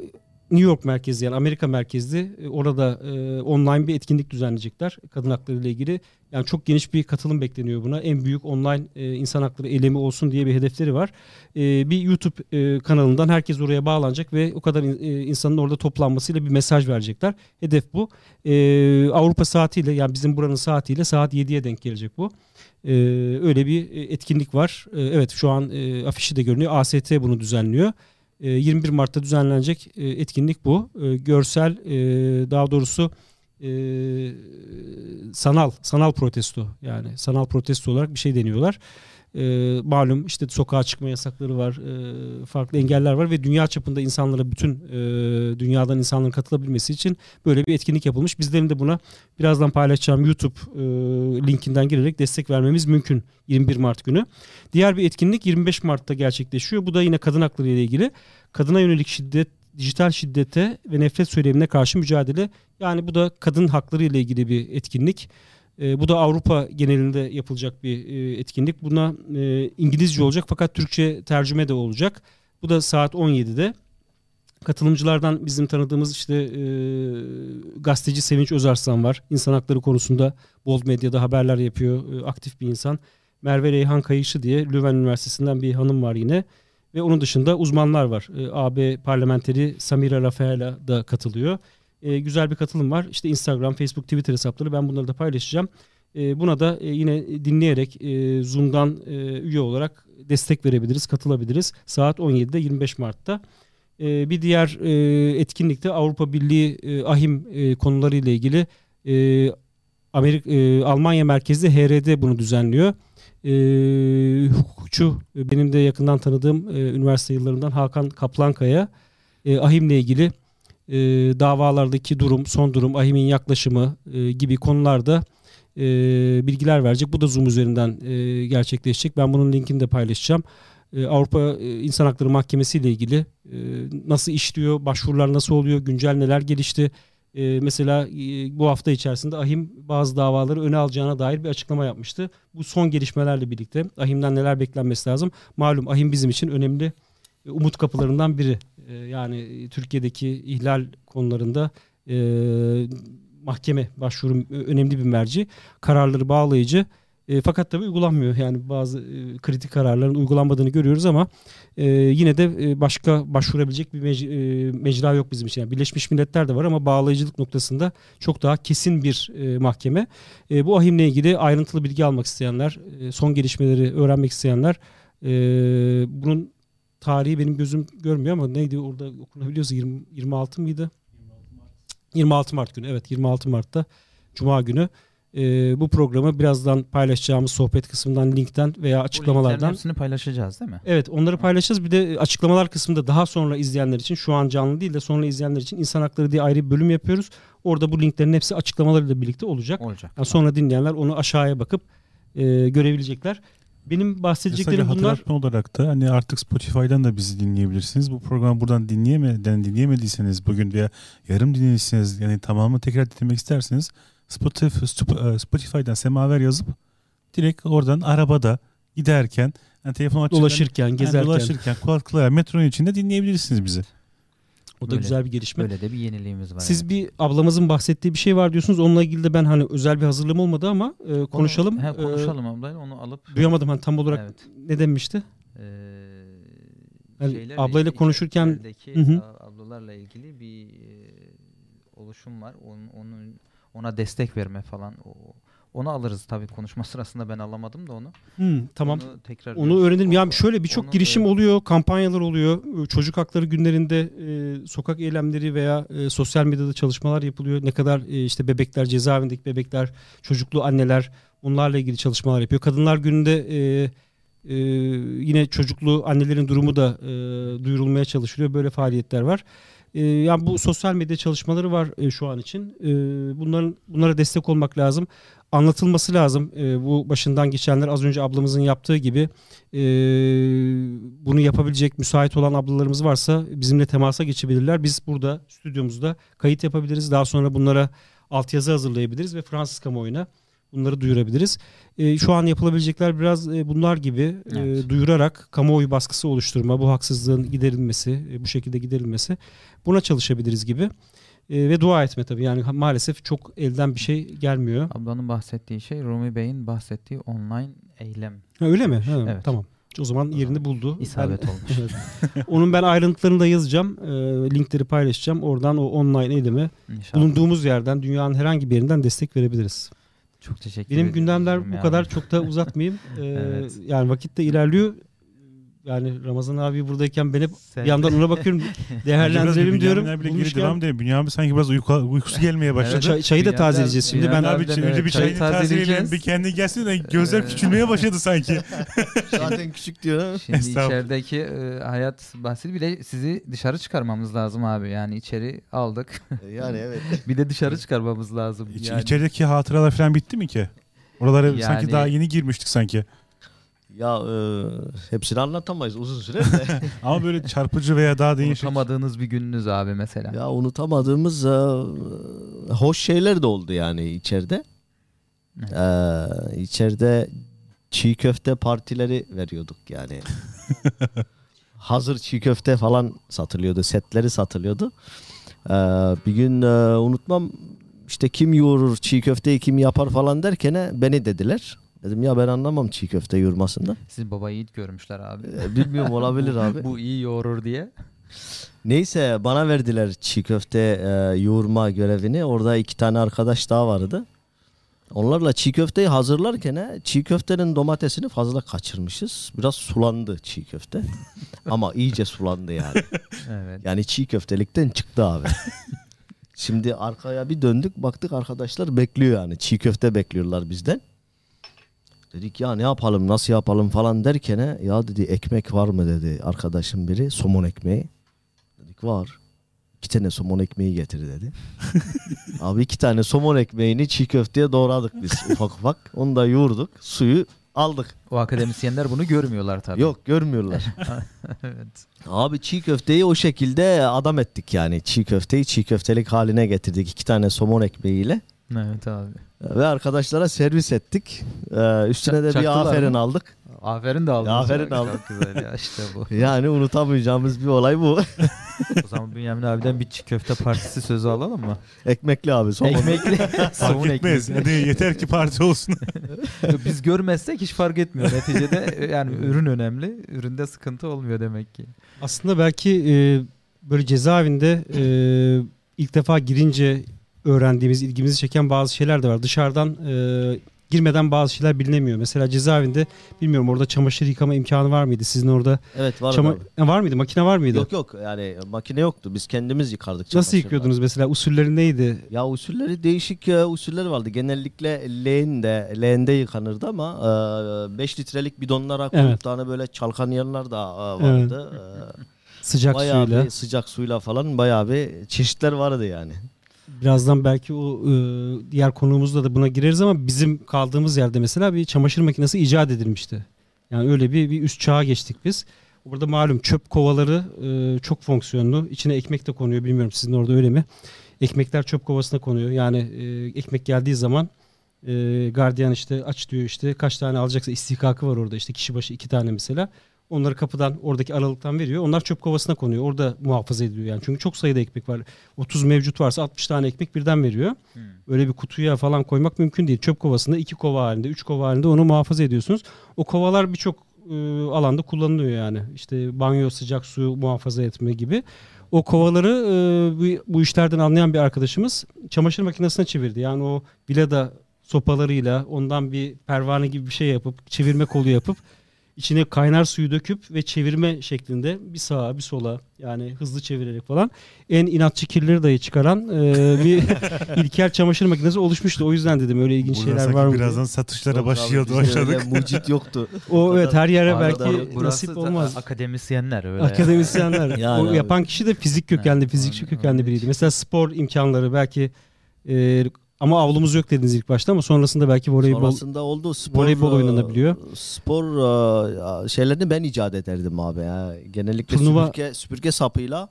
New York merkezli yani Amerika merkezli e, orada e, online bir etkinlik düzenleyecekler kadın hakları ile ilgili. Yani çok geniş bir katılım bekleniyor buna. En büyük online e, insan hakları eylemi olsun diye bir hedefleri var. E, bir YouTube e, kanalından herkes oraya bağlanacak ve o kadar in- e, insanın orada toplanmasıyla bir mesaj verecekler. Hedef bu. E, Avrupa saatiyle yani bizim buranın saatiyle saat 7'ye denk gelecek bu. E, öyle bir e, etkinlik var. E, evet şu an e, afişi de görünüyor. AST bunu düzenliyor. E, 21 Mart'ta düzenlenecek e, etkinlik bu. E, görsel e, daha doğrusu e, sanal sanal protesto yani sanal protesto olarak bir şey deniyorlar. E, malum işte sokağa çıkma yasakları var, e, farklı engeller var ve dünya çapında insanlara bütün e, dünyadan insanların katılabilmesi için böyle bir etkinlik yapılmış. Bizlerin de buna birazdan paylaşacağım YouTube e, linkinden girerek destek vermemiz mümkün 21 Mart günü. Diğer bir etkinlik 25 Mart'ta gerçekleşiyor. Bu da yine kadın hakları ile ilgili. Kadına yönelik şiddet, dijital şiddete ve nefret söylemine karşı mücadele. Yani bu da kadın hakları ile ilgili bir etkinlik. E, bu da Avrupa genelinde yapılacak bir e, etkinlik. Buna e, İngilizce olacak fakat Türkçe tercüme de olacak. Bu da saat 17'de. Katılımcılardan bizim tanıdığımız işte e, gazeteci Sevinç Özarslan var. İnsan hakları konusunda Bold Medya'da haberler yapıyor. E, aktif bir insan. Merve Reyhan Kayışı diye Leuven Üniversitesi'nden bir hanım var yine. Ve onun dışında uzmanlar var. E, AB parlamenteri Samira Rafaela da katılıyor. E, güzel bir katılım var. İşte Instagram, Facebook, Twitter hesapları ben bunları da paylaşacağım. E, buna da e, yine dinleyerek e, Zoom'dan e, üye olarak destek verebiliriz, katılabiliriz. Saat 17'de 25 Mart'ta. E, bir diğer e, etkinlikte Avrupa Birliği e, ahim e, konuları ile ilgili e, Amerika e, Almanya merkezli HRD bunu düzenliyor. E, hukukçu benim de yakından tanıdığım e, üniversite yıllarından Hakan Kaplankaya e, ahimle ilgili e, davalardaki durum, son durum, ahimin yaklaşımı e, gibi konularda e, bilgiler verecek. Bu da Zoom üzerinden e, gerçekleşecek. Ben bunun linkini de paylaşacağım. E, Avrupa e, İnsan Hakları Mahkemesi ile ilgili e, nasıl işliyor, başvurular nasıl oluyor, güncel neler gelişti. E, mesela e, bu hafta içerisinde AHİM bazı davaları öne alacağına dair bir açıklama yapmıştı. Bu son gelişmelerle birlikte AHİM'den neler beklenmesi lazım? Malum AHİM bizim için önemli e, umut kapılarından biri. E, yani Türkiye'deki ihlal konularında e, mahkeme başvuru önemli bir merci. Kararları bağlayıcı. E, fakat tabii uygulanmıyor. Yani bazı e, kritik kararların uygulanmadığını görüyoruz ama e, yine de e, başka başvurabilecek bir mec- e, mecra yok bizim için. Yani Birleşmiş Milletler de var ama bağlayıcılık noktasında çok daha kesin bir e, mahkeme. E, bu ahimle ilgili ayrıntılı bilgi almak isteyenler, e, son gelişmeleri öğrenmek isteyenler e, bunun tarihi benim gözüm görmüyor ama neydi orada okunabiliyorsa 20, 26 mıydı? 26 Mart günü evet 26 Mart'ta Cuma günü e, bu programı birazdan paylaşacağımız sohbet kısmından linkten veya açıklamalardan hepsini paylaşacağız değil mi? Evet onları paylaşacağız. Bir de açıklamalar kısmında daha sonra izleyenler için şu an canlı değil de sonra izleyenler için insan hakları diye ayrı bir bölüm yapıyoruz. Orada bu linklerin hepsi açıklamalarıyla birlikte olacak. Olacak. Yani sonra dinleyenler onu aşağıya bakıp e, görebilecekler. Benim bahsedeceklerim bunlar. hatırlatma olarak da hani artık Spotify'dan da bizi dinleyebilirsiniz. Bu programı buradan dinleyemeden dinleyemediyseniz bugün veya yarım dinlediyseniz yani tamamı tekrar dinlemek isterseniz Spotify, e, Spotify'dan semaver yazıp direkt oradan arabada giderken yani telefon açıkken Dolaşırken, yani gezerken. dolaşırken kulaklığa metronun içinde dinleyebilirsiniz bizi. O da Böyle- güzel bir gelişme. Böyle de bir yeniliğimiz var. Siz evet. bir ablamızın bahsettiği bir şey var diyorsunuz. Onunla ilgili de ben hani özel bir hazırlığım olmadı ama e, Onu- konuşalım. He, E, konuşalım ablayla onu alıp. duyamadım hani tam olarak Evet. ne demişti? Ee, Yani ablayla konuşurken- Hı hı. ablalarla ilgili bir e, oluşum var. Onun, onun ona destek verme falan. O, onu alırız tabii konuşma sırasında ben alamadım da onu. Hı, tamam. Onu tekrar Onu öğrenelim. Yani şöyle birçok girişim evet. oluyor, kampanyalar oluyor. Çocuk hakları günlerinde e, sokak eylemleri veya e, sosyal medyada çalışmalar yapılıyor. Ne kadar e, işte bebekler, cezaevindeki bebekler, çocuklu anneler onlarla ilgili çalışmalar yapıyor. Kadınlar gününde e, e, yine çocuklu annelerin durumu da e, duyurulmaya çalışılıyor. Böyle faaliyetler var. E, yani bu sosyal medya çalışmaları var e, şu an için. E, bunların bunlara destek olmak lazım. Anlatılması lazım. E, bu başından geçenler az önce ablamızın yaptığı gibi e, bunu yapabilecek müsait olan ablalarımız varsa bizimle temasa geçebilirler. Biz burada stüdyomuzda kayıt yapabiliriz. Daha sonra bunlara altyazı hazırlayabiliriz ve Fransız kamuoyuna bunları duyurabiliriz. E, şu an yapılabilecekler biraz e, bunlar gibi e, Evet. duyurarak kamuoyu baskısı oluşturma, bu haksızlığın giderilmesi, e, bu şekilde giderilmesi buna çalışabiliriz gibi. E, ve dua etme tabii yani maalesef çok elden bir şey gelmiyor. Ablanın bahsettiği şey Rumi Bey'in bahsettiği online eylem. Ha, öyle mi? Ha, Evet. Tamam. O zaman yerini buldu. İsabet Ben- olmuş. Evet. Onun ben ayrıntılarını da yazacağım. E, linkleri paylaşacağım. Oradan o online eyleme İnşallah. bulunduğumuz yerden dünyanın herhangi bir yerinden destek verebiliriz. Çok teşekkür Benim ederim. gündemler bu abi. kadar çok da uzatmayayım. E, Evet. Yani vakit de ilerliyor. Yani Ramazan abi buradayken ben hep Sen- bir yandan ona bakıyorum. Değerlendirelim diyorum. Geri Bulmuşken- devam edelim. Bünyamin abi sanki biraz uyku, uykusu gelmeye başladı. Evet. Çay- çayı da tazeleyeceğiz şimdi. Bünyamin Ben abi için evet, önce bir çayı çayını tazeleyelim. tazeleyeceğiz. Bir kendi gelsin de gözler küçülmeye başladı sanki. Zaten küçük diyor. Şimdi içerideki e, hayat bahsi bir de sizi dışarı çıkarmamız lazım abi. Yani içeri aldık. Yani evet. bir de dışarı çıkarmamız lazım. İç, yani. İçerideki hatıralar falan bitti mi ki? Oralara sanki Yani- daha yeni girmiştik sanki. Ya e, hepsini anlatamayız uzun süre de. Ama böyle çarpıcı veya daha değişik. Unutamadığınız bir gününüz abi mesela. ya unutamadığımız e, hoş şeyler de oldu yani içeride. Evet. Ee, içeride çiğ köfte partileri veriyorduk yani. Hazır çiğ köfte falan satılıyordu. Setleri satılıyordu. Ee, bir gün e, unutmam işte kim yoğurur çiğ köfteyi kim yapar falan derken e, beni dediler. Dedim ya ben anlamam çiğ köfte yoğurmasından. Siz baba yiğit görmüşler abi. Ee, bilmiyorum olabilir abi. Bu iyi yoğurur diye. Neyse bana verdiler çiğ köfte e, yoğurma görevini. Orada iki tane arkadaş daha vardı. Onlarla çiğ köfteyi hazırlarken he, çiğ köftenin domatesini fazla kaçırmışız. Biraz sulandı çiğ köfte. Ama iyice sulandı yani. Evet. Yani çiğ köftelikten çıktı abi. Şimdi arkaya bir döndük baktık arkadaşlar bekliyor yani. Çiğ köfte bekliyorlar bizden. Dedik ya ne yapalım nasıl yapalım falan derken ya dedi ekmek var mı dedi arkadaşım biri somon ekmeği. Dedik var. İki tane somon ekmeği getir dedi. Abi iki tane somon ekmeğini çiğ köfteye doğradık biz ufak ufak. Onu da yoğurduk. Suyu aldık. O akademisyenler bunu görmüyorlar tabii. Yok görmüyorlar. evet. Abi çiğ köfteyi o şekilde adam ettik yani. Çiğ köfteyi çiğ köftelik haline getirdik. iki tane somon ekmeğiyle. Evet abi. Ve arkadaşlara servis ettik. Ee, üstüne de bir Çaktılar aferin mı? aldık. Aferin de aldınız. Aferin Çok aldım. güzel ya işte bu. Yani unutamayacağımız bir olay bu. o zaman Bünyamin abiden bir çiğ köfte partisi sözü alalım mı? Ekmekli abi somon. Ekmekli. Fark Savun etmez. ekmekli. Hadi yeter ki parti olsun. Biz görmezsek hiç fark etmiyor. Neticede yani ürün önemli. Üründe sıkıntı olmuyor demek ki. Aslında belki e, böyle cezaevinde e, ilk defa girince öğrendiğimiz, ilgimizi çeken bazı şeyler de var. Dışarıdan e, girmeden bazı şeyler bilinemiyor. Mesela cezaevinde bilmiyorum orada çamaşır yıkama imkanı var mıydı? Sizin orada Evet var çama- abi. Var mıydı? Makine var mıydı? Yok yok yani makine yoktu. Biz kendimiz yıkardık. Nasıl çamaşırları. yıkıyordunuz mesela? Usulleri neydi? Ya usulleri değişik e, usuller vardı. Genellikle leğende, leğende yıkanırdı ama 5 litrelik bidonlara koyup Evet. tane böyle çalkanıyanlar da e, vardı. E, Sıcak bayağı suyla. bir sıcak suyla falan bayağı bir çeşitler vardı yani. Birazdan belki o e, diğer konuğumuzda da buna gireriz ama bizim kaldığımız yerde mesela bir çamaşır makinesi icat edilmişti. Yani öyle bir, bir üst çağa geçtik biz. Burada malum çöp kovaları e, çok fonksiyonlu. İçine ekmek de konuyor. Bilmiyorum sizin orada öyle mi? Ekmekler çöp kovasına konuyor. Yani e, ekmek geldiği zaman e, gardiyan işte aç diyor işte kaç tane alacaksa istihkakı var orada işte kişi başı iki tane mesela. Onları kapıdan oradaki aralıktan veriyor. Onlar çöp kovasına konuyor. Orada muhafaza ediliyor yani. Çünkü çok sayıda ekmek var. 30 mevcut varsa 60 tane ekmek birden veriyor. Öyle bir kutuya falan koymak mümkün değil. Çöp kovasında iki kova halinde, üç kova halinde onu muhafaza ediyorsunuz. O kovalar birçok e, alanda kullanılıyor yani. İşte banyo, sıcak su muhafaza etme gibi. O kovaları e, bu, bu işlerden anlayan bir arkadaşımız çamaşır makinesine çevirdi. Yani o vilada sopalarıyla ondan bir pervane gibi bir şey yapıp çevirme kolu yapıp içine kaynar suyu döküp ve çevirme şeklinde bir sağa bir sola yani hızlı çevirerek falan en inatçı kirleri dahi çıkaran e, bir İlkel çamaşır makinesi oluşmuştu. O yüzden dedim öyle ilginç Burada şeyler var mı? diye. birazdan satışlara Yok abi, başlıyordu öyle başladık. mucit yoktu. O evet her yere belki Burası nasip olmaz. akademisyenler öyle. Akademisyenler. Yani o abi. yapan kişi de fizik kökenli, fizikçi kökenli biriydi. Mesela spor imkanları belki e, ama avlumuz yok dediniz ilk başta ama sonrasında belki voleybol Sonrasında oldu spor. voleybol e, oynanabiliyor. Spor e, şeylerini ben icat ederdim abi ya. Genellikle Turnuva- süpürge, süpürge sapıyla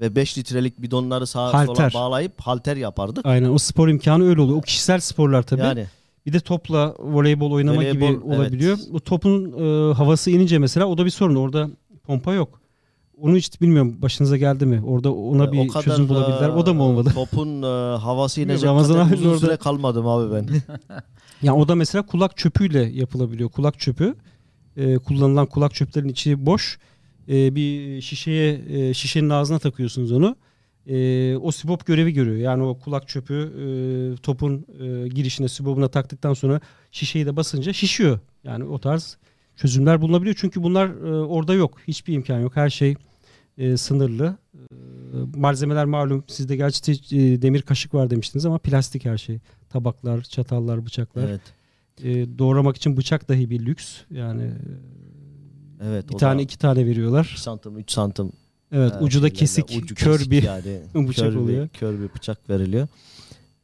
ve 5 litrelik bidonları sağa Halter. sola bağlayıp halter yapardık. Aynen o spor imkanı öyle oluyor. O kişisel sporlar tabii. Yani Bir de topla voleybol oynama gibi Voleybol, evet. olabiliyor. Bu topun e, havası inince mesela o da bir sorun. Orada pompa yok. Onu hiç bilmiyorum başınıza geldi mi? Orada ona e, bir çözüm bulabildiler. O da mı olmadı? Topun e, havası inecek Ramazan kadar uzun orada- süre kalmadım abi ben. Yani o da mesela kulak çöpüyle yapılabiliyor. Kulak çöpü e, kullanılan kulak çöplerin içi boş. E, bir şişeye e, şişenin ağzına takıyorsunuz onu. E, o sibop görevi görüyor. Yani o kulak çöpü e, topun e, girişine sibobuna taktıktan sonra şişeyi de basınca şişiyor. Yani o tarz çözümler bulunabiliyor. Çünkü bunlar e, orada yok. Hiçbir imkan yok. Her şey e, sınırlı. E, malzemeler malum. Sizde gerçi e, demir kaşık var demiştiniz ama plastik her şey. Tabaklar, çatallar, bıçaklar. evet. E, doğramak için bıçak dahi bir lüks. Yani Evet. bir tane iki tane veriyorlar. 2 santim 3 santim. Evet e, ucu da kesik, ucu kör kesik bir yani. bıçak kör oluyor. Bir, kör bir bıçak veriliyor.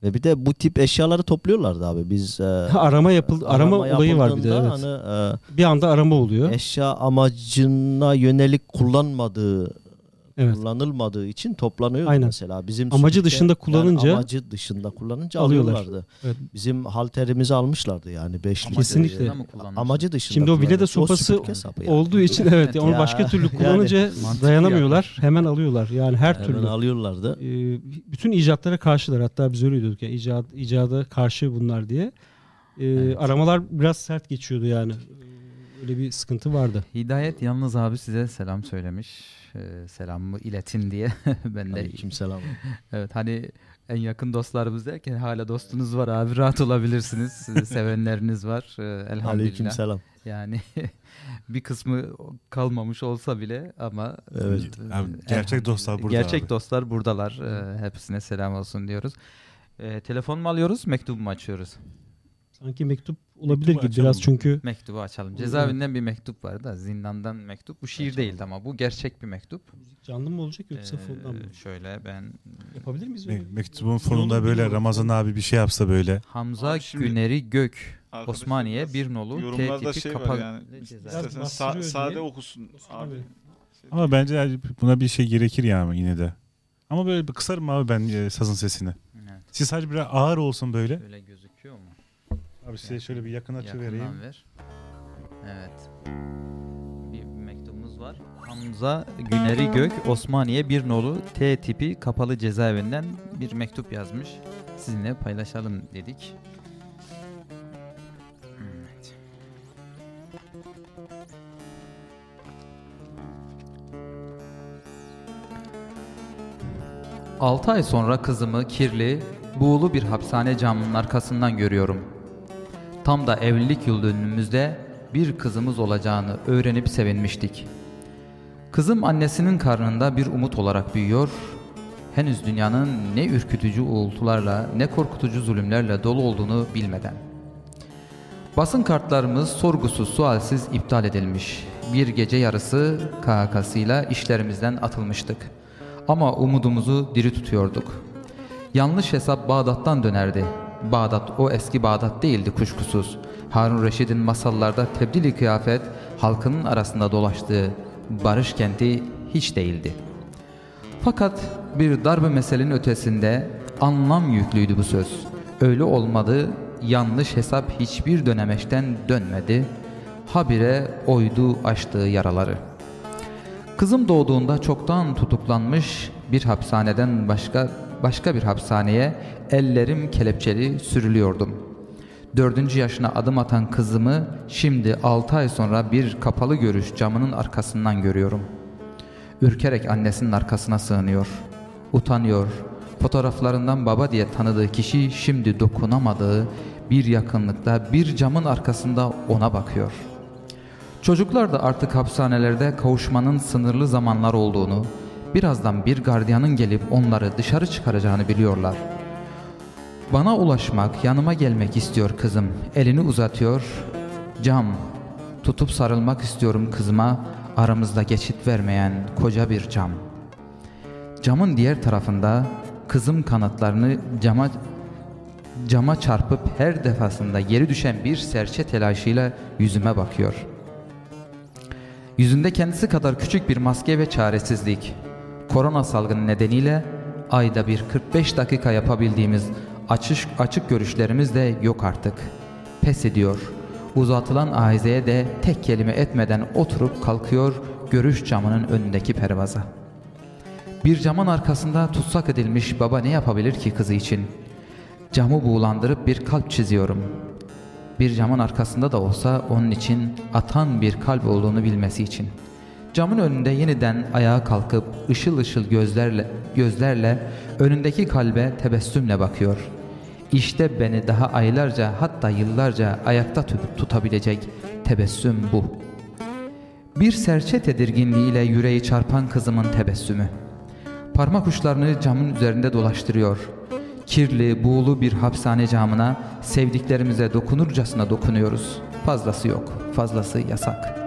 Ve bir de bu tip eşyaları topluyorlardı abi. Biz e, arama yapıldı. Arama, olayı var bir de. Evet. Hani, bir anda arama oluyor. e, eşya amacına yönelik kullanmadığı Evet. kullanılmadığı için toplanıyor Aynen. mesela. Bizim Amacı dışında kullanınca- yani amacı dışında kullanınca Alıyorlar. alıyorlardı. Evet. Bizim halterimizi almışlardı yani 5 litre. Kesinlikle. dışında? Amacı dışında. Şimdi o vileda kullanıyordu. sopası yani. Olduğu için evet onu Ya, başka türlü yani kullanınca mantıklı dayanamıyorlar. Hemen alıyorlar. Yani her Hemen türlü. alıyorlardı. E, bütün icatlara karşılar. Hatta biz öyle diyorduk ya icat, icada karşı bunlar diye. E, Aramalar biraz sert geçiyordu yani. E, Öyle bir sıkıntı vardı. Hidayet yalnız abi size selam söylemiş. Ee, selamımı iletin diye. ben de Aleykümselam. evet hani en yakın dostlarımız derken hala dostunuz var abi rahat olabilirsiniz. Sizi sevenleriniz var. Ee, elhamdülillah. Aleykümselam. Yani bir kısmı kalmamış olsa bile ama Evet. e, Abi, gerçek dostlar burada Gerçek abi. dostlar buradalar. Ee, hepsine selam olsun diyoruz. Ee, telefon mu alıyoruz, mektup mu açıyoruz? Sanki mektup olabilir gibi biraz açalım. çünkü Mektubu açalım. Cezaevinden bir mektup var da zindandan mektup. Bu şiir değildi ama bu gerçek bir mektup. canlı mı olacak yoksa Ee, fondan mı? şöyle ben Yapabilir miyiz Me- öyle? mektubun fonunda böyle. Ramazan abi bir şey yapsa böyle. Hamza Abi şimdi- Güneri Gök Osmaniye bir nolu T Yorumlarda tipi şey kapalı. var yani. İstersen sa- sade okusun abi. Tabii. Ama bence buna bir şey gerekir yani yine de. Ama böyle bir kısarım abi ben e, sazın sesini. Evet, Siz sadece biraz ağır olsun böyle. Öyle gözüküyor mu? Abi size şöyle bir yakın açı vereyim. Ver. Evet. Bir mektubumuz var. Hamza Güneri Gök Osmaniye bir nolu T tipi kapalı cezaevinden bir mektup yazmış. Sizinle paylaşalım dedik. Evet. Altı ay sonra kızımı kirli, buğulu bir hapishane camının arkasından görüyorum. Tam da evlilik yıl dönümümüzde bir kızımız olacağını öğrenip sevinmiştik. Kızım annesinin karnında bir umut olarak büyüyor. Henüz dünyanın ne ürkütücü uğultularla ne korkutucu zulümlerle dolu olduğunu bilmeden. Basın kartlarımız sorgusuz sualsiz iptal edilmiş. Bir gece yarısı KHK'sıyla işlerimizden atılmıştık. Ama umudumuzu diri tutuyorduk. Yanlış hesap Bağdat'tan dönerdi. Bağdat o eski Bağdat değildi kuşkusuz. Harun Reşid'in masallarda tebdili kıyafet halkının arasında dolaştığı barış kenti hiç değildi. Fakat bir darbe meselenin ötesinde anlam yüklüydü bu söz. Öyle olmadı, yanlış hesap hiçbir dönemeçten dönmedi. Habire oydu açtığı yaraları. Kızım doğduğunda çoktan tutuklanmış bir hapishaneden başka başka bir hapishaneye ellerim kelepçeli sürülüyordum. Dördüncü yaşına adım atan kızımı şimdi altı ay sonra bir kapalı görüş camının arkasından görüyorum. Ürkerek annesinin arkasına sığınıyor. Utanıyor. Fotoğraflarından baba diye tanıdığı kişi şimdi dokunamadığı bir yakınlıkta bir camın arkasında ona bakıyor. Çocuklar da artık hapishanelerde kavuşmanın sınırlı zamanlar olduğunu, birazdan bir gardiyanın gelip onları dışarı çıkaracağını biliyorlar. Bana ulaşmak, yanıma gelmek istiyor kızım. Elini uzatıyor. Cam. Tutup sarılmak istiyorum kızıma. Aramızda geçit vermeyen koca bir cam. Camın diğer tarafında kızım kanatlarını cama cama çarpıp her defasında geri düşen bir serçe telaşıyla yüzüme bakıyor. Yüzünde kendisi kadar küçük bir maske ve çaresizlik. Korona salgını nedeniyle ayda bir 45 dakika yapabildiğimiz açık, açık görüşlerimiz de yok artık. Pes ediyor. Uzatılan ahizeye de tek kelime etmeden oturup kalkıyor görüş camının önündeki pervaza. Bir camın arkasında tutsak edilmiş baba ne yapabilir ki kızı için? Camı buğulandırıp bir kalp çiziyorum. Bir camın arkasında da olsa onun için atan bir kalp olduğunu bilmesi için. Camın önünde yeniden ayağa kalkıp ışıl ışıl gözlerle gözlerle önündeki kalbe tebessümle bakıyor. İşte beni daha aylarca hatta yıllarca ayakta tutup tutabilecek tebessüm bu. Bir serçe tedirginliğiyle yüreği çarpan kızımın tebessümü. Parmak uçlarını camın üzerinde dolaştırıyor. Kirli, buğulu bir hapishane camına sevdiklerimize dokunurcasına dokunuyoruz. Fazlası yok, fazlası yasak.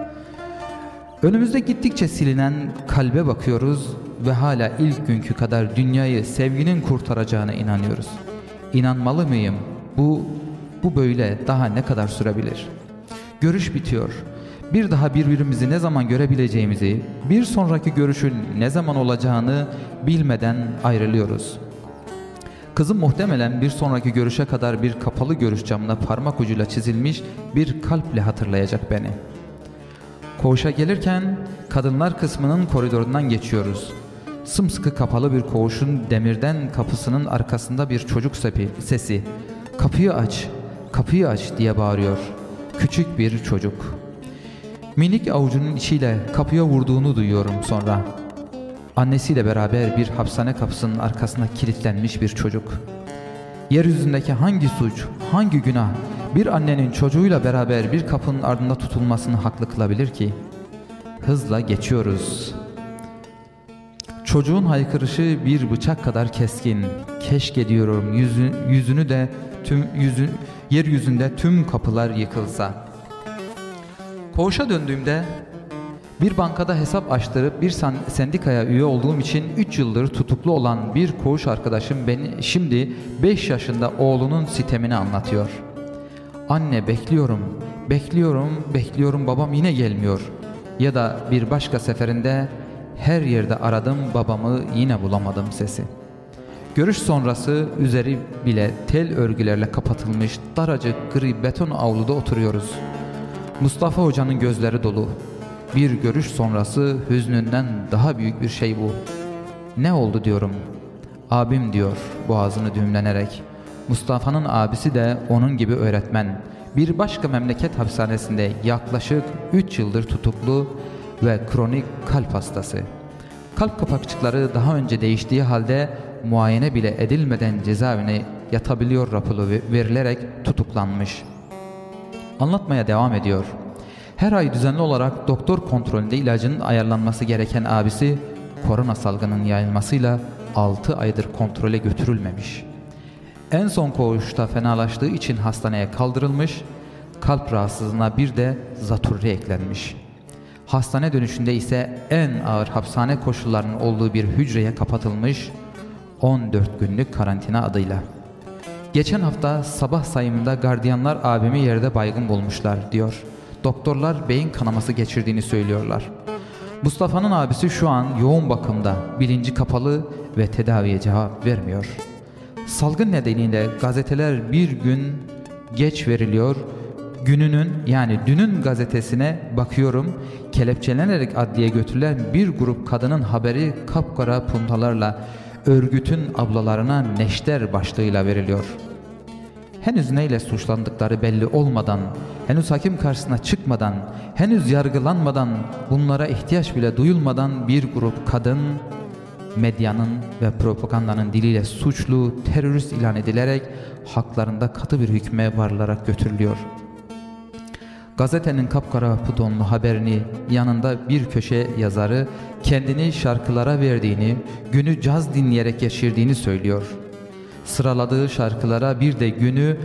Önümüzde gittikçe silinen kalbe bakıyoruz ve hala ilk günkü kadar dünyayı sevginin kurtaracağına inanıyoruz. İnanmalı mıyım? Bu bu böyle daha ne kadar sürebilir? Görüş bitiyor. Bir daha birbirimizi ne zaman görebileceğimizi, bir sonraki görüşün ne zaman olacağını bilmeden ayrılıyoruz. Kızım muhtemelen bir sonraki görüşe kadar bir kapalı görüş camına parmak ucuyla çizilmiş bir kalple hatırlayacak beni. Koğuşa gelirken kadınlar kısmının koridorundan geçiyoruz. Sımsıkı kapalı bir koğuşun demirden kapısının arkasında bir çocuk sepi, sesi. Kapıyı aç, kapıyı aç diye bağırıyor. Küçük bir çocuk. Minik avucunun içiyle kapıya vurduğunu duyuyorum sonra. Annesiyle beraber bir hapishane kapısının arkasına kilitlenmiş bir çocuk. Yeryüzündeki hangi suç, hangi günah bir annenin çocuğuyla beraber bir kapının ardında tutulmasını haklı kılabilir ki? Hızla geçiyoruz. Çocuğun haykırışı bir bıçak kadar keskin. Keşke diyorum yüzü, yüzünü de tüm yüzü, yeryüzünde tüm kapılar yıkılsa. Koğuşa döndüğümde bir bankada hesap açtırıp bir sendikaya üye olduğum için 3 yıldır tutuklu olan bir koğuş arkadaşım beni şimdi 5 yaşında oğlunun sitemini anlatıyor. Anne bekliyorum, bekliyorum, bekliyorum babam yine gelmiyor. Ya da bir başka seferinde her yerde aradım babamı yine bulamadım sesi. Görüş sonrası üzeri bile tel örgülerle kapatılmış daracık gri beton avluda oturuyoruz. Mustafa Hoca'nın gözleri dolu. Bir görüş sonrası hüznünden daha büyük bir şey bu. Ne oldu diyorum. Abim diyor boğazını düğümlenerek. Mustafa'nın abisi de onun gibi öğretmen. Bir başka memleket hapishanesinde yaklaşık 3 yıldır tutuklu ve kronik kalp hastası. Kalp kapakçıkları daha önce değiştiği halde muayene bile edilmeden cezaevine yatabiliyor raporu verilerek tutuklanmış. Anlatmaya devam ediyor. Her ay düzenli olarak doktor kontrolünde ilacın ayarlanması gereken abisi korona salgının yayılmasıyla 6 aydır kontrole götürülmemiş. En son koğuşta fenalaştığı için hastaneye kaldırılmış, kalp rahatsızlığına bir de zatürre eklenmiş. Hastane dönüşünde ise en ağır hapishane koşullarının olduğu bir hücreye kapatılmış 14 günlük karantina adıyla. Geçen hafta sabah sayımında gardiyanlar abimi yerde baygın bulmuşlar diyor. Doktorlar beyin kanaması geçirdiğini söylüyorlar. Mustafa'nın abisi şu an yoğun bakımda, bilinci kapalı ve tedaviye cevap vermiyor. Salgın nedeniyle gazeteler bir gün geç veriliyor. Gününün yani dünün gazetesine bakıyorum. Kelepçelenerek adliye götürülen bir grup kadının haberi kapkara puntalarla örgütün ablalarına neşter başlığıyla veriliyor. Henüz neyle suçlandıkları belli olmadan, henüz hakim karşısına çıkmadan, henüz yargılanmadan, bunlara ihtiyaç bile duyulmadan bir grup kadın medyanın ve propagandanın diliyle suçlu, terörist ilan edilerek haklarında katı bir hükme varılarak götürülüyor. Gazetenin kapkara putonlu haberini yanında bir köşe yazarı kendini şarkılara verdiğini, günü caz dinleyerek geçirdiğini söylüyor. Sıraladığı şarkılara bir de günü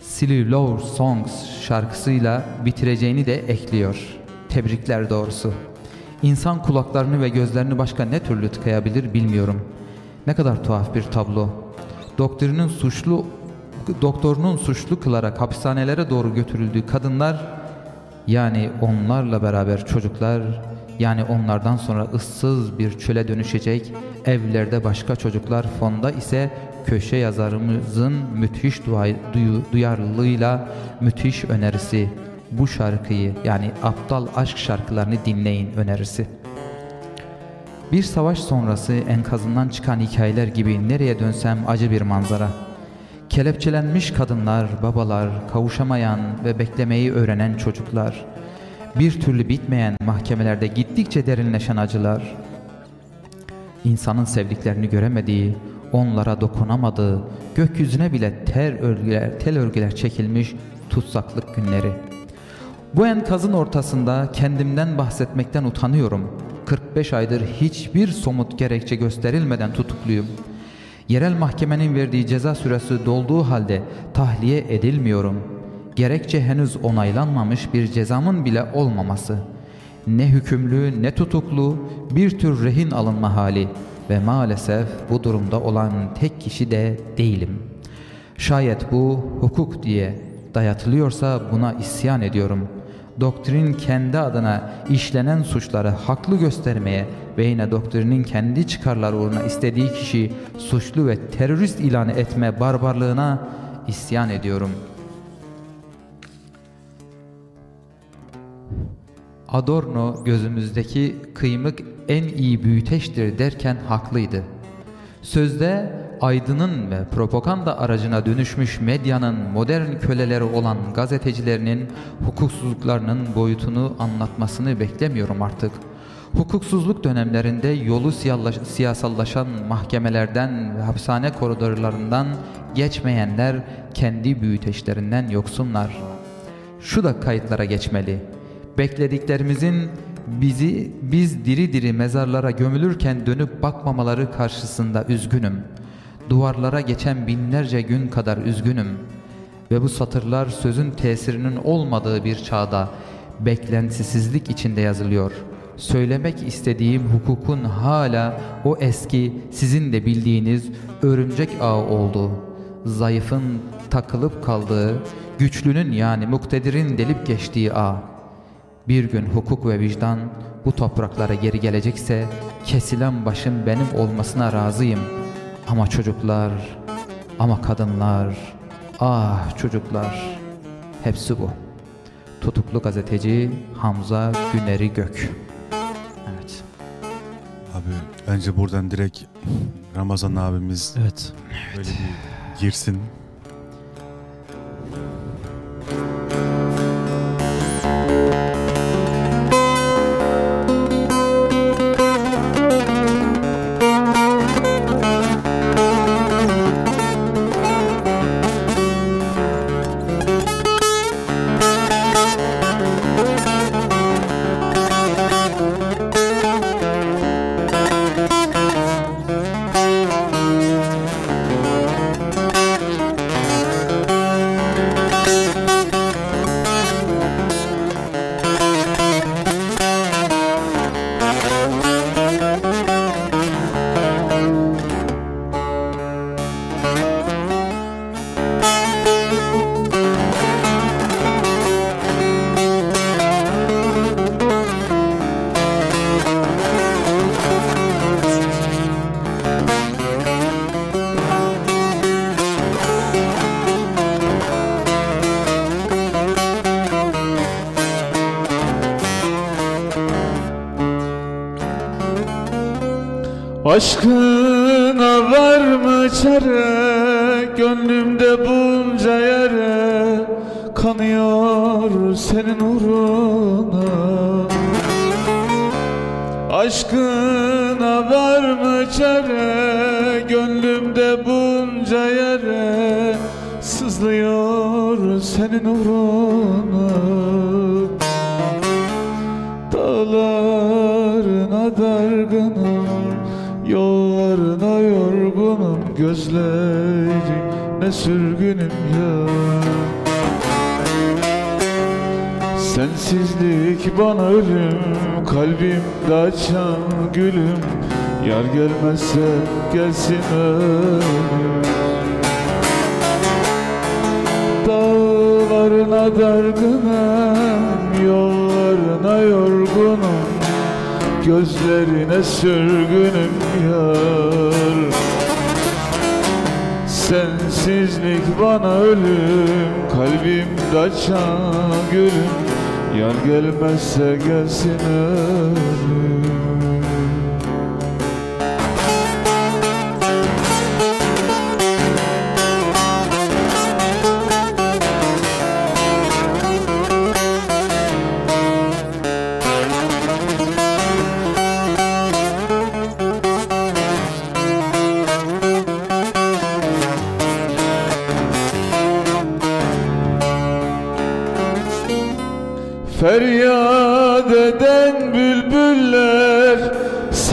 Silly Love Songs şarkısıyla bitireceğini de ekliyor. Tebrikler doğrusu. İnsan kulaklarını ve gözlerini başka ne türlü tıkayabilir bilmiyorum. Ne kadar tuhaf bir tablo. Doktorunun suçlu doktorunun suçlu kılarak hapishanelere doğru götürüldüğü kadınlar yani onlarla beraber çocuklar yani onlardan sonra ıssız bir çöle dönüşecek evlerde başka çocuklar fonda ise köşe yazarımızın müthiş duyarlılığıyla müthiş önerisi bu şarkıyı yani aptal aşk şarkılarını dinleyin önerisi. Bir savaş sonrası enkazından çıkan hikayeler gibi nereye dönsem acı bir manzara. Kelepçelenmiş kadınlar, babalar, kavuşamayan ve beklemeyi öğrenen çocuklar, bir türlü bitmeyen mahkemelerde gittikçe derinleşen acılar, insanın sevdiklerini göremediği, onlara dokunamadığı, gökyüzüne bile ter örgüler, tel örgüler çekilmiş tutsaklık günleri. Bu enkazın ortasında kendimden bahsetmekten utanıyorum. 45 aydır hiçbir somut gerekçe gösterilmeden tutukluyum. Yerel mahkemenin verdiği ceza süresi dolduğu halde tahliye edilmiyorum. Gerekçe henüz onaylanmamış bir cezamın bile olmaması. Ne hükümlü ne tutuklu bir tür rehin alınma hali ve maalesef bu durumda olan tek kişi de değilim. Şayet bu hukuk diye dayatılıyorsa buna isyan ediyorum. Doktrin kendi adına işlenen suçları haklı göstermeye ve yine doktrinin kendi çıkarları uğruna istediği kişiyi suçlu ve terörist ilan etme barbarlığına isyan ediyorum. Adorno gözümüzdeki kıymık en iyi büyüteçtir derken haklıydı. Sözde aydının ve propaganda aracına dönüşmüş medyanın modern köleleri olan gazetecilerinin hukuksuzluklarının boyutunu anlatmasını beklemiyorum artık. Hukuksuzluk dönemlerinde yolu siyasallaşan mahkemelerden ve hapishane koridorlarından geçmeyenler kendi büyüteçlerinden yoksunlar. Şu da kayıtlara geçmeli. Beklediklerimizin bizi biz diri diri mezarlara gömülürken dönüp bakmamaları karşısında üzgünüm. Duvarlara geçen binlerce gün kadar üzgünüm. Ve bu satırlar sözün tesirinin olmadığı bir çağda beklentisizlik içinde yazılıyor. Söylemek istediğim hukukun hala o eski sizin de bildiğiniz örümcek ağı olduğu, zayıfın takılıp kaldığı, güçlünün yani muktedirin delip geçtiği ağ. Bir gün hukuk ve vicdan bu topraklara geri gelecekse kesilen başın benim olmasına razıyım. Ama çocuklar, ama kadınlar, ah çocuklar, hepsi bu. Tutuklu gazeteci Hamza Güneri Gök. Evet. Abi bence buradan direkt Ramazan abimiz Evet. böyle bir girsin. Aşkına Gözlerine sürgünüm yar Sensizlik bana ölüm Kalbimde açan gülüm. Yar gelmezse gelsin ölüm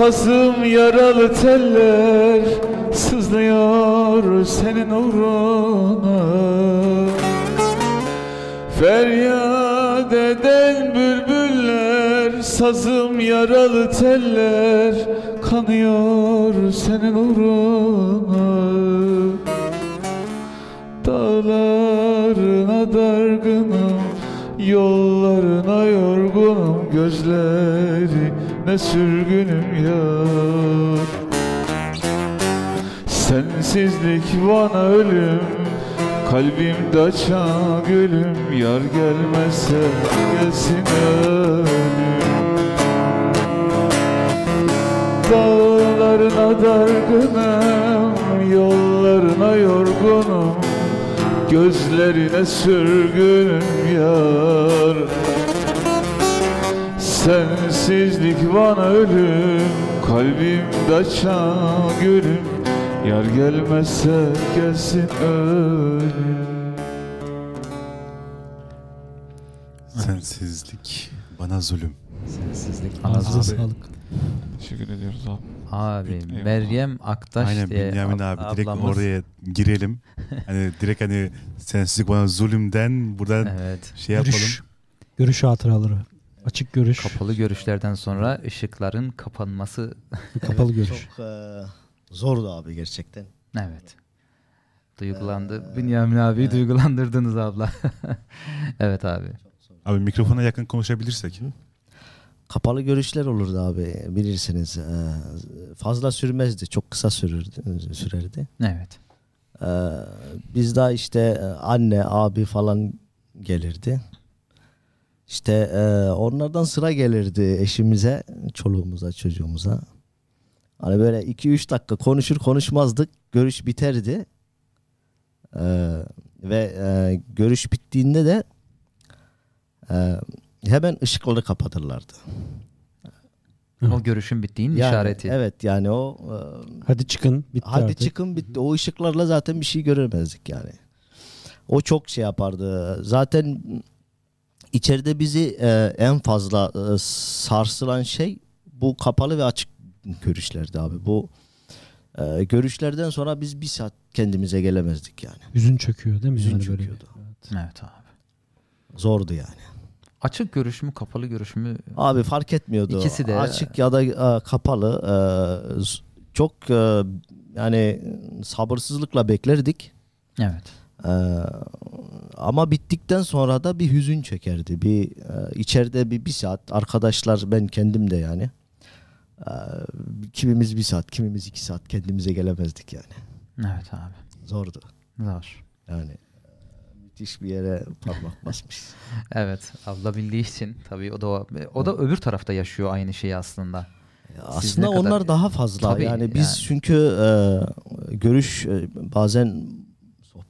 Sazım yaralı teller Sızlıyor senin uğruna. Feryat eden bülbüller Sazım yaralı teller Kanıyor senin uğruna. Dağlarına dargınım Yollarına yorgunum Gözlerine sürgünüm yar Sensizlik bana ölüm Kalbimde açan gülüm. Yar gelmezse gelsin ölüm. Dağlarına dargınım Yollarına yorgunum. Gözlerine sürgünüm yar Sensizlik bana ölüm Kalbimde açan gülüm Yar gelmezse gelsin ölüm Sensizlik bana zulüm. Sensizlik Abi, sağlık. Teşekkür ediyoruz abi. Abi Eyvallah. Meryem Aktaş Aynen diye Bünyamin ab- abi direkt ablamız- oraya girelim. hani direkt hani sensizlik bana zulümden buradan Evet. şey yapalım. Görüş, görüş hatıraları. Açık görüş, Kapalı görüşlerden sonra ışıkların kapanması. kapalı görüş. Çok e, zordu abi gerçekten. Evet. Duygulandı. Bünyamin abi duygulandırdınız abla. evet abi. Abi mikrofona yakın konuşabilirsek. Kapalı görüşler olurdu abi bilirsiniz. E, fazla sürmezdi. Çok kısa sürürdü, sürerdi. Evet. E, biz daha işte e, anne, abi falan gelirdi. İşte e, onlardan sıra gelirdi eşimize, çoluğumuza, çocuğumuza. Hani böyle 2-3 dakika konuşur konuşmazdık. Görüş biterdi. E, ve e, görüş bittiğinde de e, hemen ışıkları kapatırlardı. O görüşün bittiğinin Yani, işareti. Evet yani o e, Hadi çıkın. Bitti hadi artık. çıkın bitti. O ışıklarla zaten bir şey göremezdik yani. O çok şey yapardı. Zaten içeride bizi e, en fazla e, sarsılan şey bu kapalı ve açık görüşlerdi abi. Bu e, görüşlerden sonra biz bir saat kendimize gelemezdik yani. Hüzün çöküyor değil mi? Hüzün yani böyle bir- çöküyordu. Evet abi. Zordu yani. Açık görüş mü kapalı görüş mü? Abi fark etmiyordu. İkisi de- açık ya da e, kapalı. e, çok e, yani sabırsızlıkla beklerdik. Evet. Ee, ama bittikten sonra da bir hüzün çekerdi. Bir e, içeride bir bir saat arkadaşlar ben kendim de yani. Ee, kimimiz bir saat, kimimiz iki saat kendimize gelemezdik yani. Evet abi. Zordu. Zor. Yani e, müthiş bir yere parmak basmış. Evet. Abla bildiği için tabii o da o, o da öbür tarafta yaşıyor aynı şeyi aslında. Aslında ne kadar- onlar daha fazla. Tabii, yani biz yani. çünkü e, görüş e, bazen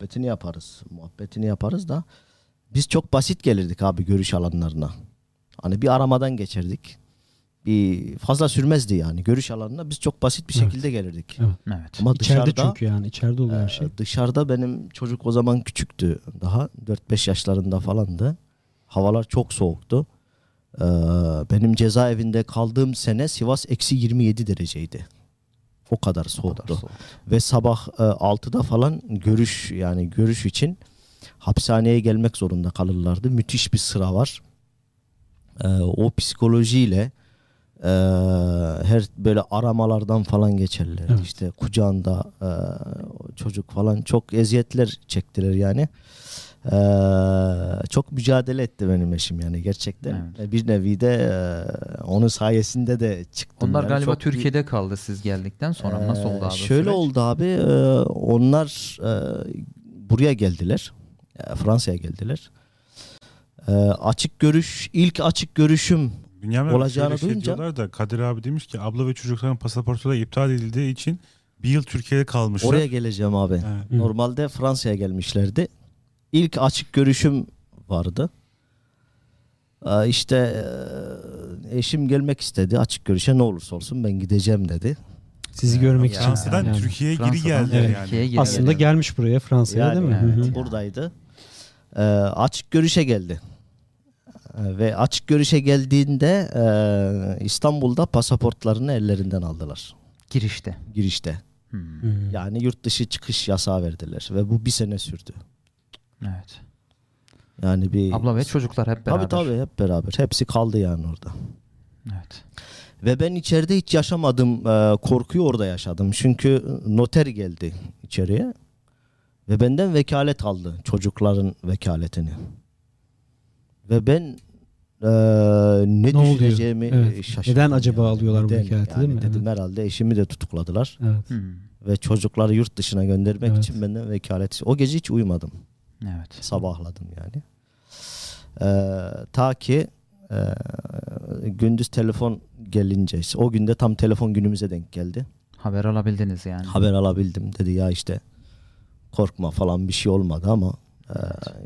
sohbetini yaparız, muhabbetini yaparız da biz çok basit gelirdik abi görüş alanlarına. Hani bir aramadan geçerdik. Bir fazla sürmezdi yani görüş alanına biz çok basit bir Evet. şekilde gelirdik. Evet. Evet. Ama İçeride dışarıda çünkü yani içeride oluyor her şey. Ee, dışarıda benim çocuk o zaman küçüktü daha 4-5 yaşlarında falandı. Havalar çok soğuktu. Ee, benim cezaevinde kaldığım sene Sivas eksi 27 dereceydi. O kadar O kadar soğuktu. soğuk. Ve sabah e, 6'da falan görüş yani görüş için hapishaneye gelmek zorunda kalırlardı. Müthiş bir sıra var. Ee, o psikolojiyle e, her böyle aramalardan falan geçerler. Evet. İşte kucağında e, çocuk falan çok eziyetler çektiler yani. Ee, çok mücadele etti benim eşim yani gerçekten. Evet. E, Bir nevi de e, onun sayesinde de çıktım. Onlar yani. galiba Çok bir- Türkiye'de kaldı siz geldikten sonra. Nasıl oldu abi? Şöyle süreç? oldu abi. e, onlar e, buraya geldiler. E, Fransa'ya geldiler. E, açık görüş, ilk açık görüşüm Bünyamin Olacağını şey duyunca- diyorlar da Kadir abi demiş ki abla ve çocukların pasaportları iptal edildiği için bir yıl Türkiye'de kalmışlar. oraya geleceğim abi. Evet. Normalde Fransa'ya gelmişlerdi. İlk açık görüşüm vardı. E, işte e, eşim gelmek istedi açık görüşe ne olursa olsun ben gideceğim dedi. Sizi görmek için. Fransa'dan yani. Türkiye'ye geri Fransa'dan geldi Evet. yani. Türkiye'ye geri Aslında geldi. gelmiş buraya Fransa'ya Yani, değil mi? Hı buradaydı. Ee, açık görüşe geldi. Ee, ve açık görüşe geldiğinde e, İstanbul'da pasaportlarını ellerinden aldılar girişte. girişte. Hmm. Hı. Yani yurt dışı çıkış yasağı verdiler ve bu bir sene sürdü. Evet. Yani bir Abla ve çocuklar hep beraber. Tabii tabii hep beraber. Hepsi kaldı yani orada. Evet. Ve ben içeride hiç yaşamadım e, korkuyu orada yaşadım. Çünkü noter geldi içeriye ve benden vekalet aldı çocukların vekaletini. Ve ben e, ne, Ne düşüneceğimi Evet. şaşırdım. Neden acaba alıyorlar bu Neden? vekaleti, Yani değil mi? Dedim Evet. herhalde eşimi de tutukladılar Evet. Hmm. ve çocukları yurt dışına göndermek Evet. için benden vekalet. O gece hiç uyumadım. Evet. Sabahladım yani. Ee, ta ki e, gündüz telefon gelince o günde tam telefon günümüze denk geldi. Haber alabildiniz yani. Haber alabildim dedi ya işte korkma falan bir şey olmadı ama e,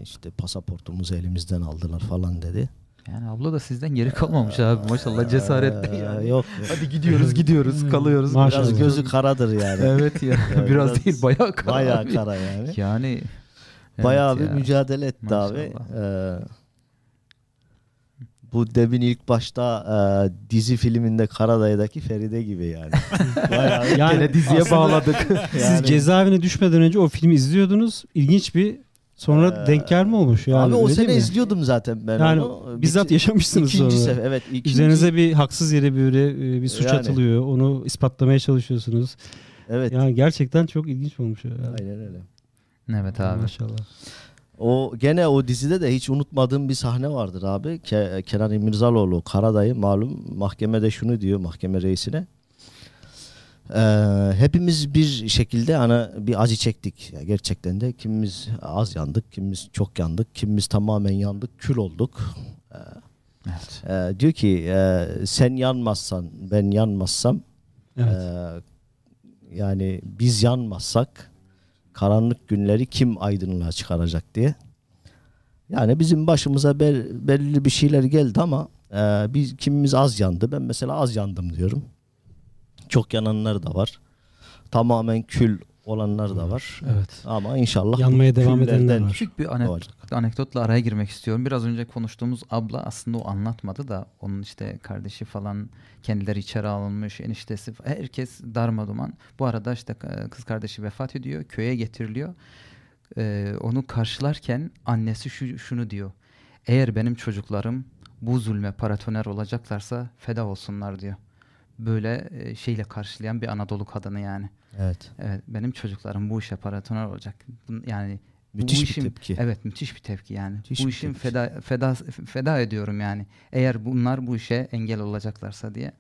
işte pasaportumuzu elimizden aldılar falan dedi. Yani abla da sizden geri kalmamış abi. Maşallah cesaretli Ee, yani. Yok. Hadi gidiyoruz gidiyoruz kalıyoruz. Maşallah. Biraz gözü karadır yani. Evet ya. Biraz, biraz değil bayağı kara. Bayağı abi. kara yani. Yani Bayağı evet bir ya. mücadele etti abi. Maşallah. Ee, bu demin ilk başta e, dizi filminde Karadayı'daki Feride gibi yani. Bayağı Yani diziye bağladık. Siz Yani- cezaevine düşmeden önce o filmi izliyordunuz. İlginç bir sonra Ee, denk gelme olmuş yani. abi o sene mi? izliyordum zaten ben Yani onu. bizzat yaşamışsınız İkinci sonra. sefer evet. Ikinci, Üzerinize bir haksız yere böyle e, bir suç Yani. atılıyor. Onu ispatlamaya çalışıyorsunuz. Evet. Yani gerçekten çok ilginç olmuş. Ya. Aynen öyle. Evet abi. Maşallah. O gene o dizide de hiç unutmadığım bir sahne vardır abi. Ke- Kenan İmirzalıoğlu Karadayı malum mahkemede şunu diyor mahkeme reisine. Ee, hepimiz bir şekilde hani bir acı çektik. Ya gerçekten de kimimiz az yandık, kimimiz çok yandık, kimimiz tamamen yandık, kül olduk. Evet. Ee, diyor ki e, sen yanmazsan, ben yanmazsam Evet. ee, yani biz yanmazsak karanlık günleri kim aydınlığa çıkaracak diye. Yani bizim başımıza bel- belirli bir şeyler geldi ama e, biz kimimiz az yandı. Ben mesela az yandım diyorum. Çok yananlar da var. Tamamen kül olanlar da var. evet. Ama inşallah Yanmaya devam edenler var. Küçük bir anek- olacak. anekdotla araya girmek istiyorum. Biraz önce konuştuğumuz abla aslında o anlatmadı da onun işte kardeşi falan kendileri içeri alınmış, eniştesi herkes darmaduman. Bu arada işte kız kardeşi vefat ediyor, köye getiriliyor. Ee, onu karşılarken annesi şu, şunu diyor. Eğer benim çocuklarım bu zulme paratoner olacaklarsa feda olsunlar diyor. Böyle e, şeyle karşılayan bir Anadolu kadını yani. Evet. Evet benim çocuklarım bu işe paratoner olacak. Yani Müthiş bu bir işin, tepki. Evet müthiş bir tepki yani. Müthiş bu bir işin tepki. feda feda feda ediyorum yani. Eğer bunlar bu işe engel olacaklarsa diye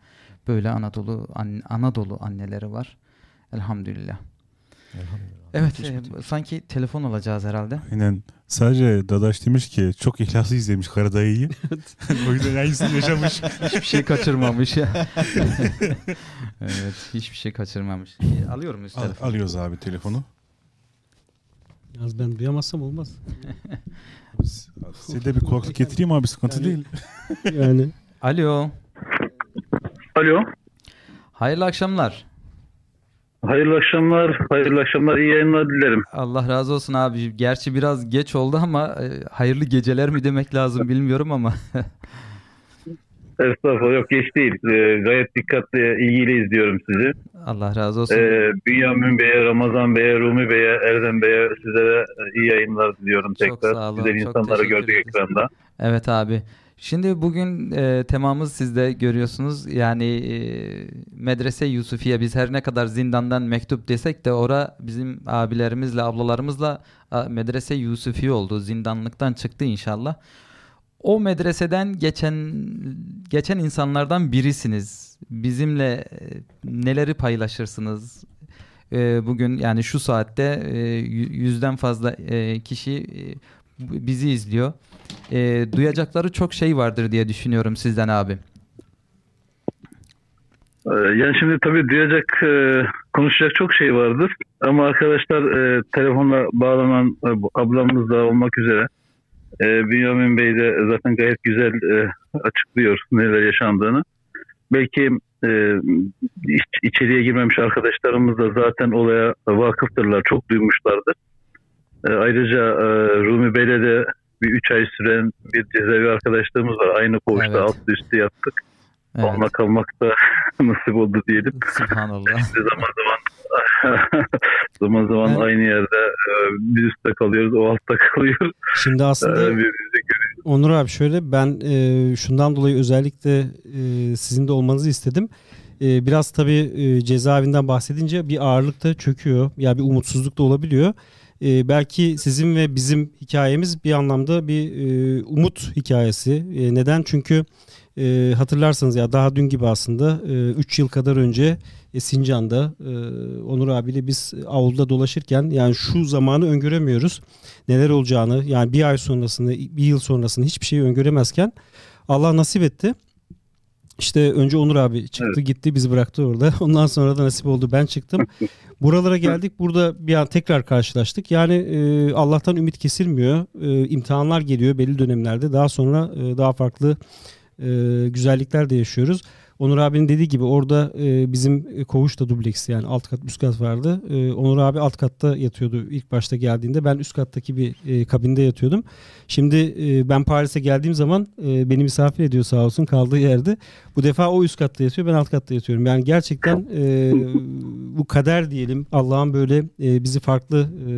böyle Anadolu an- Anadolu anneleri var. Elhamdülillah. Evet e, sanki telefon alacağız herhalde. Aynen. Sadece Dadaş demiş ki çok ihlaslı izlemiş Karadayı'yı. o yüzden aynısını yaşamış. Hiçbir şey kaçırmamış ya. evet hiçbir şey kaçırmamış. E, Alıyorum muyuz Al- telefonu? alıyoruz abi telefonu. Yalnız ben duyamazsam olmaz. Size de bir kulaklık getireyim abi sıkıntı Yani- değil. Yani Alo. Alo. Hayırlı akşamlar. Hayırlı akşamlar. Hayırlı akşamlar. İyi yayınlar dilerim. Allah razı olsun abi. Gerçi biraz geç oldu ama e, hayırlı geceler mi demek lazım bilmiyorum ama. Estağfurullah. Yok geç değil. Ee, gayet dikkatli, ilgiyle izliyorum sizi. Allah razı olsun. Ee, Bünyamin Bey'e, Ramazan Bey'e, Rumi Bey'e, Erdem Bey'e sizlere e, iyi yayınlar diliyorum Çok tekrar. sağ olun, Güzel çok insanları gördük ekranda. Evet abi. Şimdi bugün e, temamız sizde görüyorsunuz. Yani e, Medrese Yusufiye biz her ne kadar zindandan mektup desek de ora bizim abilerimizle ablalarımızla a, Medrese Yusufiye oldu. Zindanlıktan çıktı inşallah. O medreseden geçen geçen insanlardan birisiniz. Bizimle e, neleri paylaşırsınız? E, bugün yani şu saatte e, yü- yüzden fazla e, kişi e, bizi izliyor. E, duyacakları çok şey vardır diye düşünüyorum sizden abi. Ee, Yani şimdi tabii duyacak, e, konuşacak çok şey vardır. Ama arkadaşlar e, telefonla bağlanan e, ablamız da olmak üzere Bünyamin Bey de zaten gayet güzel açıklıyor neler yaşandığını. Belki iç- içeriye girmemiş arkadaşlarımız da zaten olaya vakıftırlar, çok duymuşlardır. Ayrıca Rumi Bey'le de bir üç ay süren bir cezaevi arkadaşlığımız var. Aynı koğuşta Evet. altı üstü yattık. Evet. Onunla kalmak da nasip oldu diyelim. Subhanallah. İşte zaman zaman zaman zaman Evet. aynı yerde e, biz üstte kalıyoruz, o altta kalıyor. şimdi E, aslında görüyoruz. Onur abi şöyle ben e, şundan dolayı özellikle e, sizin de olmanızı istedim. E, biraz tabii e, cezaevinden bahsedince bir ağırlık da çöküyor. Ya bir umutsuzluk da olabiliyor. E, belki sizin ve bizim hikayemiz bir anlamda bir e, umut hikayesi. E, neden? Çünkü e, hatırlarsanız ya daha dün gibi aslında 3 yıl kadar önce e, Sincan'da e, Onur abiyle biz avluda dolaşırken yani şu zamanı öngöremiyoruz. Neler olacağını yani bir ay sonrasını bir yıl sonrasını hiçbir şeyi öngöremezken Allah nasip etti. İşte önce Onur abi çıktı gitti bizi bıraktı orada. Ondan sonra da nasip oldu ben çıktım. Buralara geldik burada bir an tekrar karşılaştık. Yani e, Allah'tan ümit kesilmiyor. E, imtihanlar geliyor belli dönemlerde. Daha sonra e, daha farklı e, güzellikler de yaşıyoruz. Onur abinin dediği gibi orada e, bizim e, koğuş da dubleks yani alt kat üst kat vardı. E, Onur abi alt katta yatıyordu ilk başta geldiğinde. Ben üst kattaki bir e, kabinde yatıyordum. Şimdi e, ben Paris'e geldiğim zaman e, beni misafir ediyor sağ olsun kaldığı yerde. Bu defa o üst katta yatıyor ben alt katta yatıyorum. Yani gerçekten e, bu kader diyelim Allah'ın böyle e, bizi farklı e,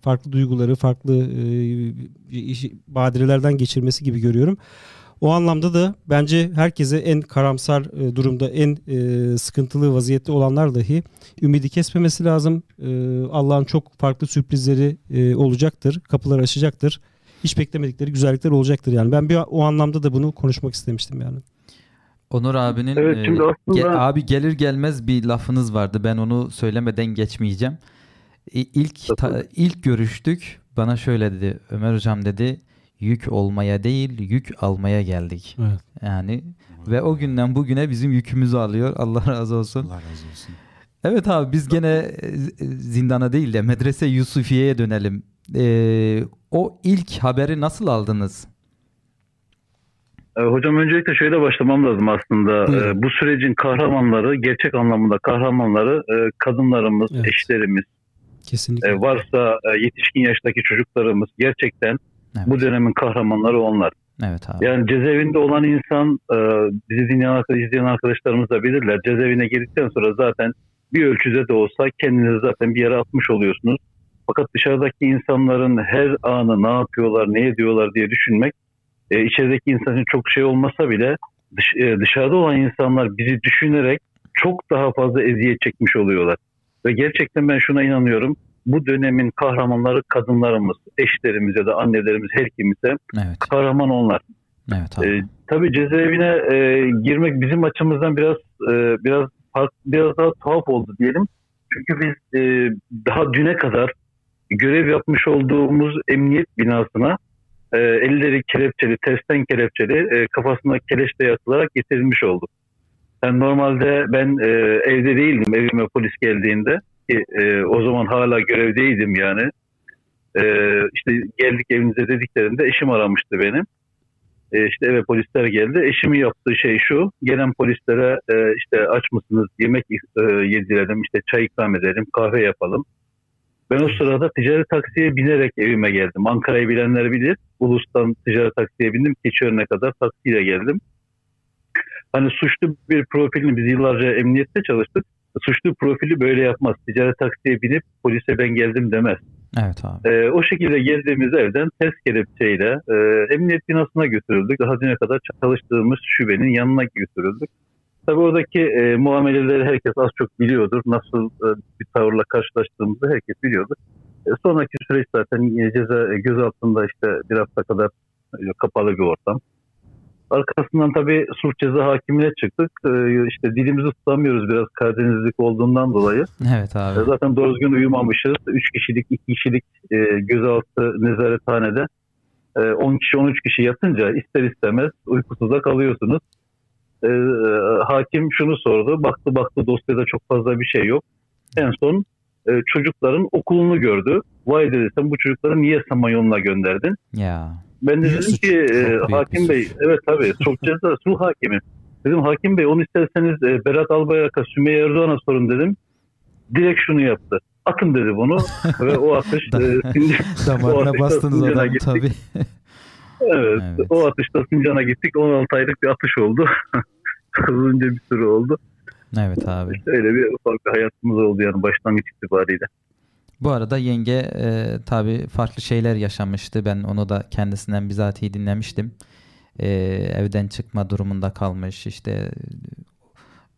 farklı duyguları farklı e, badirelerden geçirmesi gibi görüyorum. O anlamda da bence herkese en karamsar e, durumda, en e, sıkıntılı vaziyette olanlar dahi ümidi kesmemesi lazım. E, Allah'ın çok farklı sürprizleri olacaktır, kapılar açacaktır. Hiç beklemedikleri güzellikler olacaktır yani. Ben bir o anlamda da bunu konuşmak istemiştim yani. Onur abinin Evet, şimdi aslında- ge- abi gelir gelmez bir lafınız vardı. Ben onu söylemeden geçmeyeceğim. İlk ta- ilk görüştük. Bana şöyle dedi. Ömer hocam dedi. Yük olmaya değil, yük almaya geldik. Evet. Yani ve o günden bugüne bizim yükümüzü alıyor. Allah razı olsun. Allah razı olsun. Evet abi biz gene e, zindana değil de medrese Yusufiye'ye dönelim. E, o ilk haberi nasıl aldınız? E, Hocam öncelikle şöyle başlamam lazım aslında. Buyurun. E, Bu sürecin kahramanları, gerçek anlamda kahramanları kadınlarımız, Evet. eşlerimiz, Kesinlikle. varsa yetişkin yaştaki çocuklarımız gerçekten Evet. bu dönemin kahramanları onlar. Evet abi. Yani cezaevinde olan insan, e, bizi dinleyen, arkadaş- izleyen arkadaşlarımız da bilirler. Cezaevine girdikten sonra zaten bir ölçüde de olsa kendinizi zaten bir yere atmış oluyorsunuz. Fakat dışarıdaki insanların her anı ne yapıyorlar, ne ediyorlar diye düşünmek, e, içerideki insan için çok şey olmasa bile dış- e, dışarıda olan insanlar bizi düşünerek çok daha fazla eziyet çekmiş oluyorlar. Ve gerçekten ben şuna inanıyorum. Bu dönemin kahramanları kadınlarımız, eşlerimiz ya da annelerimiz her kimse Evet. kahraman onlar. Evet abi. Ee, tabii cezaevine e, girmek bizim açımızdan biraz e, biraz biraz daha tuhaf oldu diyelim. Çünkü biz e, daha düne kadar görev yapmış olduğumuz emniyet binasına e, elleri kelepçeli, tersten kelepçeli, e, kafasına keleşle yatılarak getirilmiş olduk. Yani normalde ben e, evde değildim evime polis geldiğinde. Ki, e, o zaman hala görevdeydim yani. E, işte geldik evinize dediklerinde eşim aramıştı benim. E, işte eve polisler geldi. Eşimin yaptığı şey şu. Gelen polislere e, işte aç mısınız yemek e, yedirelim, işte çay ikram edelim, kahve yapalım. Ben o sırada ticari taksiye binerek evime geldim. Ankara'yı bilenler bilir. Ulus'tan ticari taksiye bindim. Keçiören'e kadar taksiyle geldim. Hani suçlu bir profilini biz yıllarca emniyette çalıştık. Suçlu profili böyle yapmaz. Ticari taksiye binip polise ben geldim demez. Evet abi. Ee, o şekilde geldiğimiz evden ters kelepçeyle e, emniyet binasına götürüldük. Daha düne kadar çalıştığımız şubenin yanına götürüldük. Tabii oradaki e, muameleleri herkes az çok biliyordur. Nasıl e, bir tavırla karşılaştığımızı herkes biliyordur. E, sonraki süreç zaten e, ceza e, gözaltında işte bir hafta kadar e, kapalı bir ortam. Arkasından tabii suç ceza hakimine çıktık. E, işte dilimizi tutamıyoruz biraz Karadenizlik olduğundan dolayı. Evet abi. E, Zaten doğru düzgün uyumamışız. 3 kişilik, 2 kişilik e, gözaltı nezarethanede e, 10 kişi, 13 kişi yatınca ister istemez uykusuzda kalıyorsunuz. E, hakim şunu sordu. Baktı baktı dosyada çok fazla bir şey yok. En son e, çocukların okulunu gördü. Vay dedi sen bu çocukları niye Samanyolu'na gönderdin? Ya. Ben de dedim ki e, hakim bey, evet tabii çok ceza, sulh hakimi. Dedim hakim bey onu isterseniz e, Berat Albayrak'a, Sümeyye Erdoğan'a sorun dedim. Direkt şunu yaptı. Atın dedi bunu ve o atış e, o Damarına atışta bastınız adam gittik. tabii. Evet, Evet. o atışta Sincan'a gittik. 16 aylık bir atış oldu. Uzunca bir süre oldu. Evet abi. Öyle bir ufak bir hayatımız oldu yani başlangıç itibariyle. Bu arada yenge e, tabii farklı şeyler yaşamıştı. Ben onu da kendisinden bizatihi dinlemiştim. E, evden çıkma durumunda kalmış. İşte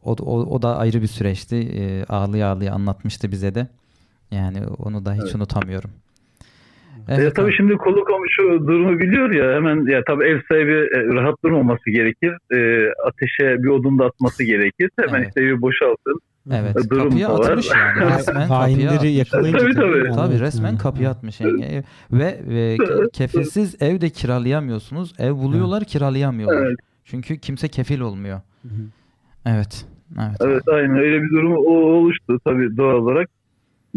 o, o, o da ayrı bir süreçti. E, ağlıya ağlıya anlatmıştı bize de. Yani onu da hiç Evet. unutamıyorum. E, Evet, tabii abi. şimdi kolu komşu durumu biliyor ya hemen ya tabii ev sahibi e, rahat durmaması gerekir. E, ateşe bir odun da atması gerekir. Hemen Evet. işte evi boşaltın. Evet, durum kapıya var. atmış yani resmen kapıya yakalayınca Tabii, tabii. yani. Tabii resmen Hı. kapıya atmış yenge. Ve, ve ke- kefilsiz ev de kiralayamıyorsunuz. Ev buluyorlar kiralayamıyorlar. Evet. Çünkü kimse kefil olmuyor. Hı. Evet. Evet. Evet aynen öyle bir durum oluştu tabii doğal olarak.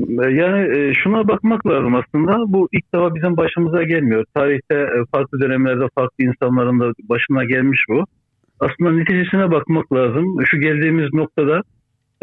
E, Yani e, şuna bakmak lazım aslında. Bu ilk defa bizim başımıza gelmiyor. Tarihte e, farklı dönemlerde farklı insanların da başına gelmiş bu. Aslında neticesine bakmak lazım. Şu geldiğimiz noktada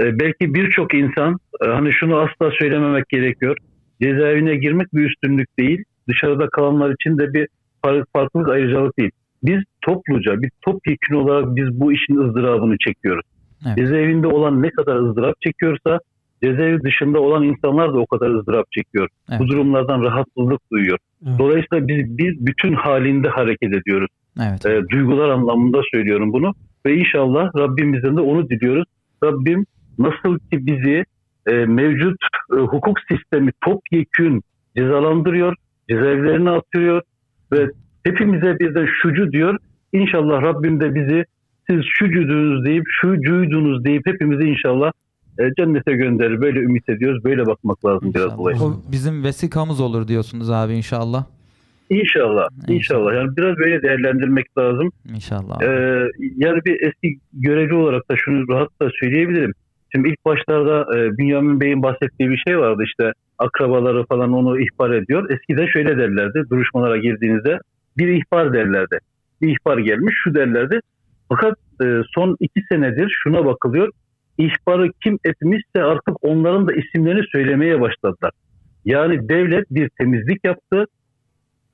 belki birçok insan hani şunu asla söylememek gerekiyor. Cezaevine girmek bir üstünlük değil. Dışarıda kalanlar için de bir far- farklılık ayrıcalık değil. Biz topluca, bir topyekun olarak biz bu işin ızdırabını çekiyoruz. Evet. Cezaevinde olan ne kadar ızdırap çekiyorsa cezaevi dışında olan insanlar da o kadar ızdırap çekiyor. Evet. Bu durumlardan rahatsızlık duyuyor. Evet. Dolayısıyla biz, biz bütün halinde hareket ediyoruz. Evet. E, duygular anlamında söylüyorum bunu. Ve inşallah Rabbimizden de onu diliyoruz. Rabbim nasıl ki bizi e, mevcut e, hukuk sistemi topyekün cezalandırıyor, cezaevlerine atıyor ve hepimize birden şucu diyor. İnşallah Rabbim de bizi siz şucudunuz deyip şucuydunuz deyip hepimizi inşallah cennete gönderir. Böyle ümit ediyoruz. Böyle bakmak lazım biraz İnşallah. olaya. O bizim vesikamız olur diyorsunuz abi inşallah. İnşallah. İnşallah. Yani biraz böyle değerlendirmek lazım. İnşallah. Ee, yani bir eski görevli olarak da şunu rahatla söyleyebilirim. Şimdi ilk başlarda e, Bünyamin Bey'in bahsettiği bir şey vardı işte akrabaları falan onu ihbar ediyor. Eskiden şöyle derlerdi duruşmalara girdiğinizde bir ihbar derlerdi. Bir ihbar gelmiş şu derlerdi. Fakat e, son iki senedir şuna bakılıyor. İhbarı kim etmişse artık onların da isimlerini söylemeye başladılar. Yani devlet bir temizlik yaptı.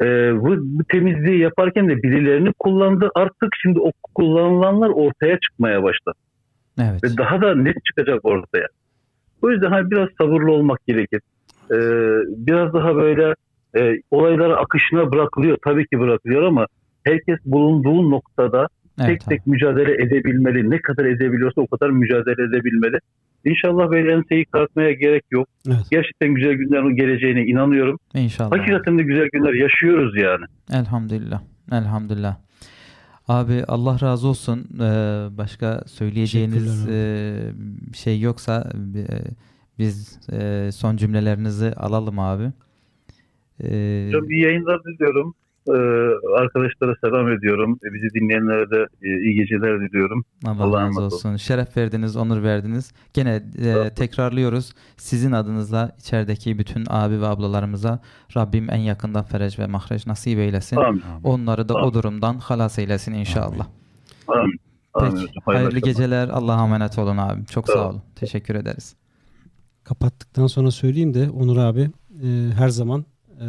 Ee, bu, bu temizliği yaparken de birilerini kullandı. Artık şimdi o kullanılanlar ortaya çıkmaya başladı. evet. Ve daha da net çıkacak ortaya. O yüzden hani biraz sabırlı olmak gerekir. Ee, biraz daha böyle e, olaylara akışına bırakılıyor. Tabii ki bırakılıyor ama herkes bulunduğu noktada evet tek abi. tek mücadele edebilmeli. Ne kadar edebiliyorsa o kadar mücadele edebilmeli. İnşallah böyle enseyi kalkmaya gerek yok. Evet. Gerçekten güzel günlerin geleceğine inanıyorum. İnşallah. Hakikaten de güzel günler yaşıyoruz yani. Elhamdülillah. Elhamdülillah. Abi Allah razı olsun. Ee, başka söyleyeceğiniz e, şey yoksa e, Biz e, son cümlelerinizi alalım abi. E, Hocam iyi yayınlar diliyorum. Ee, arkadaşlara selam ediyorum. Ee, Bizi dinleyenlere de e, iyi geceler diliyorum. Allah Allah'a razı emanet olsun. Şeref verdiniz, onur verdiniz. Gene e, tekrarlıyoruz. Sizin adınızla içerideki bütün abi ve ablalarımıza Rabbim en yakından fereç ve mahreç nasip eylesin. Amin. Onları da o Amin. durumdan halas eylesin inşallah. Amin. Amin Peki, hocam. hayırlı akşamlar. geceler. Allah'a emanet olun abim. Çok Sağ olun. Teşekkür ederiz. Kapattıktan sonra söyleyeyim de Onur abi e, her zaman e,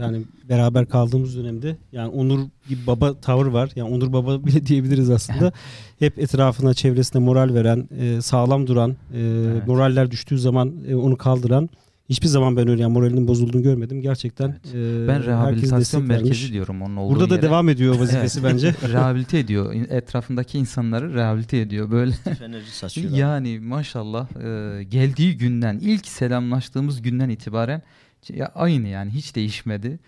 yani beraber kaldığımız dönemde yani Onur bir baba tavır var. Yani Onur baba bile diyebiliriz aslında. Hep etrafına, çevresine moral veren, e, sağlam duran, e, Evet. moraller düştüğü zaman e, onu kaldıran. Hiçbir zaman ben öyle yani moralinin bozulduğunu görmedim. Gerçekten Evet. e, Ben rehabilitasyon vermiş. merkezi diyorum onun olduğu Burada da yere. devam ediyor vazifesi Evet. bence. rehabilite ediyor. Etrafındaki insanları rehabilite ediyor. Böyle Fenerci saçıyorlar. Yani maşallah e, geldiği günden ilk selamlaştığımız günden itibaren ya aynı yani hiç değişmedi.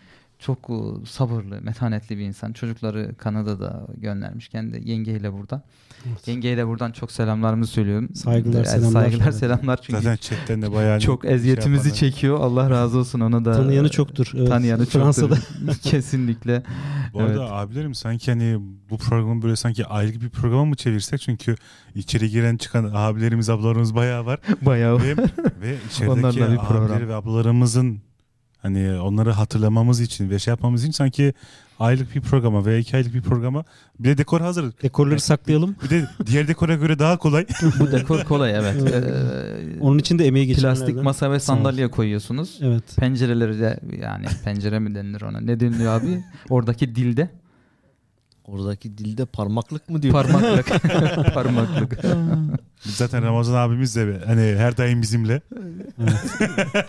Çok e, sabırlı, metanetli bir insan. Çocukları Kanada'da göndermiş. Kendi yengeyle burada. Evet. Yengeyle buradan çok selamlarımızı söylüyorum. Saygılar, E, selamlar. Saygılar, selamlar çünkü Zaten chatten de bayağı çok şey eziyetimizi yapanlar. çekiyor. Allah razı olsun ona da. Tanıyanı çoktur. Evet. Tanıyanı Fransa'da. çoktur. Kesinlikle. Bu arada Evet. abilerim sanki hani bu programı böyle sanki aylık bir programa mı çevirsek? Çünkü içeri giren çıkan abilerimiz ablalarımız bayağı var. Bayağı ve, ve içerideki Onlarla bir program. abileri ve ablalarımızın hani onları hatırlamamız için ve şey yapmamız için sanki aylık bir programa veya iki aylık bir programa bir de dekor hazır. Dekorları saklayalım. Bir de diğer dekora göre daha kolay. bu dekor kolay evet. Ee, Onun için de emeği geçenlerden. Plastik masa ve sandalye koyuyorsunuz. Evet. Pencereleri de yani pencere mi denilir ona? Ne deniliyor abi? Oradaki dilde Oradaki dilde parmaklık mı diyor? parmaklık. parmaklık. Biz zaten Ramazan abimiz de hani her daim bizimle.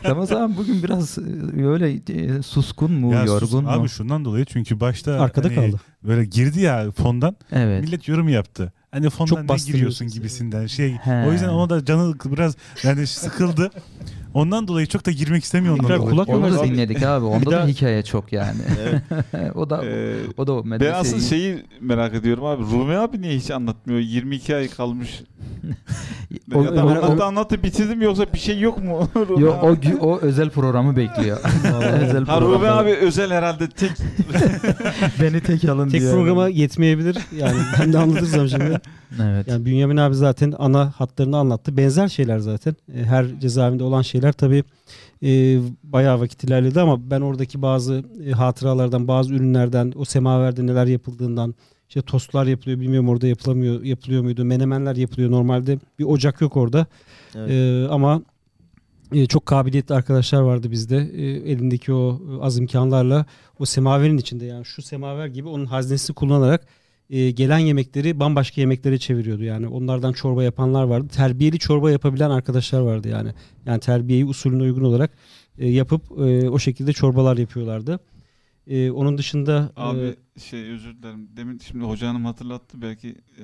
Ramazan abi bugün biraz e, öyle e, suskun mu, Ya sus- yorgun mu? Abi şundan dolayı çünkü başta Arkada hani kaldı. böyle girdi ya fondan Evet. millet yorum yaptı. Hani fondan Çok ne giriyorsun gibisinden şey. He. O yüzden ona da canı biraz yani sıkıldı. Ondan dolayı çok da girmek istemiyor ondan dolayı. kulak Onu da dinledik abi. Onda da hikaye çok yani. o da Ee, o da o ben medreseyi- asıl şeyi merak ediyorum abi. Rumi abi niye hiç anlatmıyor? 22 ay kalmış. O- ya da o- anlattı anlattı bitirdim yoksa bir şey yok mu? Rumi Yo, abi? o, o özel programı bekliyor. özel Ha programı. abi özel herhalde tek Beni tek alın Tek diyor. programa yetmeyebilir. Yani ben de anlatırsam şimdi. Evet. Yani Bünyamin abi zaten ana hatlarını anlattı. Benzer şeyler zaten. E, Her cezaevinde olan şeyler tabii e, bayağı vakit ilerledi ama ben oradaki bazı e, hatıralardan, bazı ürünlerden, o semaverde neler yapıldığından, işte tostlar yapılıyor bilmiyorum orada yapılamıyor yapılıyor muydu? Menemenler yapılıyor. Normalde bir ocak yok orada. Evet. E, ama e, çok kabiliyetli arkadaşlar vardı bizde. E, elindeki o e, az imkanlarla o semaverin içinde yani şu semaver gibi onun haznesini kullanarak e, gelen yemekleri bambaşka yemeklere çeviriyordu. Yani onlardan çorba yapanlar vardı. Terbiyeli çorba yapabilen arkadaşlar vardı yani. Yani terbiyeyi usulüne uygun olarak e, yapıp e, o şekilde çorbalar yapıyorlardı. E, onun dışında e, Abi şey özür dilerim. Demin şimdi hoca hanım hatırlattı belki e,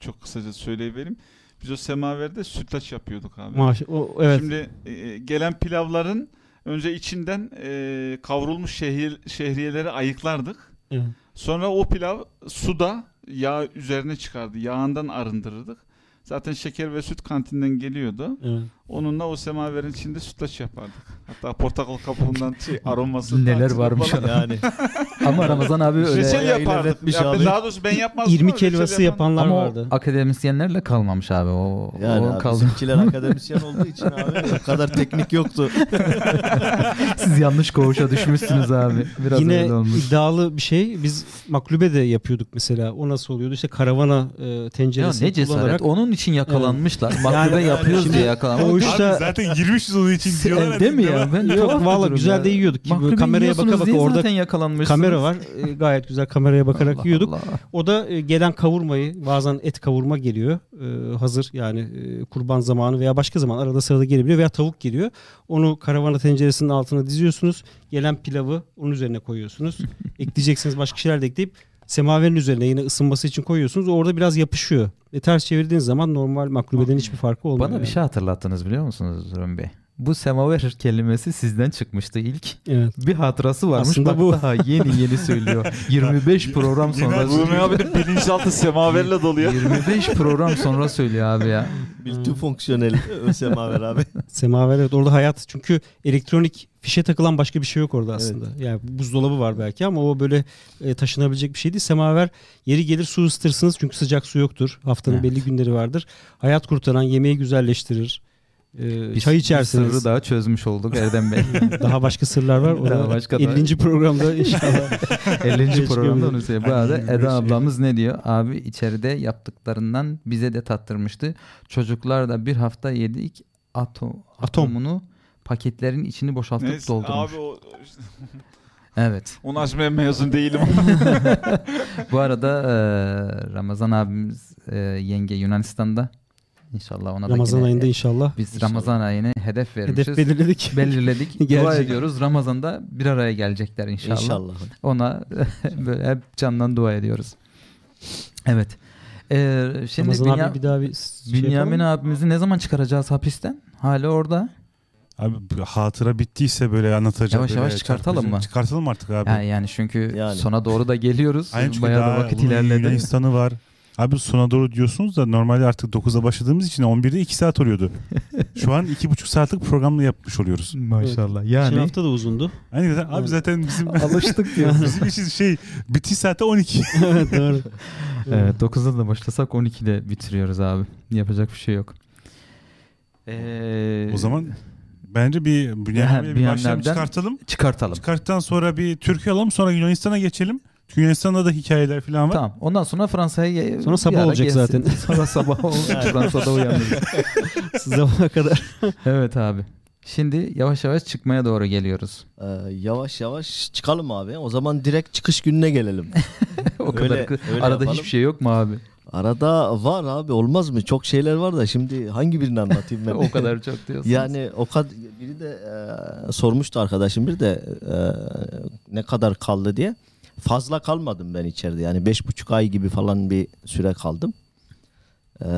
çok kısaca söyleyivereyim. Biz o semaverde sütlaç yapıyorduk abi. maaş, o, evet Şimdi e, gelen pilavların önce içinden e, kavrulmuş şehir, şehriyeleri ayıklardık. Evet. Sonra o pilav suda yağ üzerine çıkardı. Yağından arındırırdık. Zaten şeker ve süt kantinden geliyordu. evet. Onunla o semaverin içinde sütlaç yapardık. Hatta portakal kabuğundan şey aroması Neler varmış falan. Yani Ama Ramazan abi öyle bayağı yapardık. Ya abi. daha doğrusu ben yapmazdım. ama İrmik helvası yapan- yapanlar ama vardı. o akademisyenlerle kalmamış abi. O, yani o abi, kaldı. bizimkiler akademisyen olduğu için abi o kadar teknik yoktu. Siz yanlış koğuşa düşmüşsünüz abi. Biraz Yine öyle olmuş. iddialı bir şey. Biz maklube de yapıyorduk mesela. O nasıl oluyordu? İşte karavana e, Ya tenceresini ne cesaret. kullanarak Onun için yakalanmışlar. Yani- Maklube yapıyoruz Şimdi diye yakalanmış. Abi zaten girmişiz onun için diyorlar. Değil mi ya? Ben Yok, tuhaf valla durum güzel ya. de yiyorduk. Ki böyle kameraya baka yiyorsunuz baka diye orada zaten yakalanmışsınız. kamera var. E, gayet güzel kameraya bakarak Allah yiyorduk. Allah. O da e, gelen kavurmayı bazen et kavurma geliyor. E, hazır yani e, kurban zamanı veya başka zaman arada sırada gelebiliyor veya tavuk geliyor. Onu karavana tenceresinin altına diziyorsunuz. Gelen pilavı onun üzerine koyuyorsunuz. Ekleyeceksiniz başka şeyler de ekleyip semaverin üzerine yine ısınması için koyuyorsunuz. Orada biraz yapışıyor. E, ters çevirdiğiniz zaman normal maklubeden hiçbir farkı olmuyor. Bana bir yani. şey hatırlattınız biliyor musunuz Rumi Bey? Bu semaver kelimesi sizden çıkmıştı ilk. Evet. Bir hatırası varmış. Aslında Bak bu. daha yeni yeni söylüyor. 25 program sonra Rumi abinin bilinçaltı semaverle dolu ya. 25 program sonra söylüyor abi ya. Multifonksiyonel semaver abi. Semaver evet orada hayat çünkü elektronik fişe takılan başka bir şey yok orada aslında. Yani buzdolabı var belki ama o böyle e, taşınabilecek bir şey değil. Semaver yeri gelir su ısıtırsınız çünkü sıcak su yoktur. Haftanın Evet. belli günleri vardır. Hayat kurtaran, yemeği güzelleştirir. E, Bir- çay bir içersiniz. sırrı daha çözmüş olduk Erdem Bey. Daha başka sırlar var. O Daha da başka da- 50. programda inşallah. 50. programda onu söylüyor. Bu arada Eda ablamız ne diyor? Abi içeride yaptıklarından bize de tattırmıştı. Çocuklar da bir hafta yedik atom, atomunu paketlerin içini boşaltıp Neyse, doldurmuş. abi o, Evet. onu açmaya mezun değilim. Bu arada e, Ramazan abimiz e, yenge Yunanistan'da. İnşallah ona da Ramazan yine- ayında inşallah. Biz Ramazan ayını hedef vermişiz. Hedef belirledik. belirledik. Dua ediyoruz. Ramazan'da bir araya gelecekler inşallah. İnşallah. Ona böyle hep candan dua ediyoruz. Evet. Ee, şimdi Ramazan Bünya- abi bir daha bir şey Bünyamin yapalım abimizi ne zaman çıkaracağız hapisten? Hala orada. Abi hatıra bittiyse böyle anlatacak. Yavaş böyle yavaş çıkartalım çarpıcı- mı? Çıkartalım artık abi. Yani, yani çünkü Yani. sona doğru da geliyoruz. Aynen çünkü Bayağı daha da vakit ilerledi. Yunanistan'ı var. Abi sona doğru diyorsunuz da normalde artık 9'a başladığımız için 11'de 2 saat oluyordu. Şu an 2,5 saatlik programla yapmış oluyoruz. Maşallah. Geçen Yani hafta da uzundu. Hani zaten, abi zaten bizim alıştık diyor. bizim için şey bitiş saati 12. evet doğru. evet 9'da da başlasak 12'de bitiriyoruz abi. Yapacak bir şey yok. Ee, o zaman bence bir Bünyamin'e bir başlayalım çıkartalım. çıkartalım. Çıkarttıktan sonra bir Türkiye alalım sonra Yunanistan'a geçelim. Çünkü Yunanistan'da da hikayeler falan var. Tamam. Ondan sonra Fransa'ya Sonra sabah olacak gelsin. zaten. Sonra sabah olacak. Fransa'da uyanırız. Zamana kadar. evet abi. Şimdi yavaş yavaş çıkmaya doğru geliyoruz. Ee, yavaş yavaş çıkalım abi. O zaman direkt çıkış gününe gelelim. o kadar Öyle- kı- öyle arada yapalım. hiçbir şey yok mu abi? Arada var abi olmaz mı? Çok şeyler var da şimdi hangi birini anlatayım ben? o kadar çok diyorsunuz. Yani o kadar biri de e, sormuştu arkadaşım bir de e, ne kadar kaldı diye. Fazla kalmadım ben içeride. Yani beş buçuk ay gibi falan bir süre kaldım. E,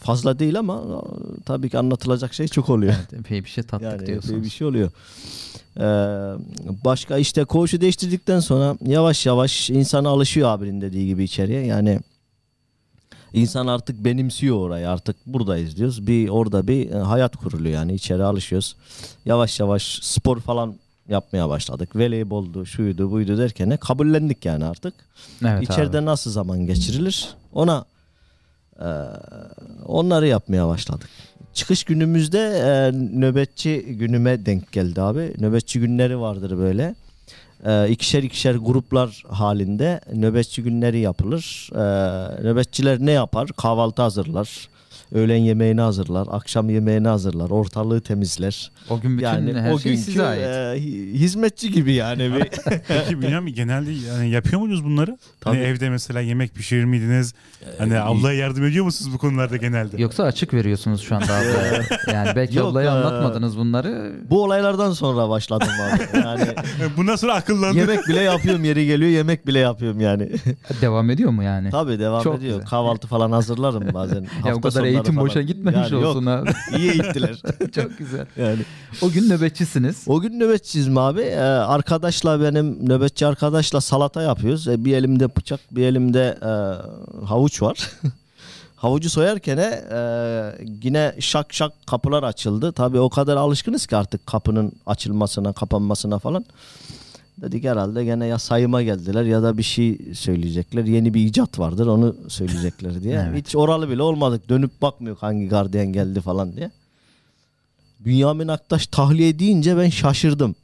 fazla değil ama e, tabii ki anlatılacak şey çok oluyor. epey bir şey tattık Yani diyorsunuz. epey bir şey oluyor. Ee, başka işte koğuşu değiştirdikten sonra yavaş yavaş insana alışıyor abinin dediği gibi içeriye. Yani insan artık benimsiyor orayı. Artık buradayız diyoruz. Bir orada bir e, hayat kuruluyor yani içeri alışıyoruz. Yavaş yavaş spor falan yapmaya başladık. Voleyboldu, şuydu, buydu derken de kabullendik yani artık. Evet İçeride abi. nasıl zaman geçirilir? Ona e, onları yapmaya başladık. Çıkış günümüzde e, nöbetçi günüme denk geldi abi. Nöbetçi günleri vardır böyle. E, ikişer ikişer gruplar halinde nöbetçi günleri yapılır. E, nöbetçiler ne yapar? Kahvaltı hazırlar. Öğlen yemeğini hazırlar. Akşam yemeğini hazırlar. Ortalığı temizler. O gün bütün Yani her o şey günkü size ait. e, hi- hizmetçi gibi yani. Bir, Peki Bünyamin genelde yani yapıyor muydunuz bunları? Hani Tabii. evde mesela yemek pişirir miydiniz? Hani ablaya yardım ediyor musunuz bu konularda genelde? Yoksa açık veriyorsunuz şu anda ablaya. yani belki Yok, ablaya e, anlatmadınız bunları. Bu olaylardan sonra başladım abi. Yani Bundan sonra akıllandı. yemek bile yapıyorum yeri geliyor yemek bile yapıyorum yani. Devam ediyor mu yani? Tabii devam Çok ediyor. güzel. Kahvaltı falan hazırlarım bazen. ya Hafta o kadar sonları eğitim boşa gitmemiş Yani olsun abi. Yok, iyi eğittiler. Çok güzel. yani. O gün nöbetçisiniz. O gün nöbetçiyiz mi abi? Ee, arkadaşla benim nöbetçi arkadaşla salata yapıyoruz. Ee, bir elimde bıçak bir elimde e, havuç var. Havucu soyarken e, yine şak şak kapılar açıldı. Tabii o kadar alışkınız ki artık kapının açılmasına, kapanmasına falan. Dedik herhalde gene ya sayıma geldiler ya da bir şey söyleyecekler. Yeni bir icat vardır onu söyleyecekler diye. Evet. Hiç oralı bile olmadık. Dönüp bakmıyor hangi gardiyan geldi falan diye. Bünyamin Aktaş tahliye deyince ben şaşırdım.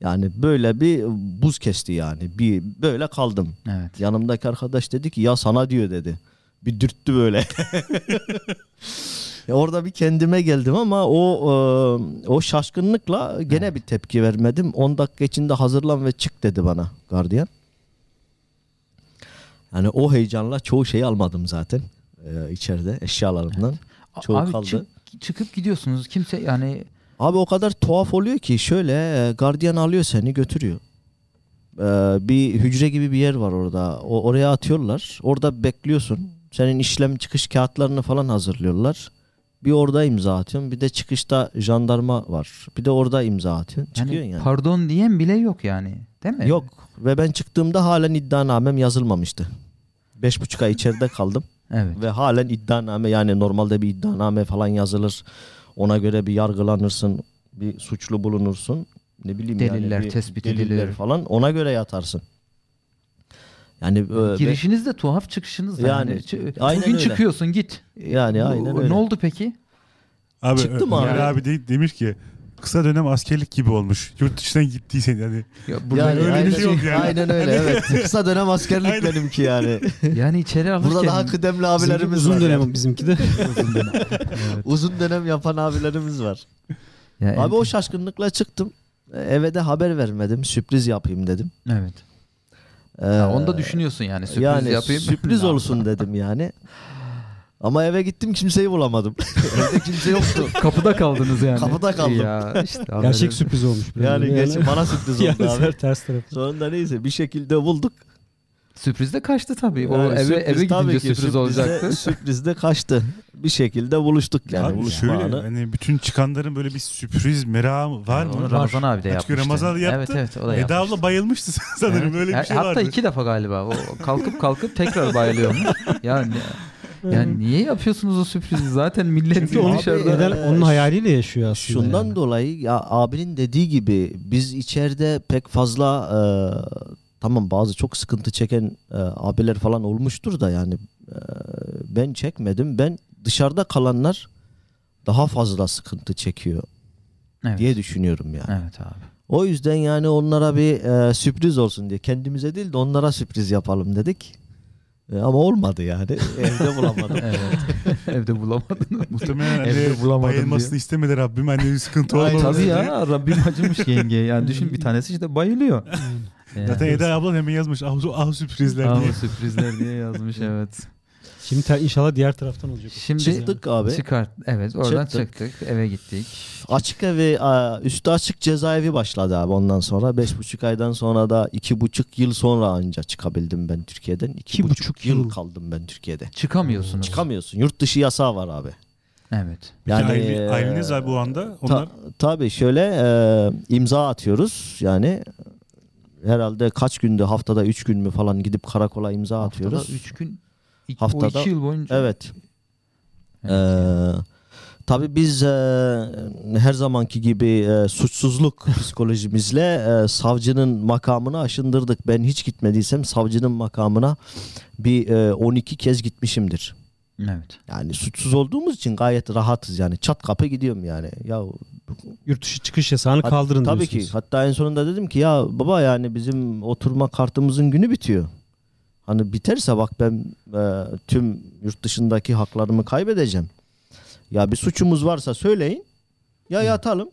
Yani böyle bir buz kesti yani. Bir böyle kaldım. Evet. Yanımdaki arkadaş dedi ki ya sana diyor dedi. Bir dürttü böyle. Orada bir kendime geldim ama o e, o şaşkınlıkla gene bir tepki vermedim. 10 dakika içinde hazırlan ve çık dedi bana gardiyan. Yani o heyecanla çoğu şeyi almadım zaten e, içeride eşyalarımdan. Çoğu abi kaldı. çık- çıkıp gidiyorsunuz. Kimse yani Abi o kadar tuhaf oluyor ki şöyle e, gardiyan alıyor seni götürüyor. Ee, bir hücre gibi bir yer var orada. O, oraya atıyorlar. Orada bekliyorsun. Senin işlem çıkış kağıtlarını falan hazırlıyorlar. Bir orada imza atıyorsun. Bir de çıkışta jandarma var. Bir de orada imza atıyorsun. Çıkıyorsun Yani, yani. pardon diyen bile yok yani. Değil mi? Yok. Ve ben çıktığımda halen iddianamem yazılmamıştı. Beş buçuk ay içeride kaldım. Evet. Ve halen iddianame yani normalde bir iddianame falan yazılır. Ona göre bir yargılanırsın. Bir suçlu bulunursun. Ne bileyim Deliller yani bir tespit deliller edilir. falan ona göre yatarsın. Yani e, Girişiniz de tuhaf çıkışınız da yani. Yani, aynen Bugün öyle. çıkıyorsun git. Yani aynen öyle. Ne oldu peki? Abi, Çıktım abi. abi de, demiş ki kısa dönem askerlik gibi olmuş. Yurt dışından gittiysen yani. Ya yani, öyle bir aynen, şey yok yani. aynen öyle evet. Kısa dönem askerlik Aynen. benimki yani. Yani içeri alırken Burada daha kıdemli abilerimiz uzun var. dönem yani. bizimki de. Uzun dönem yapan abilerimiz var. Ya, Abi o şaşkınlıkla çıktım. Eve de haber vermedim. Sürpriz yapayım dedim. Evet. Ee, Ha, onu da düşünüyorsun yani sürpriz yani yapayım. sürpriz olsun dedim yani. Ama eve gittim kimseyi bulamadım. Evde kimse yoktu. Kapıda kaldınız yani. Kapıda kaldım. Ya işte Gerçek sürpriz olmuş. biraz. Yani, geç, bana sürpriz oldu yani abi. ters tarafı. Sonunda neyse bir şekilde bulduk. Sürpriz de kaçtı tabii. o Yani eve sürpriz eve tabii gidince ki, sürpriz sürpriz de- olacaktı. Sürpriz de kaçtı. Bir şekilde buluştuk yani. abi buluşma şöyle anı. hani bütün çıkanların böyle bir sürpriz merakı var Onu mı? Ramazan abi de yapmıştı. Ramazan yaptı. Evet evet o da Eda yapmıştı. abla bayılmıştı sanırım Evet. öyle bir şey Hatta vardı. iki defa galiba. O kalkıp kalkıp tekrar bayılıyormuş. yani yani niye yapıyorsunuz o sürprizi? Zaten millet onu dışarıda. neden onun hayaliyle yaşıyor aslında. Şundan yani. dolayı ya abinin dediği gibi biz içeride pek fazla e, tamam bazı çok sıkıntı çeken e, abiler falan olmuştur da yani e, ben çekmedim. Ben dışarıda kalanlar daha fazla sıkıntı çekiyor Evet. diye düşünüyorum yani. Evet abi. O yüzden yani onlara bir e, sürpriz olsun diye kendimize değil de onlara sürpriz yapalım dedik. E, ama olmadı yani. Evde bulamadım. Evet. Evde bulamadın. Muhtemelen Evde hani bulamadım bayılmasını diye. istemedi Rabbim hani bir sıkıntı Ay, olmaması Tabii ya Rabbim acımış yenge. Yani düşün bir tanesi işte bayılıyor. Yani. Zaten Eda abla hemen yazmış ah, ah sürprizler diye. sürprizler diye yazmış evet. Şimdi ter- inşallah diğer taraftan olacak. Şimdi Çıktık abi. Çıkart. Evet oradan Çıktık. çıktık. Eve gittik. Açık evi, üstü açık cezaevi başladı abi ondan sonra. Beş buçuk aydan sonra da iki buçuk yıl sonra anca çıkabildim ben Türkiye'den. İki, İki buçuk, buçuk yıl yıl. kaldım ben Türkiye'de. Çıkamıyorsunuz. Çıkamıyorsun. Yurt dışı yasağı var abi. Evet. Yani, Yani aile, aileniz var bu anda. Ta- Onlar tabii şöyle e, imza atıyoruz. Yani herhalde kaç günde haftada üç gün mü falan gidip karakola imza atıyoruz. Haftada 3 gün. İki, Haftada- o 2 yıl boyunca. Evet. Evet. Ee, tabii biz e, her zamanki gibi e, suçsuzluk psikolojimizle e, savcının makamını aşındırdık. Ben hiç gitmediysem savcının makamına bir e, 12 kez gitmişimdir. Evet. Yani suçsuz olduğumuz için gayet rahatız yani. Çat kapı gidiyorum yani. Ya Yurt dışı çıkış yasağını Hat- kaldırın Tabii ki. diyorsunuz. Hatta en sonunda dedim ki ya baba yani bizim oturma kartımızın günü bitiyor. Hani biterse bak ben e, tüm yurt dışındaki haklarımı kaybedeceğim. Ya bir suçumuz varsa söyleyin. Ya yatalım.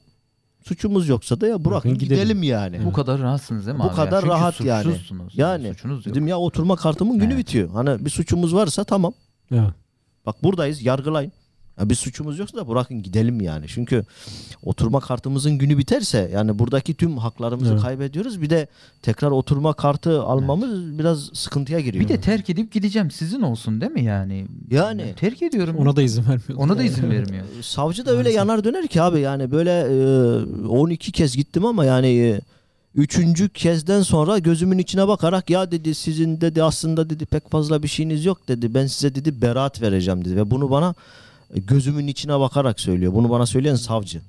Suçumuz yoksa da ya bırakın gidelim, gidelim. yani. Bu kadar rahatsınız değil mi Bu abi? kadar Çünkü rahat yani. Yani, Suçunuz yok. Dedim ya oturma kartımın günü Evet. bitiyor. Hani bir suçumuz varsa tamam. Evet. Bak buradayız yargılayın. Ya bir suçumuz yoksa da bırakın gidelim yani. Çünkü oturma kartımızın günü biterse yani buradaki tüm haklarımızı Evet. kaybediyoruz. Bir de tekrar oturma kartı almamız biraz sıkıntıya giriyor. Bir de terk edip gideceğim sizin olsun değil mi yani? Yani. Terk ediyorum. Ona da izin vermiyor. Ona da izin vermiyor. savcı da öyle yanar döner ki abi yani böyle e, 12 kez gittim ama yani e, üçüncü kezden sonra gözümün içine bakarak ya dedi sizin dedi aslında dedi pek fazla bir şeyiniz yok dedi. Ben size dedi beraat vereceğim dedi ve bunu bana e, gözümün içine bakarak söylüyor. Bunu bana söyleyen savcı.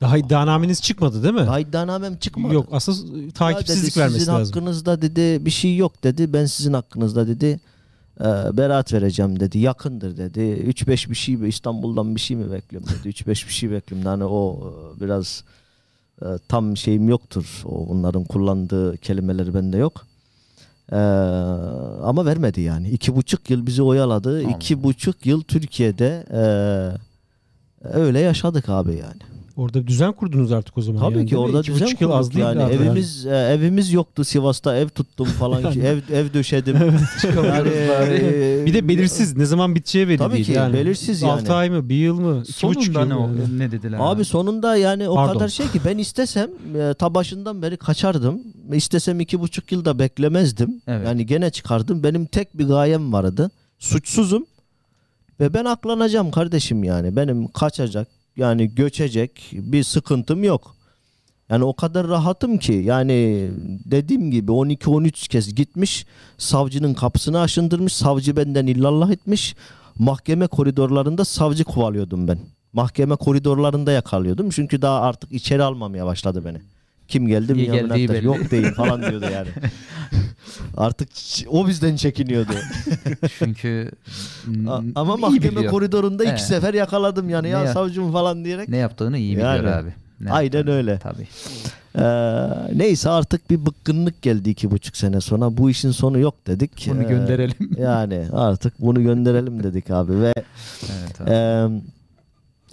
Daha iddianameniz çıkmadı değil mi? Daha iddianamem çıkmadı. Yok asıl Ya takipsizlik dedi, vermesi sizin lazım. hakkınızda dedi bir şey yok dedi. Ben sizin hakkınızda dedi e, beraat vereceğim dedi. Yakındır dedi. 3-5 bir şey İstanbul'dan bir şey mi bekliyorum dedi. 3-5 bir şey bekliyorum. Hani o e, biraz e, tam şeyim yoktur. O onların kullandığı kelimeler bende yok. E, ama vermedi yani. iki buçuk yıl bizi oyaladı. Allah. iki buçuk yıl Türkiye'de e, öyle yaşadık abi yani. Orada bir düzen kurdunuz artık o zaman. Tabii yani, ki orada İki düzen buçuk yıl az değil yani. abi Evimiz e, evimiz yoktu Sivas'ta ev tuttum falan ki ev ev döşedim. yani, e, Bir de belirsiz ne zaman biteceği belli Tabii değil. ki, yani. belirsiz yani. 6 ay mı? Bir yıl mı? iki buçuk Sonunda yıl ne, mı? o- ne dediler? Abi sonunda yani o Pardon. kadar şey ki ben istesem e, ta başından beri kaçardım. İstesem iki buçuk yılda beklemezdim. Evet. Yani gene çıkardım. Benim tek bir gayem vardı. Suçsuzum. Ve ben aklanacağım kardeşim yani. Benim kaçacak yani göçecek bir sıkıntım yok. Yani o kadar rahatım ki yani dediğim gibi 12-13 kez gitmiş savcının kapısını aşındırmış savcı benden illallah etmiş mahkeme koridorlarında savcı kovalıyordum ben. Mahkeme koridorlarında yakalıyordum çünkü daha artık içeri almamaya başladı beni. Kim geldi mi yanına yok değil falan diyordu yani. artık o bizden çekiniyordu. Çünkü Ama mahkeme biliyor. koridorunda iki Evet. sefer yakaladım yani Ne ya ya- savcım falan diyerek. ne yaptığını iyi biliyor Yani. abi. Ne Aynen yaptığını. öyle. Tabii. Ee, neyse artık bir bıkkınlık geldi iki buçuk sene sonra. Bu işin sonu yok dedik. Bunu Ee, gönderelim. yani artık bunu gönderelim dedik abi ve Evet abi. e,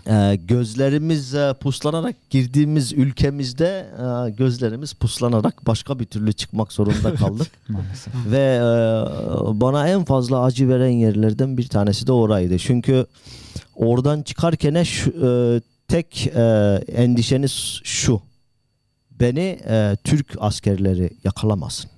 e, gözlerimiz e, puslanarak girdiğimiz ülkemizde e, gözlerimiz puslanarak başka bir türlü çıkmak zorunda kaldık. Maalesef. Ve e, bana en fazla acı veren yerlerden bir tanesi de oraydı. Çünkü oradan çıkarken şu, e, tek e, endişeniz şu. Beni e, Türk askerleri yakalamasın.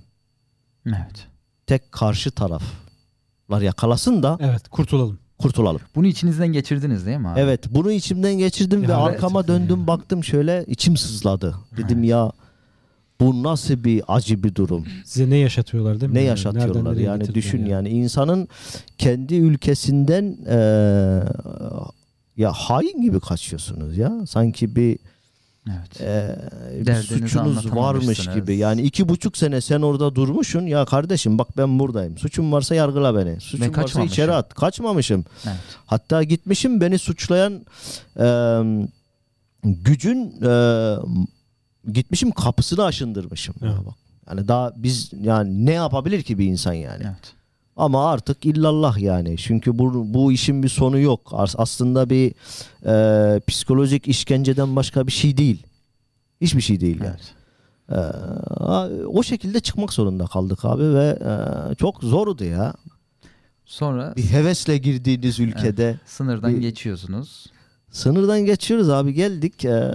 Evet. Tek karşı taraflar yakalasın da Evet kurtulalım. Kurtulalım. Bunu içinizden geçirdiniz değil mi abi? Evet bunu içimden geçirdim ve Ya evet. arkama döndüm baktım şöyle içim sızladı. Dedim ya bu nasıl bir acı bir durum. Size ne yaşatıyorlar değil mi? ne Yani yaşatıyorlar yani düşün ya. yani insanın kendi ülkesinden eee, ya hain gibi kaçıyorsunuz ya sanki bir Evet. bir Derdinizi suçunuz varmış gibi yani iki buçuk sene sen orada durmuşsun ya kardeşim bak ben buradayım suçum varsa yargıla beni suçum varsa kaçmamışım. içeri at kaçmamışım Evet. hatta gitmişim beni suçlayan eee, gücün eee, gitmişim kapısını aşındırmışım Evet. bak yani daha biz yani ne yapabilir ki bir insan yani Evet. Ama artık illallah yani. Çünkü bu, bu işin bir sonu yok. As- Aslında bir e, psikolojik işkenceden başka bir şey değil. Hiçbir şey değil yani. Evet. E, o şekilde çıkmak zorunda kaldık abi ve e, çok zordu ya. Sonra Bir hevesle girdiğiniz ülkede sınırdan bir- geçiyorsunuz. sınırdan geçiyoruz abi geldik. E,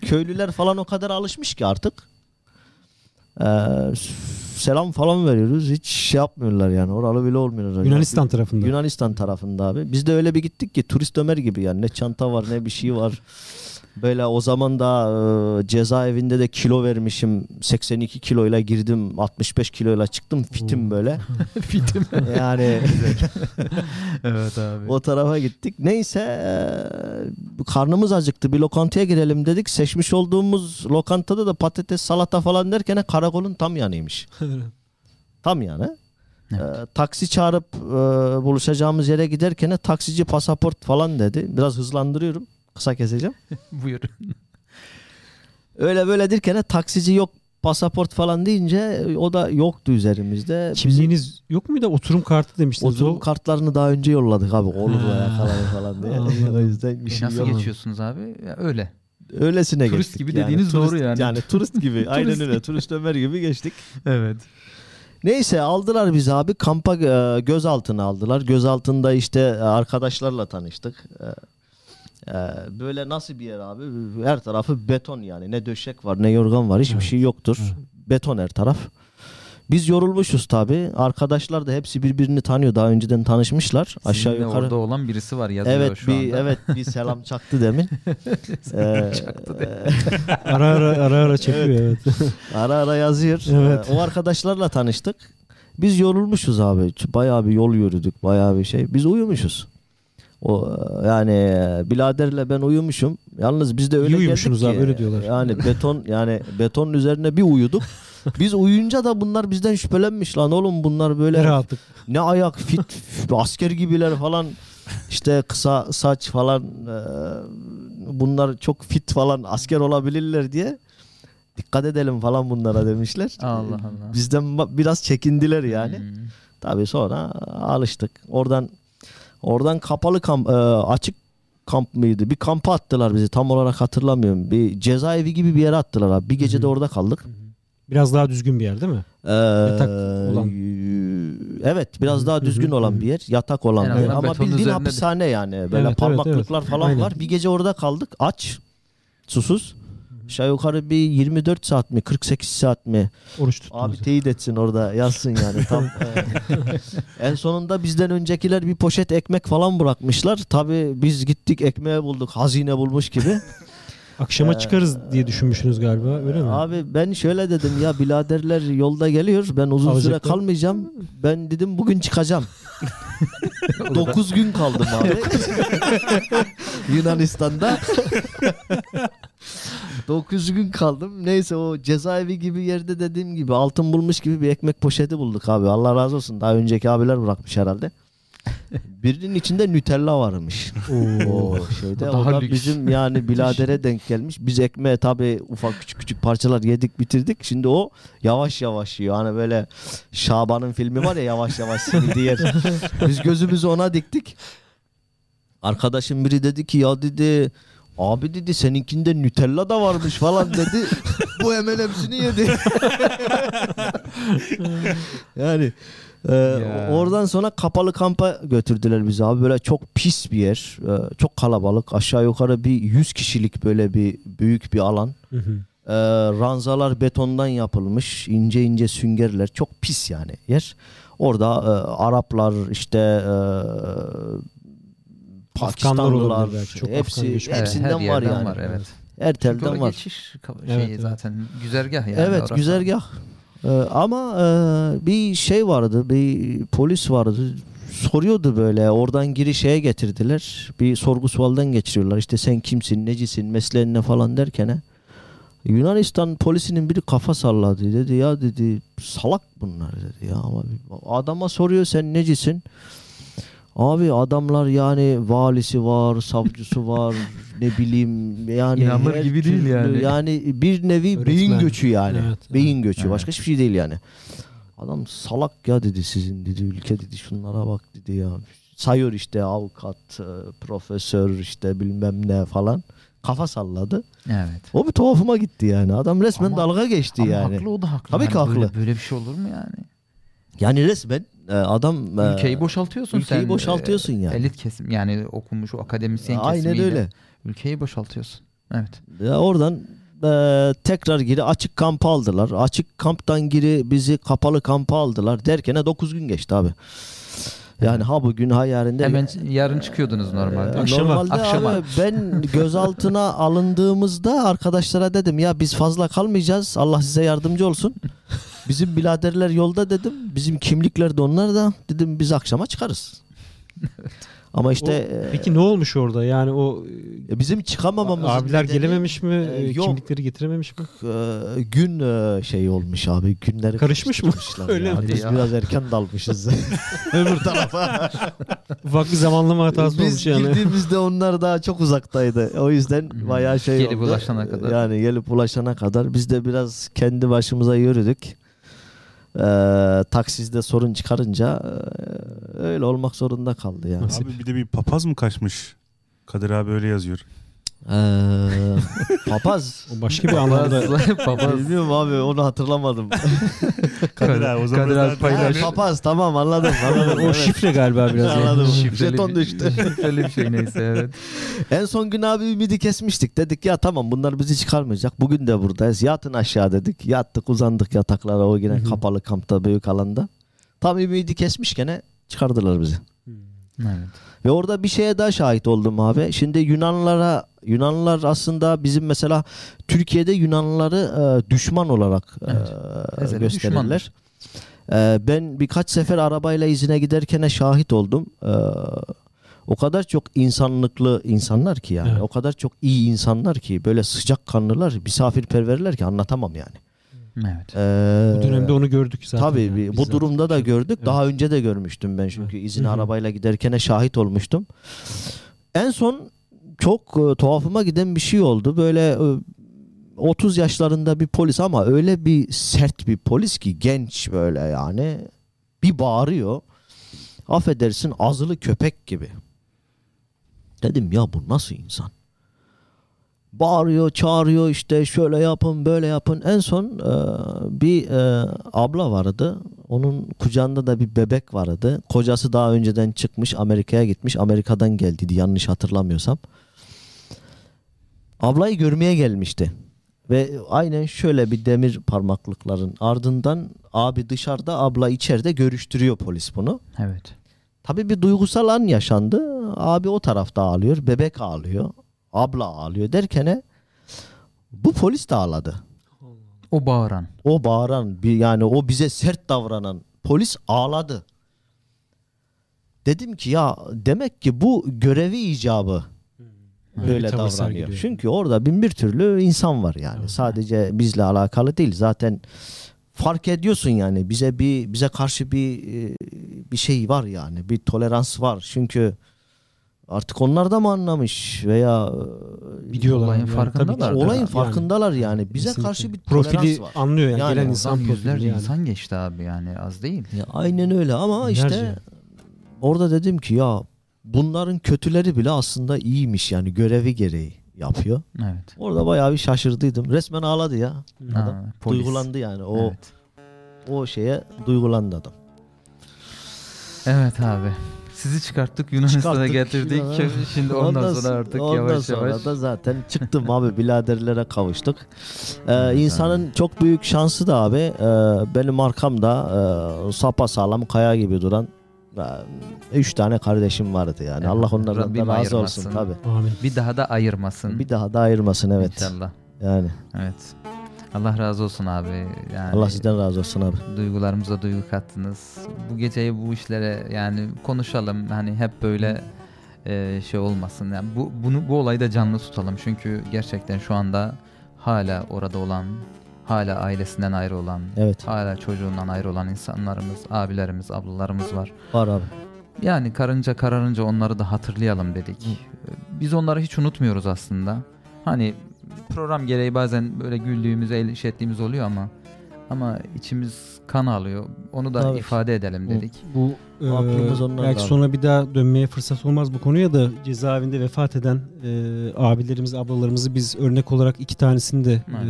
köylüler falan o kadar alışmış ki artık. E, selam falan veriyoruz. Hiç şey yapmıyorlar yani. Oralı bile olmuyorlar. Yunanistan tarafında. Yunanistan tarafında abi. Biz de öyle bir gittik ki turist Ömer gibi yani ne çanta var ne bir şey var. Böyle o zaman da e, cezaevinde de kilo vermişim. 82 kiloyla girdim. 65 kiloyla çıktım. Fitim böyle. Fitim. Yani evet abi. o tarafa gittik. Neyse e, karnımız acıktı. Bir lokantaya girelim dedik. Seçmiş olduğumuz lokantada da patates salata falan derken karakolun tam yanıymış. Tam yanı. Evet. Ee, taksi çağırıp e, buluşacağımız yere giderken taksici pasaport falan dedi. Biraz hızlandırıyorum. Kısa keseceğim. Buyurun. Öyle böyle derken taksici yok pasaport falan deyince e, o da yoktu üzerimizde. Bizim Kimliğiniz yok muydu? Oturum kartı demiştiniz. oturum O- kartlarını daha önce yolladık abi. Olur da Ha. yakalayın falan diye. O yüzden bir şey Nasıl geçiyorsunuz abi? Ya öyle. Öylesine Turist geçtik. gibi yani. dediğiniz Turist- doğru yani. Yani turist gibi. Aynen öyle. Turist Ömer gibi geçtik. Evet. Neyse aldılar bizi abi kampa e, gözaltına aldılar. Gözaltında işte e, arkadaşlarla tanıştık. E, e, böyle nasıl bir yer abi? Her tarafı beton yani. Ne döşek var ne yorgan var hiçbir Evet. şey yoktur. Evet. Beton her taraf. Biz yorulmuşuz tabi. Arkadaşlar da hepsi birbirini tanıyor. Daha önceden tanışmışlar. Aşağı Sizinle yukarı. orada olan birisi var yazıyor Evet şu bir anda. evet bir selam çaktı demin. Ee, çaktı ara ara ara ara çekiyor evet. Ara ara yazıyor. Evet. Ee, o arkadaşlarla tanıştık. Biz yorulmuşuz abi. Bayağı bir yol yürüdük. Bayağı bir şey. Biz uyumuşuz. O yani e, biraderle ben uyumuşum. Yalnız biz de öyle uyumuşsunuz geldik abi, ki, öyle diyorlar. Yani beton yani betonun üzerine bir uyuduk. Biz uyuyunca da bunlar bizden şüphelenmiş lan oğlum bunlar Ne böyle rahatlık. ne ayak fit asker gibiler falan işte kısa saç falan e, bunlar çok fit falan asker olabilirler diye dikkat edelim falan bunlara demişler. Allah Allah. Bizden biraz çekindiler yani. Hmm. Tabii sonra alıştık. Oradan oradan kapalı kamp e, açık kamp mıydı? Bir kampa attılar bizi. Tam olarak hatırlamıyorum. Bir cezaevi gibi bir yere attılar abi. Bir gece de Hı hı. orada kaldık. Biraz daha düzgün bir yer değil mi? Ee, Yatak olan. Evet, biraz daha düzgün olan bir yer, yatak olan bir yer ama bildiğin üzerinde de- hapishane yani. Böyle Evet, evet, parmaklıklar evet. falan Aynen. var. Bir gece orada kaldık, aç, susuz. Aşağı yukarı bir 24 saat mi 48 saat mi Oruç tuttunuz. Abi teyit etsin orada yazsın yani tam. e, en sonunda bizden öncekiler bir poşet ekmek falan bırakmışlar. Tabi biz gittik ekmeği bulduk hazine bulmuş gibi. Akşama Ee, çıkarız diye düşünmüşsünüz galiba öyle mi? Abi ben şöyle dedim ya biraderler yolda geliyor ben uzun süre Alacaklar. kalmayacağım. Ben dedim bugün çıkacağım. 9 gün kaldım abi. Yunanistan'da. 9 gün kaldım. Neyse o cezaevi gibi yerde dediğim gibi altın bulmuş gibi bir ekmek poşeti bulduk abi. Allah razı olsun. Daha önceki abiler bırakmış herhalde. Birinin içinde Nutella varmış. O şeyde Daha o da lüks. bizim yani biladere denk gelmiş. Biz ekmeğe tabi ufak küçük küçük parçalar yedik bitirdik. Şimdi o yavaş yavaş yiyor. Hani böyle Şaban'ın filmi var ya yavaş yavaş simidi yer. Biz gözümüzü ona diktik. Arkadaşım biri dedi ki ya dedi abi dedi seninkinde Nutella da varmış falan dedi. Bu hemen hepsini yedi. yani e, Ya. oradan sonra kapalı kampa götürdüler bizi abi böyle çok pis bir yer e, çok kalabalık aşağı yukarı bir 100 kişilik böyle bir büyük bir alan Hı hı. e, ranzalar betondan yapılmış ince ince süngerler çok pis yani yer orada e, Araplar işte e, Pakistanlılar çok Afgan hepsi. Evet, hepsinden her var yani var, evet. her telden var geçiş Evet, şeyi evet. zaten güzergah yani. evet orası. güzergah Ee, ama e, bir şey vardı bir polis vardı soruyordu böyle oradan giri şeye getirdiler bir sorgu sualdan geçiriyorlar işte sen kimsin necisin mesleğin ne falan derken Yunanistan polisinin biri kafa salladı dedi ya dedi salak bunlar dedi ya ama adama soruyor sen necisin Abi adamlar yani valisi var, savcısı var, ne bileyim yani İnanılır her gibi değil türlü- yani. Yani bir nevi beyin Öğretmen. göçü yani. Evet, beyin göçü. Evet. Başka hiçbir şey değil yani. Adam salak ya dedi sizin dedi ülke dedi şunlara bak dedi ya. Sayıyor işte avukat, e, profesör işte bilmem ne falan. Kafa salladı. Evet. O bir tuhafıma gitti yani. Adam resmen Ama- dalga geçti Ama yani. haklı o da haklı. Tabii ki Yani böyle- haklı. Böyle, bir şey olur mu yani? Yani resmen adam e, Ülkeyi boşaltıyorsun ülkeyi sen. boşaltıyorsun e, yani. Elit kesim yani okumuş o akademisyen Aynen kesimiyle. öyle. Ülkeyi boşaltıyorsun. Evet. Ya oradan e, tekrar geri açık kampa aldılar. Açık kamptan geri bizi kapalı kampa aldılar. Derken 9 gün geçti abi. Yani ha bugün ha yarın. Hemen yarın çıkıyordunuz normalde. Ee, Akşama. Normalde Akşama. abi ben gözaltına alındığımızda arkadaşlara dedim ya biz fazla kalmayacağız. Allah size yardımcı olsun. Bizim biraderler yolda dedim. Bizim kimlikler de onlar da dedim biz akşama çıkarız. Ama işte e, Peki ne olmuş orada? Yani o bizim çıkamamamızın abiler nedeni, gelememiş mi? e, E, yok. Kimlikleri getirememiş mi? e, gün e, şey olmuş abi günleri Karışmış mı? Öyle yani. mi? Biz Ya. biraz erken dalmışız öbür tarafa. Ufak bir zamanlama hatası Biz olmuş yani. girdiğimizde onlar daha çok uzaktaydı. O yüzden Hmm. bayağı şey Gelip oldu. ulaşana kadar. Yani gelip ulaşana kadar biz de biraz kendi başımıza yürüdük. Ee, taksizde sorun çıkarınca e, öyle olmak zorunda kaldı yani. Abi bir de bir papaz mı kaçmış? Kadir abi öyle yazıyor. Ee, papaz. O başka bir anlamda. Papaz. Bilmiyorum abi onu hatırlamadım. Kadir abi o zaman Kadir abi paylaş. Ha, papaz tamam anladım anladım. o evet. şifre galiba biraz. Anladım. Şifreli Jeton düştü. Şifreli bir şey neyse evet. En son gün abi ümidi kesmiştik. Dedik ya tamam bunlar bizi çıkarmayacak. Bugün de buradayız. Yatın aşağı dedik. Yattık uzandık yataklara o yine kapalı kampta büyük alanda. Tam ümidi kesmiş gene çıkardılar bizi. Evet. Ve orada bir şeye daha şahit oldum abi. Şimdi Yunanlılara Yunanlılar aslında bizim mesela Türkiye'de Yunanlıları e, düşman olarak e, Evet. Gösterirler. E, ben birkaç sefer arabayla izine giderken şahit oldum. E, o kadar çok insanlıklı insanlar ki yani. Evet. O kadar çok iyi insanlar ki böyle sıcak kanlılar, misafirperverler ki anlatamam yani. Evet. E, Bu dönemde onu gördük zaten. Tabii yani bu durumda da gördük. Evet. Daha önce de görmüştüm ben çünkü izin Hı hı. arabayla giderken şahit olmuştum. En son çok e, tuhafıma giden bir şey oldu. Böyle e, 30 yaşlarında bir polis ama öyle bir sert bir polis ki genç böyle yani bir bağırıyor. Affedersin azılı köpek gibi. Dedim ya bu nasıl insan? Bağırıyor, çağırıyor işte şöyle yapın, böyle yapın. En son e, bir e, abla vardı. Onun kucağında da bir bebek vardı. Kocası daha önceden çıkmış, Amerika'ya gitmiş. Amerika'dan geldiydi yanlış hatırlamıyorsam. Ablayı görmeye gelmişti. Ve aynen şöyle bir demir parmaklıkların ardından abi dışarıda abla içeride görüştürüyor polis bunu. Evet. Tabii bir duygusal an yaşandı. Abi o tarafta ağlıyor, bebek ağlıyor, abla ağlıyor derken bu polis de ağladı. O bağıran. O bağıran bir yani o bize sert davranan polis ağladı. Dedim ki ya demek ki bu görevi icabı böyle davranıyor. sergiliyor. Çünkü orada bin bir türlü insan var yani. Sadece bizle alakalı değil. Zaten fark ediyorsun yani bize bir bize karşı bir e, bir şey var yani. Bir tolerans var. Çünkü artık onlar da mı anlamış veya e, Biliyorlar. Olayın yani, farkındalar tabii olayın Yani farkındalar yani. Bize kesinlikle. karşı bir profili tolerans var. anlıyor yani, Yani gelen insan yüzlerce yani. insan geçti abi yani az değil. Ya aynen öyle ama işte Binlerce. orada dedim ki ya bunların kötüleri bile aslında iyiymiş yani görevi gereği yapıyor. Evet. Orada bayağı bir şaşırdıydım. Resmen ağladı ya. Adam Ha, polis. duygulandı yani. O Evet. o şeye duygulandı adam. Evet abi. Sizi çıkarttık Yunanistan'a Çıkarttık getirdik. Yunan'a. Şimdi ondan, sonra artık ondan yavaş sonra yavaş. da zaten çıktım abi biraderlere kavuştuk. Ee, insanın çok büyük şansı da abi e, benim arkamda e, sapa sağlam kaya gibi duran üç tane kardeşim vardı yani. Evet, Allah onlardan da Rabbim razı ayırmasın. olsun tabi. Bir daha da ayırmasın. Bir daha da ayırmasın evet. İnşallah. Yani Evet. Allah razı olsun abi. Yani Allah sizden razı olsun abi. duygularımıza duygu kattınız. Bu geceyi bu işlere yani konuşalım. Hani hep böyle e, şey olmasın. Yani bu bunu bu olayı da canlı tutalım. Çünkü gerçekten şu anda hala orada olan, hala ailesinden ayrı olan, Evet hala çocuğundan ayrı olan insanlarımız, abilerimiz, ablalarımız var. var abi. Yani karınca kararınca onları da hatırlayalım dedik. Biz onları hiç unutmuyoruz aslında. Hani program gereği bazen böyle güldüğümüz, iş ettiğimiz oluyor ama ama içimiz kan alıyor. Onu da Tabii. ifade edelim dedik. Bu e, Aklımız ondan belki abi. sonra bir daha dönmeye fırsat olmaz bu konuya da cezaevinde vefat eden e, abilerimiz, ablalarımızı biz örnek olarak iki tanesini de e,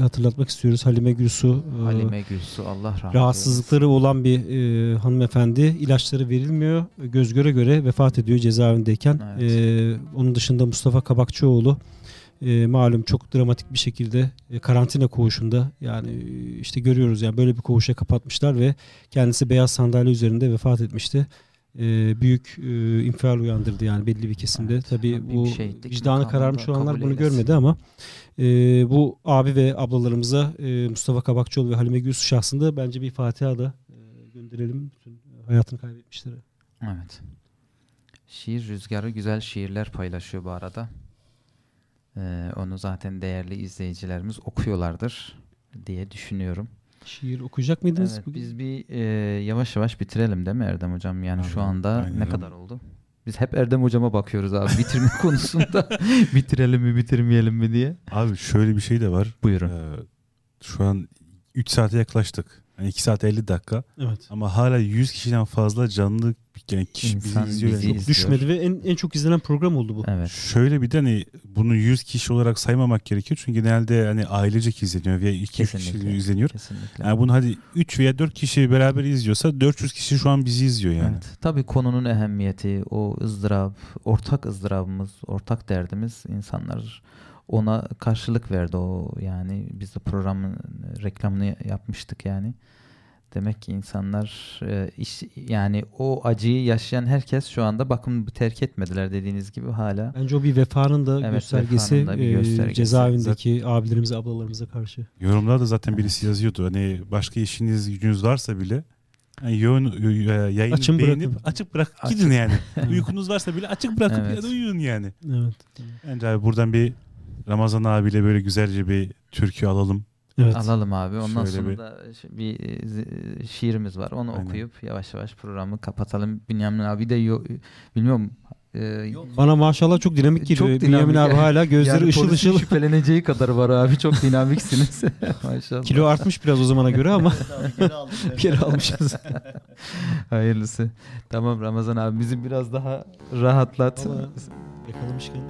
hatırlatmak istiyoruz. Halime Gülsu e, Halime Gülsu Allah rahmet rahatsızlıkları olan bir e, hanımefendi ilaçları verilmiyor. Göz göre göre vefat ediyor cezaevindeyken. Evet. E, onun dışında Mustafa Kabakçıoğlu e, malum çok dramatik bir şekilde e, karantina koğuşunda yani işte görüyoruz yani böyle bir koğuşa kapatmışlar ve kendisi beyaz sandalye üzerinde vefat etmişti. E, büyük e, infial uyandırdı yani belli bir kesimde. Evet, Tabii bu şehitlik vicdanı kararmış olanlar bunu eylesin. görmedi ama e, bu abi ve ablalarımıza e, Mustafa Kabakçıoğlu ve Halime Gülsü şahsında bence bir Fatiha da e, gönderelim bütün hayatını kaybetmişlere. Evet. Şiir rüzgarı güzel şiirler paylaşıyor bu arada. Ee, onu zaten değerli izleyicilerimiz okuyorlardır diye düşünüyorum. Şiir okuyacak mıydınız? Evet, bugün? biz bir e, yavaş yavaş bitirelim değil mi Erdem hocam? Yani şu Aynen, anda aynen. ne kadar oldu? Biz hep Erdem hocama bakıyoruz abi bitirme konusunda. Bitirelim mi bitirmeyelim mi diye. Abi şöyle bir şey de var. Buyurun. Ee, şu an 3 saate yaklaştık. Yani 2 saat 50 dakika. Evet. Ama hala 100 kişiden fazla canlı yani kişi bizi İnsan izliyor. bizi Yani. izliyor. Düşmedi ve en, en çok izlenen program oldu bu. Evet. Şöyle bir de hani bunu 100 kişi olarak saymamak gerekiyor. Çünkü genelde hani ailecek izleniyor veya 2 kişi Kesinlikle. izleniyor. Kesinlikle. Yani bunu hadi 3 veya 4 kişi beraber izliyorsa 400 kişi şu an bizi izliyor yani. Evet. Tabii konunun ehemmiyeti, o ızdırap, ortak ızdırabımız, ortak derdimiz insanlar ona karşılık verdi o yani biz de programın reklamını yapmıştık yani. Demek ki insanlar e, iş, yani o acıyı yaşayan herkes şu anda bakın terk etmediler dediğiniz gibi hala. Bence o bir vefanın da Evet, göstergesi, vefanın da bir e, göstergesi. cezaevindeki abilerimize, ablalarımıza karşı. Yorumlarda zaten birisi yazıyordu. Hani başka işiniz gücünüz varsa bile yani yoğun, y- yayını Açın beğenip bırakın. açık bırak gidin yani. Uykunuz varsa bile açık bırakıp Evet. ya da uyuyun yani. Evet. Bence abi buradan bir Ramazan abiyle böyle güzelce bir türkü alalım. Evet. Alalım abi. Ondan Şöyle sonra bir- da bir e, şiirimiz var. Onu Aynen. okuyup yavaş yavaş programı kapatalım. Bünyamin abi de yo- bilmiyorum e, Bana maşallah çok dinamik Çok geliyor. dinamik. Bünyamin abi hala gözleri yani ışıl ışıl. şüpheleneceği kadar var abi. Çok dinamiksiniz. Maşallah. Kilo artmış biraz o zamana göre ama geri almışız. Hayırlısı. Tamam Ramazan abi bizi biraz daha rahatlat. Ama yakalamışken.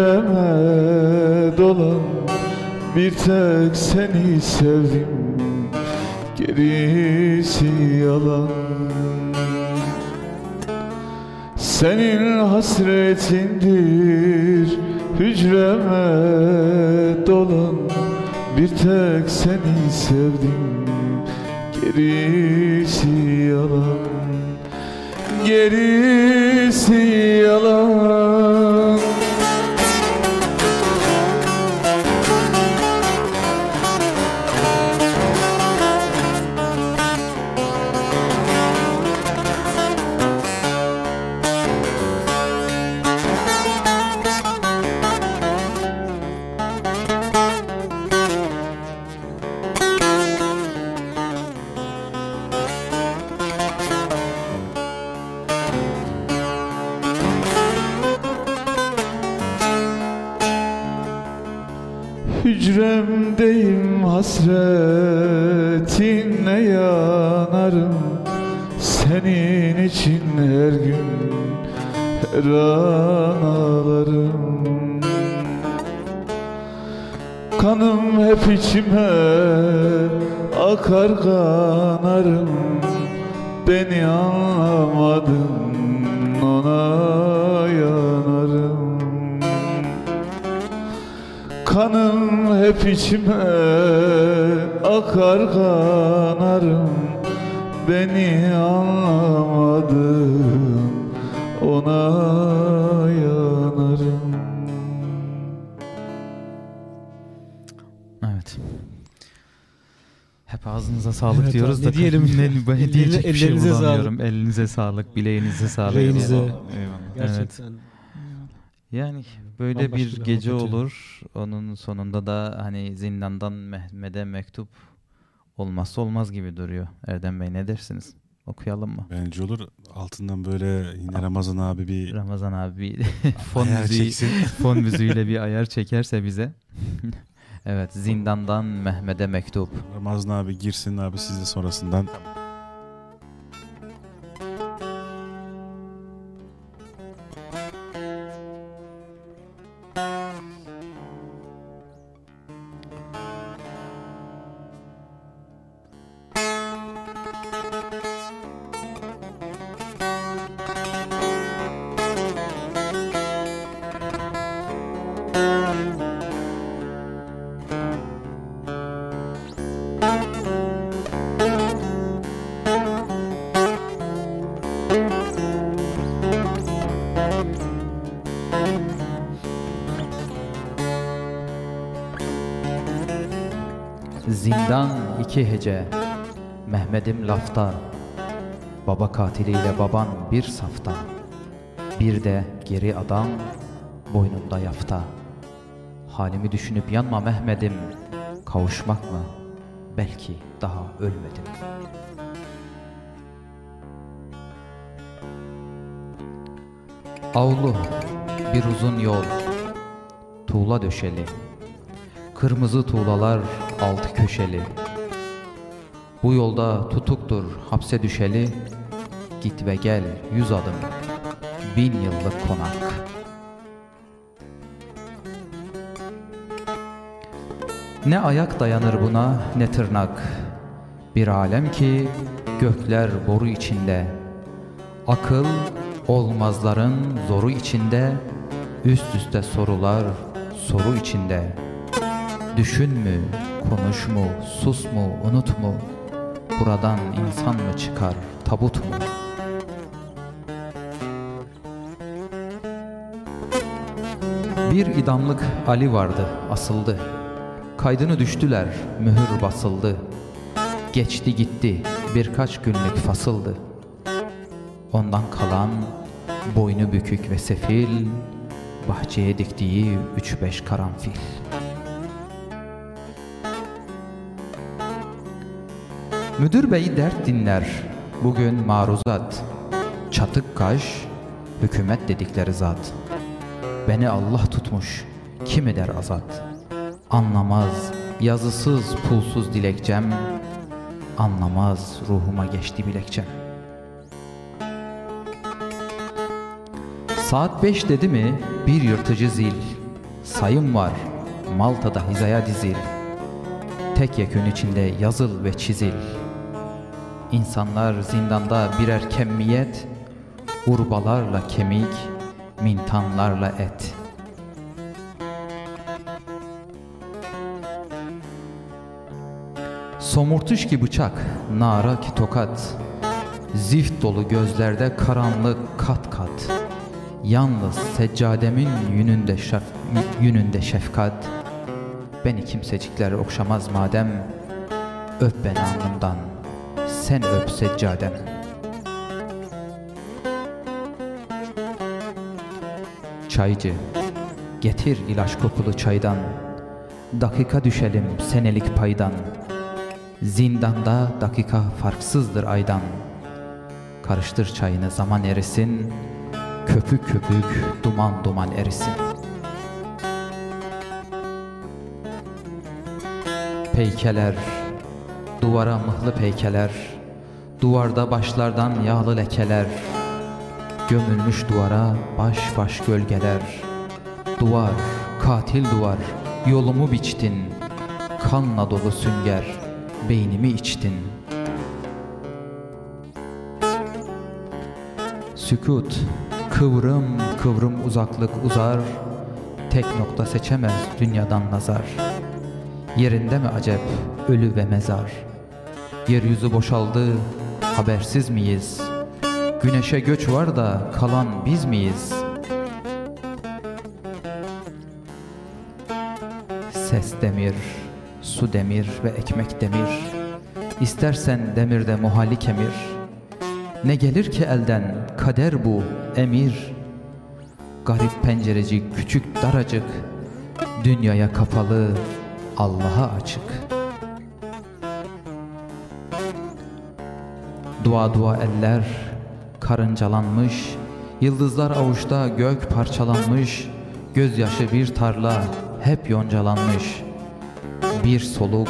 Hücreme dolan Bir tek seni sevdim gerisi yalan. Senin hasretindir hücreme dolan Bir tek seni sevdim gerisi yalan. Gerisi yalan sağlık Evet diyoruz abi, da ne diyelim? ne, ne diyecek bir şey bulamıyorum. Elinize sağlık, bileğinize sağlık. Yüreğinize. Eyvallah. Gerçekten. Yani böyle Bambaşka bir bir gece yani. olur. Onun sonunda da hani zindandan Mehmet'e mektup olmazsa olmaz gibi duruyor. Erdem Bey ne dersiniz? Okuyalım mı? Bence olur. Altından böyle yine Ramazan abi bir Ramazan abi bir fon müziği fon müziğiyle bir ayar çekerse bize. evet, zindandan Mehmet'e mektup. Ramazan abi girsin abi siz de sonrasından. Zindan iki hece. Mehmet'im lafta. Baba katiliyle baban bir safta. Bir de geri adam Boynunda yafta. Halimi düşünüp yanma Mehmet'im. Kavuşmak mı? Belki daha ölmedim. Avlu bir uzun yol. Tuğla döşeli. Kırmızı tuğlalar altı köşeli. Bu yolda tutuktur hapse düşeli. Git ve gel yüz adım Bin yıllık konak. Ne ayak dayanır buna ne tırnak. Bir alem ki gökler boru içinde. Akıl olmazların zoru içinde. Üst üste sorular soru içinde Düşün mü, konuş mu, sus mu, unut mu? Buradan insan mı çıkar, tabut mu? Bir idamlık Ali vardı, asıldı. Kaydını düştüler, mühür basıldı. Geçti gitti, birkaç günlük fasıldı. Ondan kalan boynu bükük ve sefil, bahçeye diktiği üç beş karanfil. Müdür bey dert dinler, bugün maruzat. çatık kaş, hükümet dedikleri zat. Beni Allah tutmuş, kim eder azat? Anlamaz, yazısız pulsuz dilekçem, anlamaz ruhuma geçti bilekçem. Saat beş dedi mi bir yırtıcı zil, sayım var, Malta'da hizaya dizil. Tek yekün içinde yazıl ve çizil. İnsanlar zindanda birer kemmiyet, urbalarla kemik, mintanlarla et. Somurtuş ki bıçak, nara ki tokat, zift dolu gözlerde karanlık kat kat. Yalnız seccademin yününde, şef, yününde şefkat, beni kimsecikler okşamaz madem, öp beni alnımdan, sen öp seccadem. Çaycı, getir ilaç kokulu çaydan, dakika düşelim senelik paydan. Zindanda dakika farksızdır aydan. Karıştır çayını zaman erisin, köpük köpük duman duman erisin. Peykeler, duvara mıhlı peykeler, duvarda başlardan yağlı lekeler, gömülmüş duvara baş baş gölgeler. Duvar, katil duvar, yolumu biçtin, kanla dolu sünger, beynimi içtin. Sükut, kıvrım kıvrım uzaklık uzar, tek nokta seçemez dünyadan nazar. Yerinde mi acep ölü ve mezar? Yeryüzü boşaldı, habersiz miyiz? Güneşe göç var da kalan biz miyiz? Ses demir, su demir ve ekmek demir. İstersen demirde muhalli kemir. Ne gelir ki elden kader bu emir. Garip pencerecik küçük daracık. Dünyaya kapalı, Allah'a açık. Dua dua eller karıncalanmış, yıldızlar avuçta gök parçalanmış, gözyaşı bir tarla hep yoncalanmış. Bir soluk,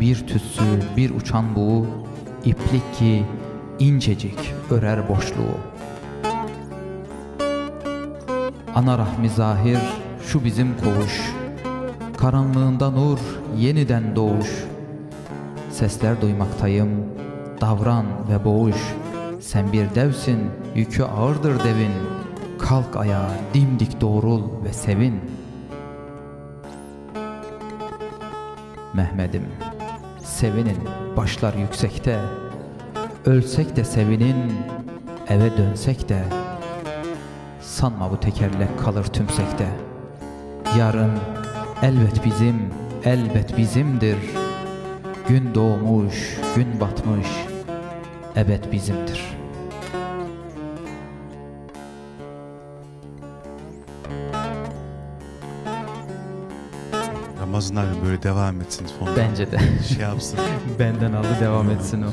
bir tütsü, bir uçan buğu, iplik ki incecik örer boşluğu. Ana rahmi zahir, şu bizim koğuş, karanlığında nur, yeniden doğuş. Sesler duymaktayım, davran ve boğuş. Sen bir devsin, yükü ağırdır devin. Kalk ayağa, dimdik doğrul ve sevin. Mehmet'im, sevinin, başlar yüksekte. Ölsek de sevinin, eve dönsek de. Sanma bu tekerlek kalır tümsekte. Yarın elbet bizim, elbet bizimdir. Gün doğmuş, gün batmış, ebed bizimdir. Ramazan abi böyle devam etsin fonda. Bence de. Şey yapsın. Benden aldı devam etsin o.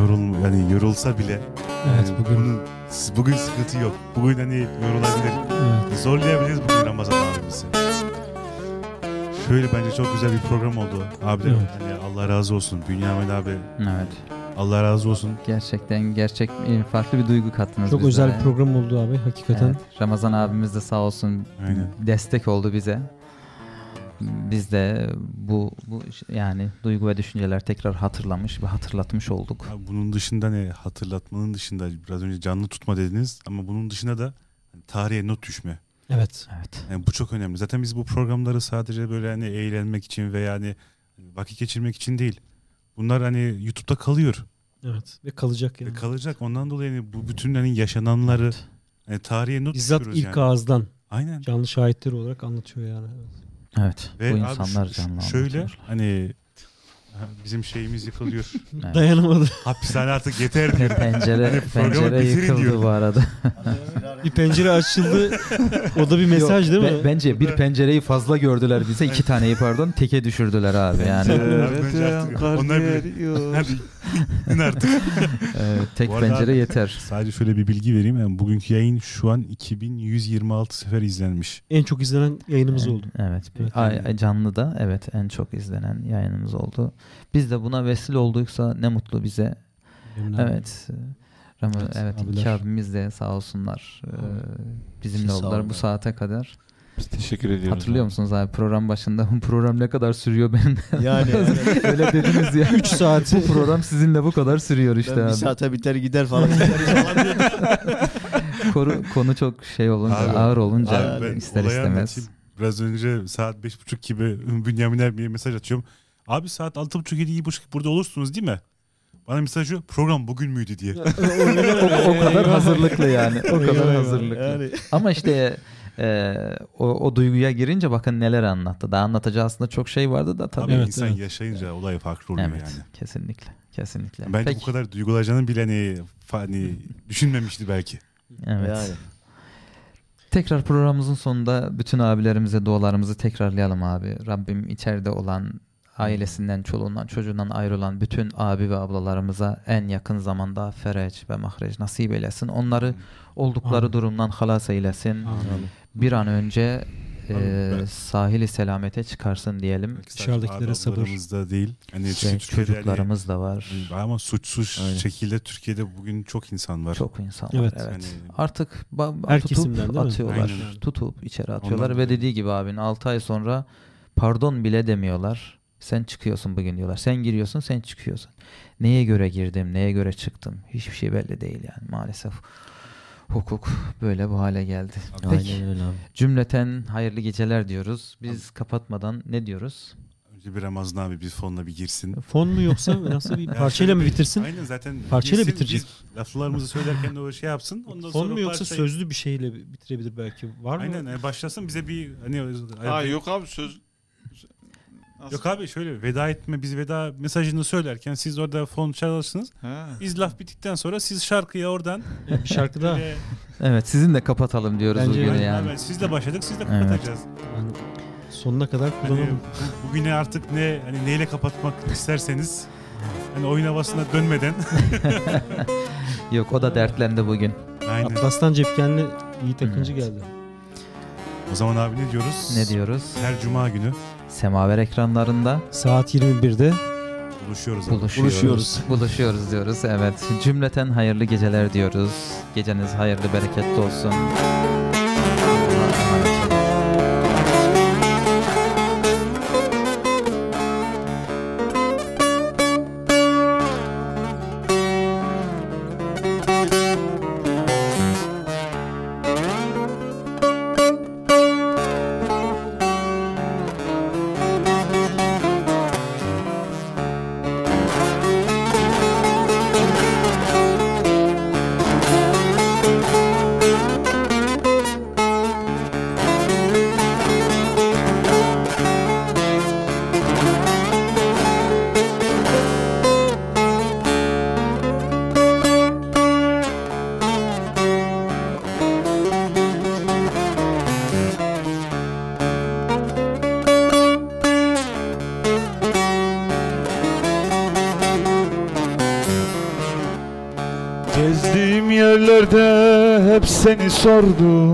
Yorul, yani yorulsa bile. Evet, yani bugün- bunun- bugün sıkıntı yok. Bugün hani yorulabilir. Evet. Zorlayabiliriz bugün Ramazan abimizi. Şöyle bence çok güzel bir program oldu. Abi Evet. hani Allah razı olsun. Bünyamin abi Evet. Allah razı olsun. Gerçekten gerçek e, farklı bir duygu kattınız Çok bizlere. özel bir program oldu abi hakikaten. Evet, Ramazan abimiz de sağ olsun Aynen. destek oldu bize. Biz de bu, bu yani duygu ve düşünceler tekrar hatırlamış ve hatırlatmış olduk. Abi bunun dışında ne hatırlatmanın dışında biraz önce canlı tutma dediniz ama bunun dışında da hani tarihe not düşme. Evet. Evet. Yani bu çok önemli. Zaten biz bu programları sadece böyle hani eğlenmek için veya hani vakit geçirmek için değil. Bunlar hani YouTube'da kalıyor Evet. Ve kalacak yani. ve kalacak. Ondan dolayı hani bu bütün hani yaşananları hani tarihe not Bizzat ilk yani. ağızdan Aynen. canlı şahitler olarak anlatıyor yani. Evet. Ve bu insanlar şu- canlı şöyle hani ha, bizim şeyimiz yıkılıyor. Evet. Dayanamadı. Hapishane artık yeter diyor. pencere, Hani pencere yıkıldı diyor. bu arada. bir pencere açıldı. O da bir mesaj Yok, değil mi? be- bence bir pencereyi fazla gördüler bize. iki taneyi pardon teke düşürdüler abi yani. Evet, Evet, onlar bile- İn artık. Evet, tek pencere abi- yeter. Sadece şöyle bir bilgi vereyim. Yani bugünkü yayın şu an 2126 sefer izlenmiş. En çok izlenen yayınımız oldu. Evet. Evet. canlı da evet en çok izlenen yayınımız oldu. Biz de buna vesile olduysa ne mutlu bize. Emin abi. Evet. Ram- Evet, evet, iki abimiz de sağ olsunlar. Ee, bizimle Sağ oldular bu saate kadar. Biz teşekkür ediyoruz. Hatırlıyor abi. musunuz abi program başında bu program ne kadar sürüyor benim? Yani evet. Öyle dediniz ya. 3 saat. bu program sizinle bu kadar sürüyor işte ben bir abi. saate biter gider falan. diyordum. Konu, çok şey olunca Abi, ağır olunca Abi ister istemez. anlatayım. Biraz önce saat beş buçuk gibi Bünyamin abiye mesaj atıyorum. Abi saat altı buçuk burada olursunuz değil mi? Bana mesaj şu program bugün müydü diye. o, o kadar hazırlıklı yani. O kadar hazırlıklı. yani. Ama işte e, o, o duyguya girince bakın neler anlattı. Daha anlatacağı aslında çok şey vardı da tabii. Tabii Evet, insan evet. yaşayınca olay farklı oluyor Evet, yani. kesinlikle. Kesinlikle. Bence Peki, bu kadar duygulanacağını bile hani, hani düşünmemişti belki. Evet. Yani. Tekrar programımızın sonunda bütün abilerimize dualarımızı tekrarlayalım abi. Rabbim içeride olan ailesinden, çoluğundan, çocuğundan ayrılan bütün abi ve ablalarımıza en yakın zamanda fereç ve mahreç nasip eylesin. Onları oldukları Amin. durumdan halas eylesin. Amin. Bir an önce e. Ben- sahili selamete çıkarsın diyelim. Dışarıdakilere sabır. ablalarımızda değil. Hani Türkiye'de çocuklarımız da var. hani- ama suçsuz Aynen. şekilde Türkiye'de bugün çok insan var. Çok insan Evet. var. Evet. Yani- Artık ba- Her tutup atıyorlar. Aynen. Tutup içeri atıyorlar Ondan ve dediği gibi abin 6 ay sonra pardon bile demiyorlar. Sen çıkıyorsun bugün diyorlar. Sen giriyorsun, sen çıkıyorsun. Neye göre girdim, neye göre çıktım? Hiçbir şey belli değil yani maalesef. Hukuk böyle bu hale geldi. Peki. Aynen öyle abi. Cümleten hayırlı geceler diyoruz. Biz kapatmadan ne diyoruz? Önce bir Ramazan abi bir fonla bir girsin. Fon mu yoksa nasıl bir parçayla mı bitirsin? Aynen zaten Parçayla girsin, bitirecek. biz laflarımızı söylerken de o şey yapsın. Ondan Fon sonra mu yoksa parçayı- sözlü bir şeyle bitirebilir belki. Var mı? Aynen yani başlasın bize bir hani Ha yok abi söz. Nasıl? Yok abi şöyle veda etme biz veda mesajını söylerken siz orada fon çalarsınız. Ha. Biz laf bittikten sonra siz şarkıya oradan Bir şarkı daha. böyle- Evet sizin de kapatalım diyoruz Bence bugünü yani. abi, siz de başladık siz de Evet. kapatacağız. Yani sonuna kadar Hani kullanalım. bu- bugüne artık ne hani neyle kapatmak isterseniz hani oyun havasına dönmeden Yok o da dertlendi bugün. aynen. Atlas'tan Cepkenli Yiğit Akıncı Evet. geldi. O zaman abi ne diyoruz? Ne diyoruz? Her cuma günü Semaver ekranlarında Saat 21'de buluşuyoruz abi. buluşuyoruz. Buluşuyoruz. Buluşuyoruz diyoruz. Evet. Cümleten hayırlı geceler diyoruz. Geceniz hayırlı bereketli olsun. Hep